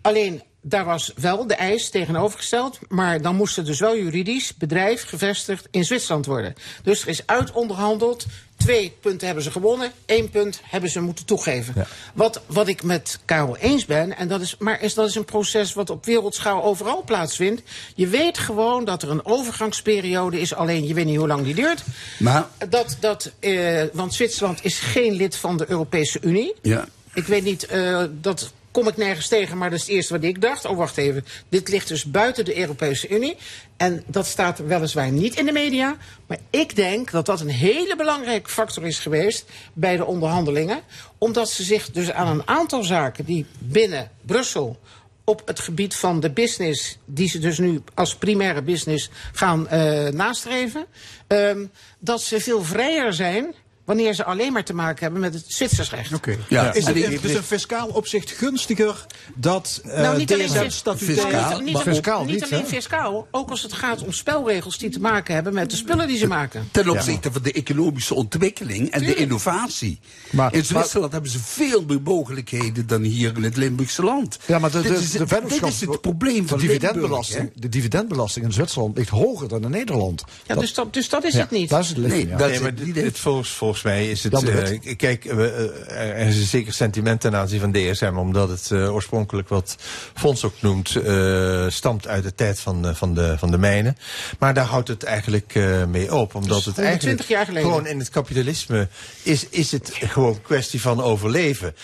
Alleen daar was wel de eis tegenovergesteld, maar dan moest het dus wel juridisch bedrijf gevestigd in Zwitserland worden. Dus er is uitonderhandeld. Twee punten hebben ze gewonnen, één punt hebben ze moeten toegeven. Wat, wat ik met Karel eens ben, en dat is, maar is, dat is een proces wat op wereldschaal overal plaatsvindt. Je weet gewoon dat er een overgangsperiode is, alleen je weet niet hoe lang die duurt. Maar, Dat, dat, eh, want Zwitserland is geen lid van de Europese Unie. ja. Ik weet niet, eh, dat kom ik nergens tegen, maar dat is het eerste wat ik dacht. Oh, wacht even. Dit ligt dus buiten de Europese Unie. En dat staat weliswaar niet in de media. Maar ik denk dat dat een hele belangrijke factor is geweest bij de onderhandelingen. Omdat ze zich dus aan een aantal zaken die binnen Brussel op het gebied van de business, die ze dus nu als primaire business gaan eh, nastreven, ehm, dat ze veel vrijer zijn wanneer ze alleen maar te maken hebben met het Zwitsers recht. Oké. Ja. Is het in dus een fiscaal opzicht gunstiger dat eh Nou, niet alleen, DSM fis- statutair... niet, niet, maar- niet, niet alleen fiscaal, ook als het gaat om spelregels die te maken hebben met de spullen die ze maken. Ten opzichte van de economische ontwikkeling en de innovatie. Maar- in Zwitserland hebben ze veel meer mogelijkheden dan hier in het Limburgse land. Ja, maar de, de, dit, is, de dit is het probleem de van dividendbelasting, Limburg, de dividendbelasting in Zwitserland ligt hoger dan in Nederland. Ja, dus, dat, dus dat is ja, het niet. Dat is het licht, Nee, ja. dat nee, maar het dit volgens, volgens mij is het... Eh, kijk, eh, er is een zeker sentiment ten aanzien van DSM... omdat het eh, oorspronkelijk, wat Fons ook noemt... stamt uit de tijd van, van, de, van de mijnen. Maar daar houdt het eigenlijk mee op. Omdat het 120 eigenlijk jaar geleden. gewoon in het kapitalisme... is, is het gewoon kwestie van overleven.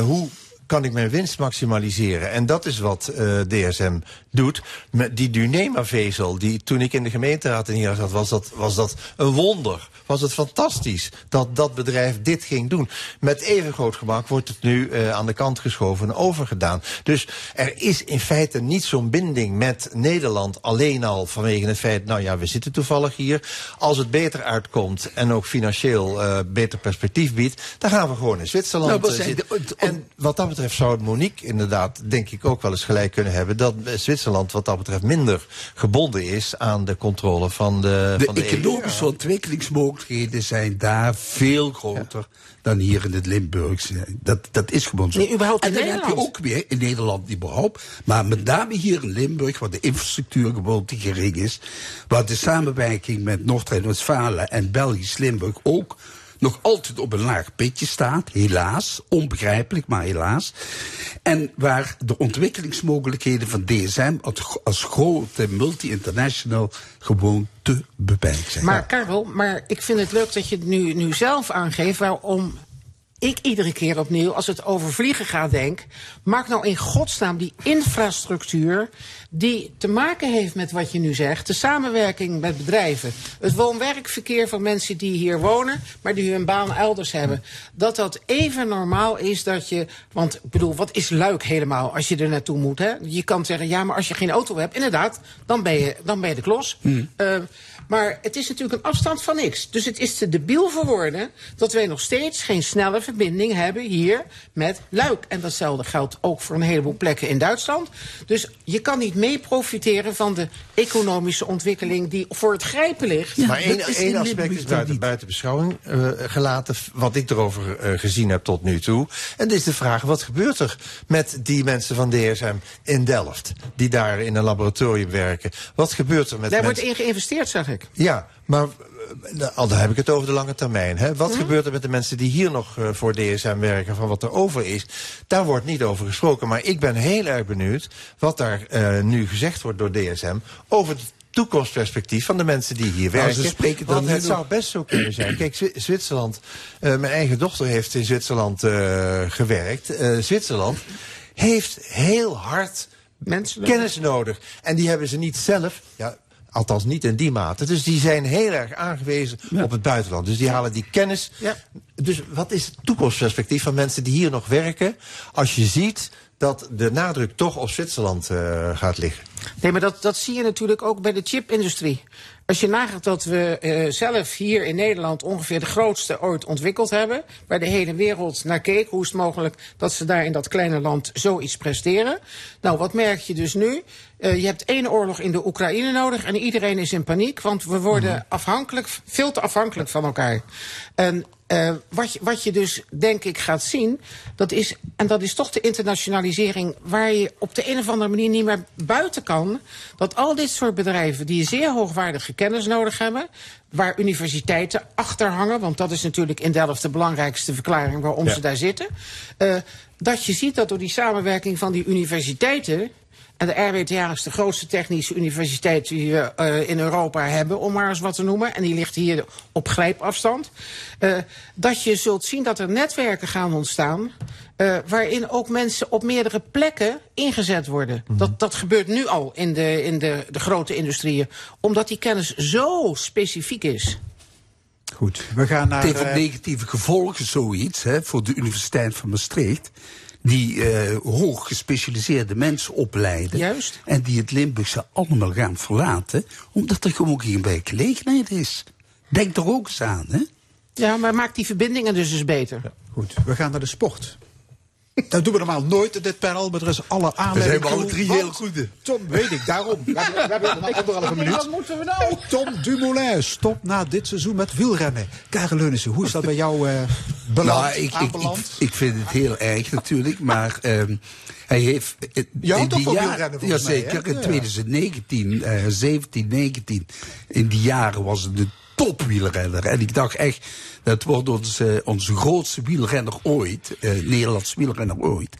Hoe kan ik mijn winst maximaliseren? En dat is wat eh, DSM doet. Met die Dunema-vezel, die toen ik in de gemeenteraad in hier zat, was dat, was dat een wonder. Was het fantastisch dat dat bedrijf dit ging doen. Met even groot gemak wordt het nu eh, aan de kant geschoven en overgedaan. Dus er is in feite niet zo'n binding met Nederland alleen al vanwege het feit, nou ja, we zitten toevallig hier. Als het beter uitkomt en ook financieel eh, beter perspectief biedt, dan gaan we gewoon in Zwitserland Nou, zei zitten. En wat dat betreft zou Monique inderdaad, denk ik, ook wel eens gelijk kunnen hebben. Dat eh, Zwitserland wat dat betreft minder gebonden is aan de controle van de, De van de EU. economische ontwikkelingsmogelijkheden zijn daar veel groter dan hier in het Limburgse. Dat, dat is gewoon zo. Nee, überhaupt en dan heb je ook weer in Nederland überhaupt, maar met name hier in Limburg, waar de infrastructuur gewoon te gering is, waar de samenwerking met Noord-Rijn-Westfalen en Belgisch Limburg ook nog altijd op een laag pitje staat, helaas, onbegrijpelijk, maar helaas. En waar de ontwikkelingsmogelijkheden van DSM als, grote multi-international gewoon te beperkt zijn. Maar Karel, maar ik vind het leuk dat je het nu, nu zelf aangeeft waarom ik iedere keer opnieuw, als het over vliegen gaat, denk... maak nou in godsnaam die infrastructuur die te maken heeft met wat je nu zegt... de samenwerking met bedrijven, het woon-werkverkeer van mensen die hier wonen... maar die hun baan elders hebben. Dat dat even normaal is dat je... want ik bedoel, wat is Luik helemaal als je er naartoe moet? Hè? Je kan zeggen, ja, maar als je geen auto hebt, inderdaad... dan ben je, dan ben je de klos. Eh, maar het is natuurlijk een afstand van niks. Dus het is te debiel voor woorden dat wij nog steeds geen snelle verbinding hebben hier met Luik. En datzelfde geldt ook voor een heleboel plekken in Duitsland. Dus je kan niet mee profiteren van de economische ontwikkeling die voor het grijpen ligt. maar één, één aspect is buiten, buiten beschouwing eh, gelaten, wat ik erover eh, gezien heb tot nu toe. En dat is de vraag, wat gebeurt er met die mensen van DSM in Delft, die daar in een laboratorium werken? Wat gebeurt er met Daar mensen... wordt in geïnvesteerd, zeg ik. Ja, maar eh, al dan heb ik het over de lange termijn. Hè. Wat gebeurt er met de mensen die hier nog eh, voor DSM werken, van wat er over is? Daar wordt niet over gesproken. Maar ik ben heel erg benieuwd wat daar eh, nu gezegd wordt door DSM over het toekomstperspectief van de mensen die hier Nou, werken. ze spreken dan Want het zou best zo kunnen zijn. Kijk, Zwi- Zwitserland, mijn eigen dochter heeft in Zwitserland gewerkt. Zwitserland heeft heel hard Mensen kennis nodig. En die hebben ze niet zelf. Ja, Althans, niet in die mate. Dus die zijn heel erg aangewezen op het buitenland. Dus die halen die kennis. Dus wat is het toekomstperspectief van mensen die hier nog werken... als je ziet dat de nadruk toch op Zwitserland eh, gaat liggen? Nee, maar dat, dat zie je natuurlijk ook bij de chipindustrie. Als je nagaat dat we eh, zelf hier in Nederland ongeveer de grootste ooit ontwikkeld hebben, waar de hele wereld naar keek, hoe is het mogelijk dat ze daar in dat kleine land zoiets presteren? Nou, wat merk je dus nu? Eh, je hebt één oorlog in de Oekraïne nodig en iedereen is in paniek, want we worden afhankelijk, veel te afhankelijk van elkaar. En eh, wat, je, wat je dus denk ik gaat zien, dat is, en dat is toch de internationalisering waar je op de een of andere manier niet meer buiten kan, dat al dit soort bedrijven die zeer hoogwaardige kennis nodig hebben, waar universiteiten achter hangen, want dat is natuurlijk in Delft de belangrijkste verklaring waarom Ja. ze daar zitten, eh, dat je ziet dat door die samenwerking van die universiteiten en de RWTH is de grootste technische universiteit die we eh, in Europa hebben, om maar eens wat te noemen. En die ligt hier op grijpafstand. Eh, dat je zult zien dat er netwerken gaan ontstaan. eh, waarin ook mensen op meerdere plekken ingezet worden. dat, dat gebeurt nu al in, de, in de, de grote industrieën. Omdat die kennis zo specifiek is. Goed, we gaan naar... Het heeft negatieve gevolgen, zoiets, hè, voor de Universiteit van Maastricht. Die eh, hoog gespecialiseerde mensen opleiden. Juist. En die het Limburgse allemaal gaan verlaten. Omdat er gewoon geen werkgelegenheid is. Denk er ook eens aan, hè? Ja, maar maakt die verbindingen dus eens beter. Goed, we gaan naar de sport. Dat doen we normaal nooit in dit panel, maar er is alle aanleiding zijn we alle toe, drie heel goede. Tom, weet ik, daarom. We hebben, we hebben nog anderhalve minuut. Wat moeten we nou? Tom Dumoulin stopt na dit seizoen met wielrennen. Karel Leunissen, hoe is dat bij jou eh beland, nou, ik, ik, ik, aanbeland? ik vind het heel erg natuurlijk, maar ehm, hij heeft... eh, Je houdt in toch die van jaar- wielrennen Jazeker, in Ja. 2019, eh 17, 19, in die jaren was het de topwielrenner. En ik dacht echt, dat wordt onze, onze grootste wielrenner ooit, eh Nederlands wielrenner ooit.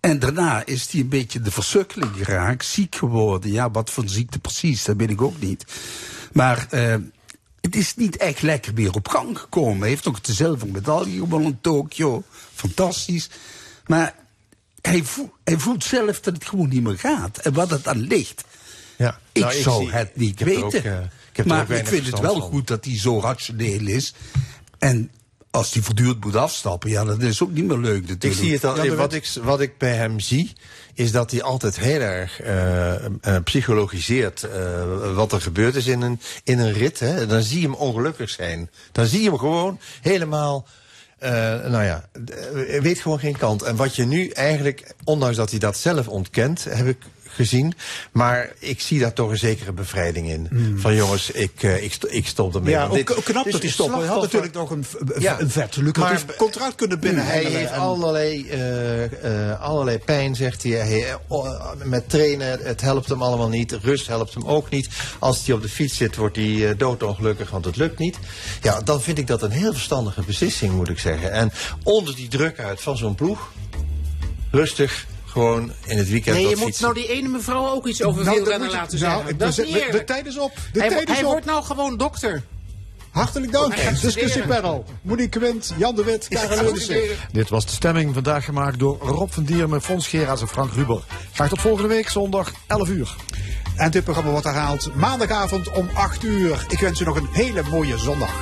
En daarna is hij een beetje de versukkeling geraakt, ziek geworden. Ja, wat voor ziekte precies, dat weet ik ook niet. Maar eh, het is niet echt lekker meer op gang gekomen. Hij heeft ook de zilveren medaille gewonnen in Tokio. Fantastisch. Maar hij, voelt, hij voelt zelf dat het gewoon niet meer gaat. En wat het aan ligt. Ja, Ik nou, ik zou zie- het niet ik weten. ook, eh, ik maar ik vind het wel van. goed dat hij zo rationeel is. En als hij voortdurend moet afstappen, ja, dat is ook niet meer leuk natuurlijk. Ik zie het al. Ja, wat, ik, wat ik bij hem zie, is dat hij altijd heel erg eh, eh, psychologiseert eh, wat er gebeurd is in een, in een rit. Hè. Dan zie je hem ongelukkig zijn. Dan zie je hem gewoon helemaal. eh, nou ja, weet gewoon geen kant. En wat je nu eigenlijk, ondanks dat hij dat zelf ontkent, heb ik gezien. Maar ik zie daar toch een zekere bevrijding in. Van jongens, ik, eh, ik, ik stop ermee. Hmm. Ja, ook, dit- knap dat hij stopt. Hij had natuurlijk nog een, Ja, een vet lucratief contract kunnen binnen. hij heeft allerlei, eh, eh, allerlei pijn, zegt hij. hij oh, met trainen, het helpt hem allemaal niet. Rust helpt hem ook niet. Als hij op de fiets zit, wordt hij doodongelukkig, want het lukt niet. Ja, dan vind ik dat een heel verstandige beslissing, moet ik zeggen. En onder die druk uit van zo'n ploeg, rustig, gewoon in het weekend Nee, je moet fietsen. nou die ene mevrouw ook iets over Nou, wielrennen je- laten nou, zeggen. dat is de- niet de- tijd is op. De hij tijd is hij op. wordt nou gewoon dokter. Hartelijk dank. Discussiepanel. Monique Quint, Jan de Wit, Karel. Dit was de stemming vandaag gemaakt door Rob van Diermen, Fons Geraas en Frank Ruber. Graag tot volgende week, zondag 11 uur. En dit programma wordt herhaald maandagavond om 8 uur. Ik wens u nog een hele mooie zondag.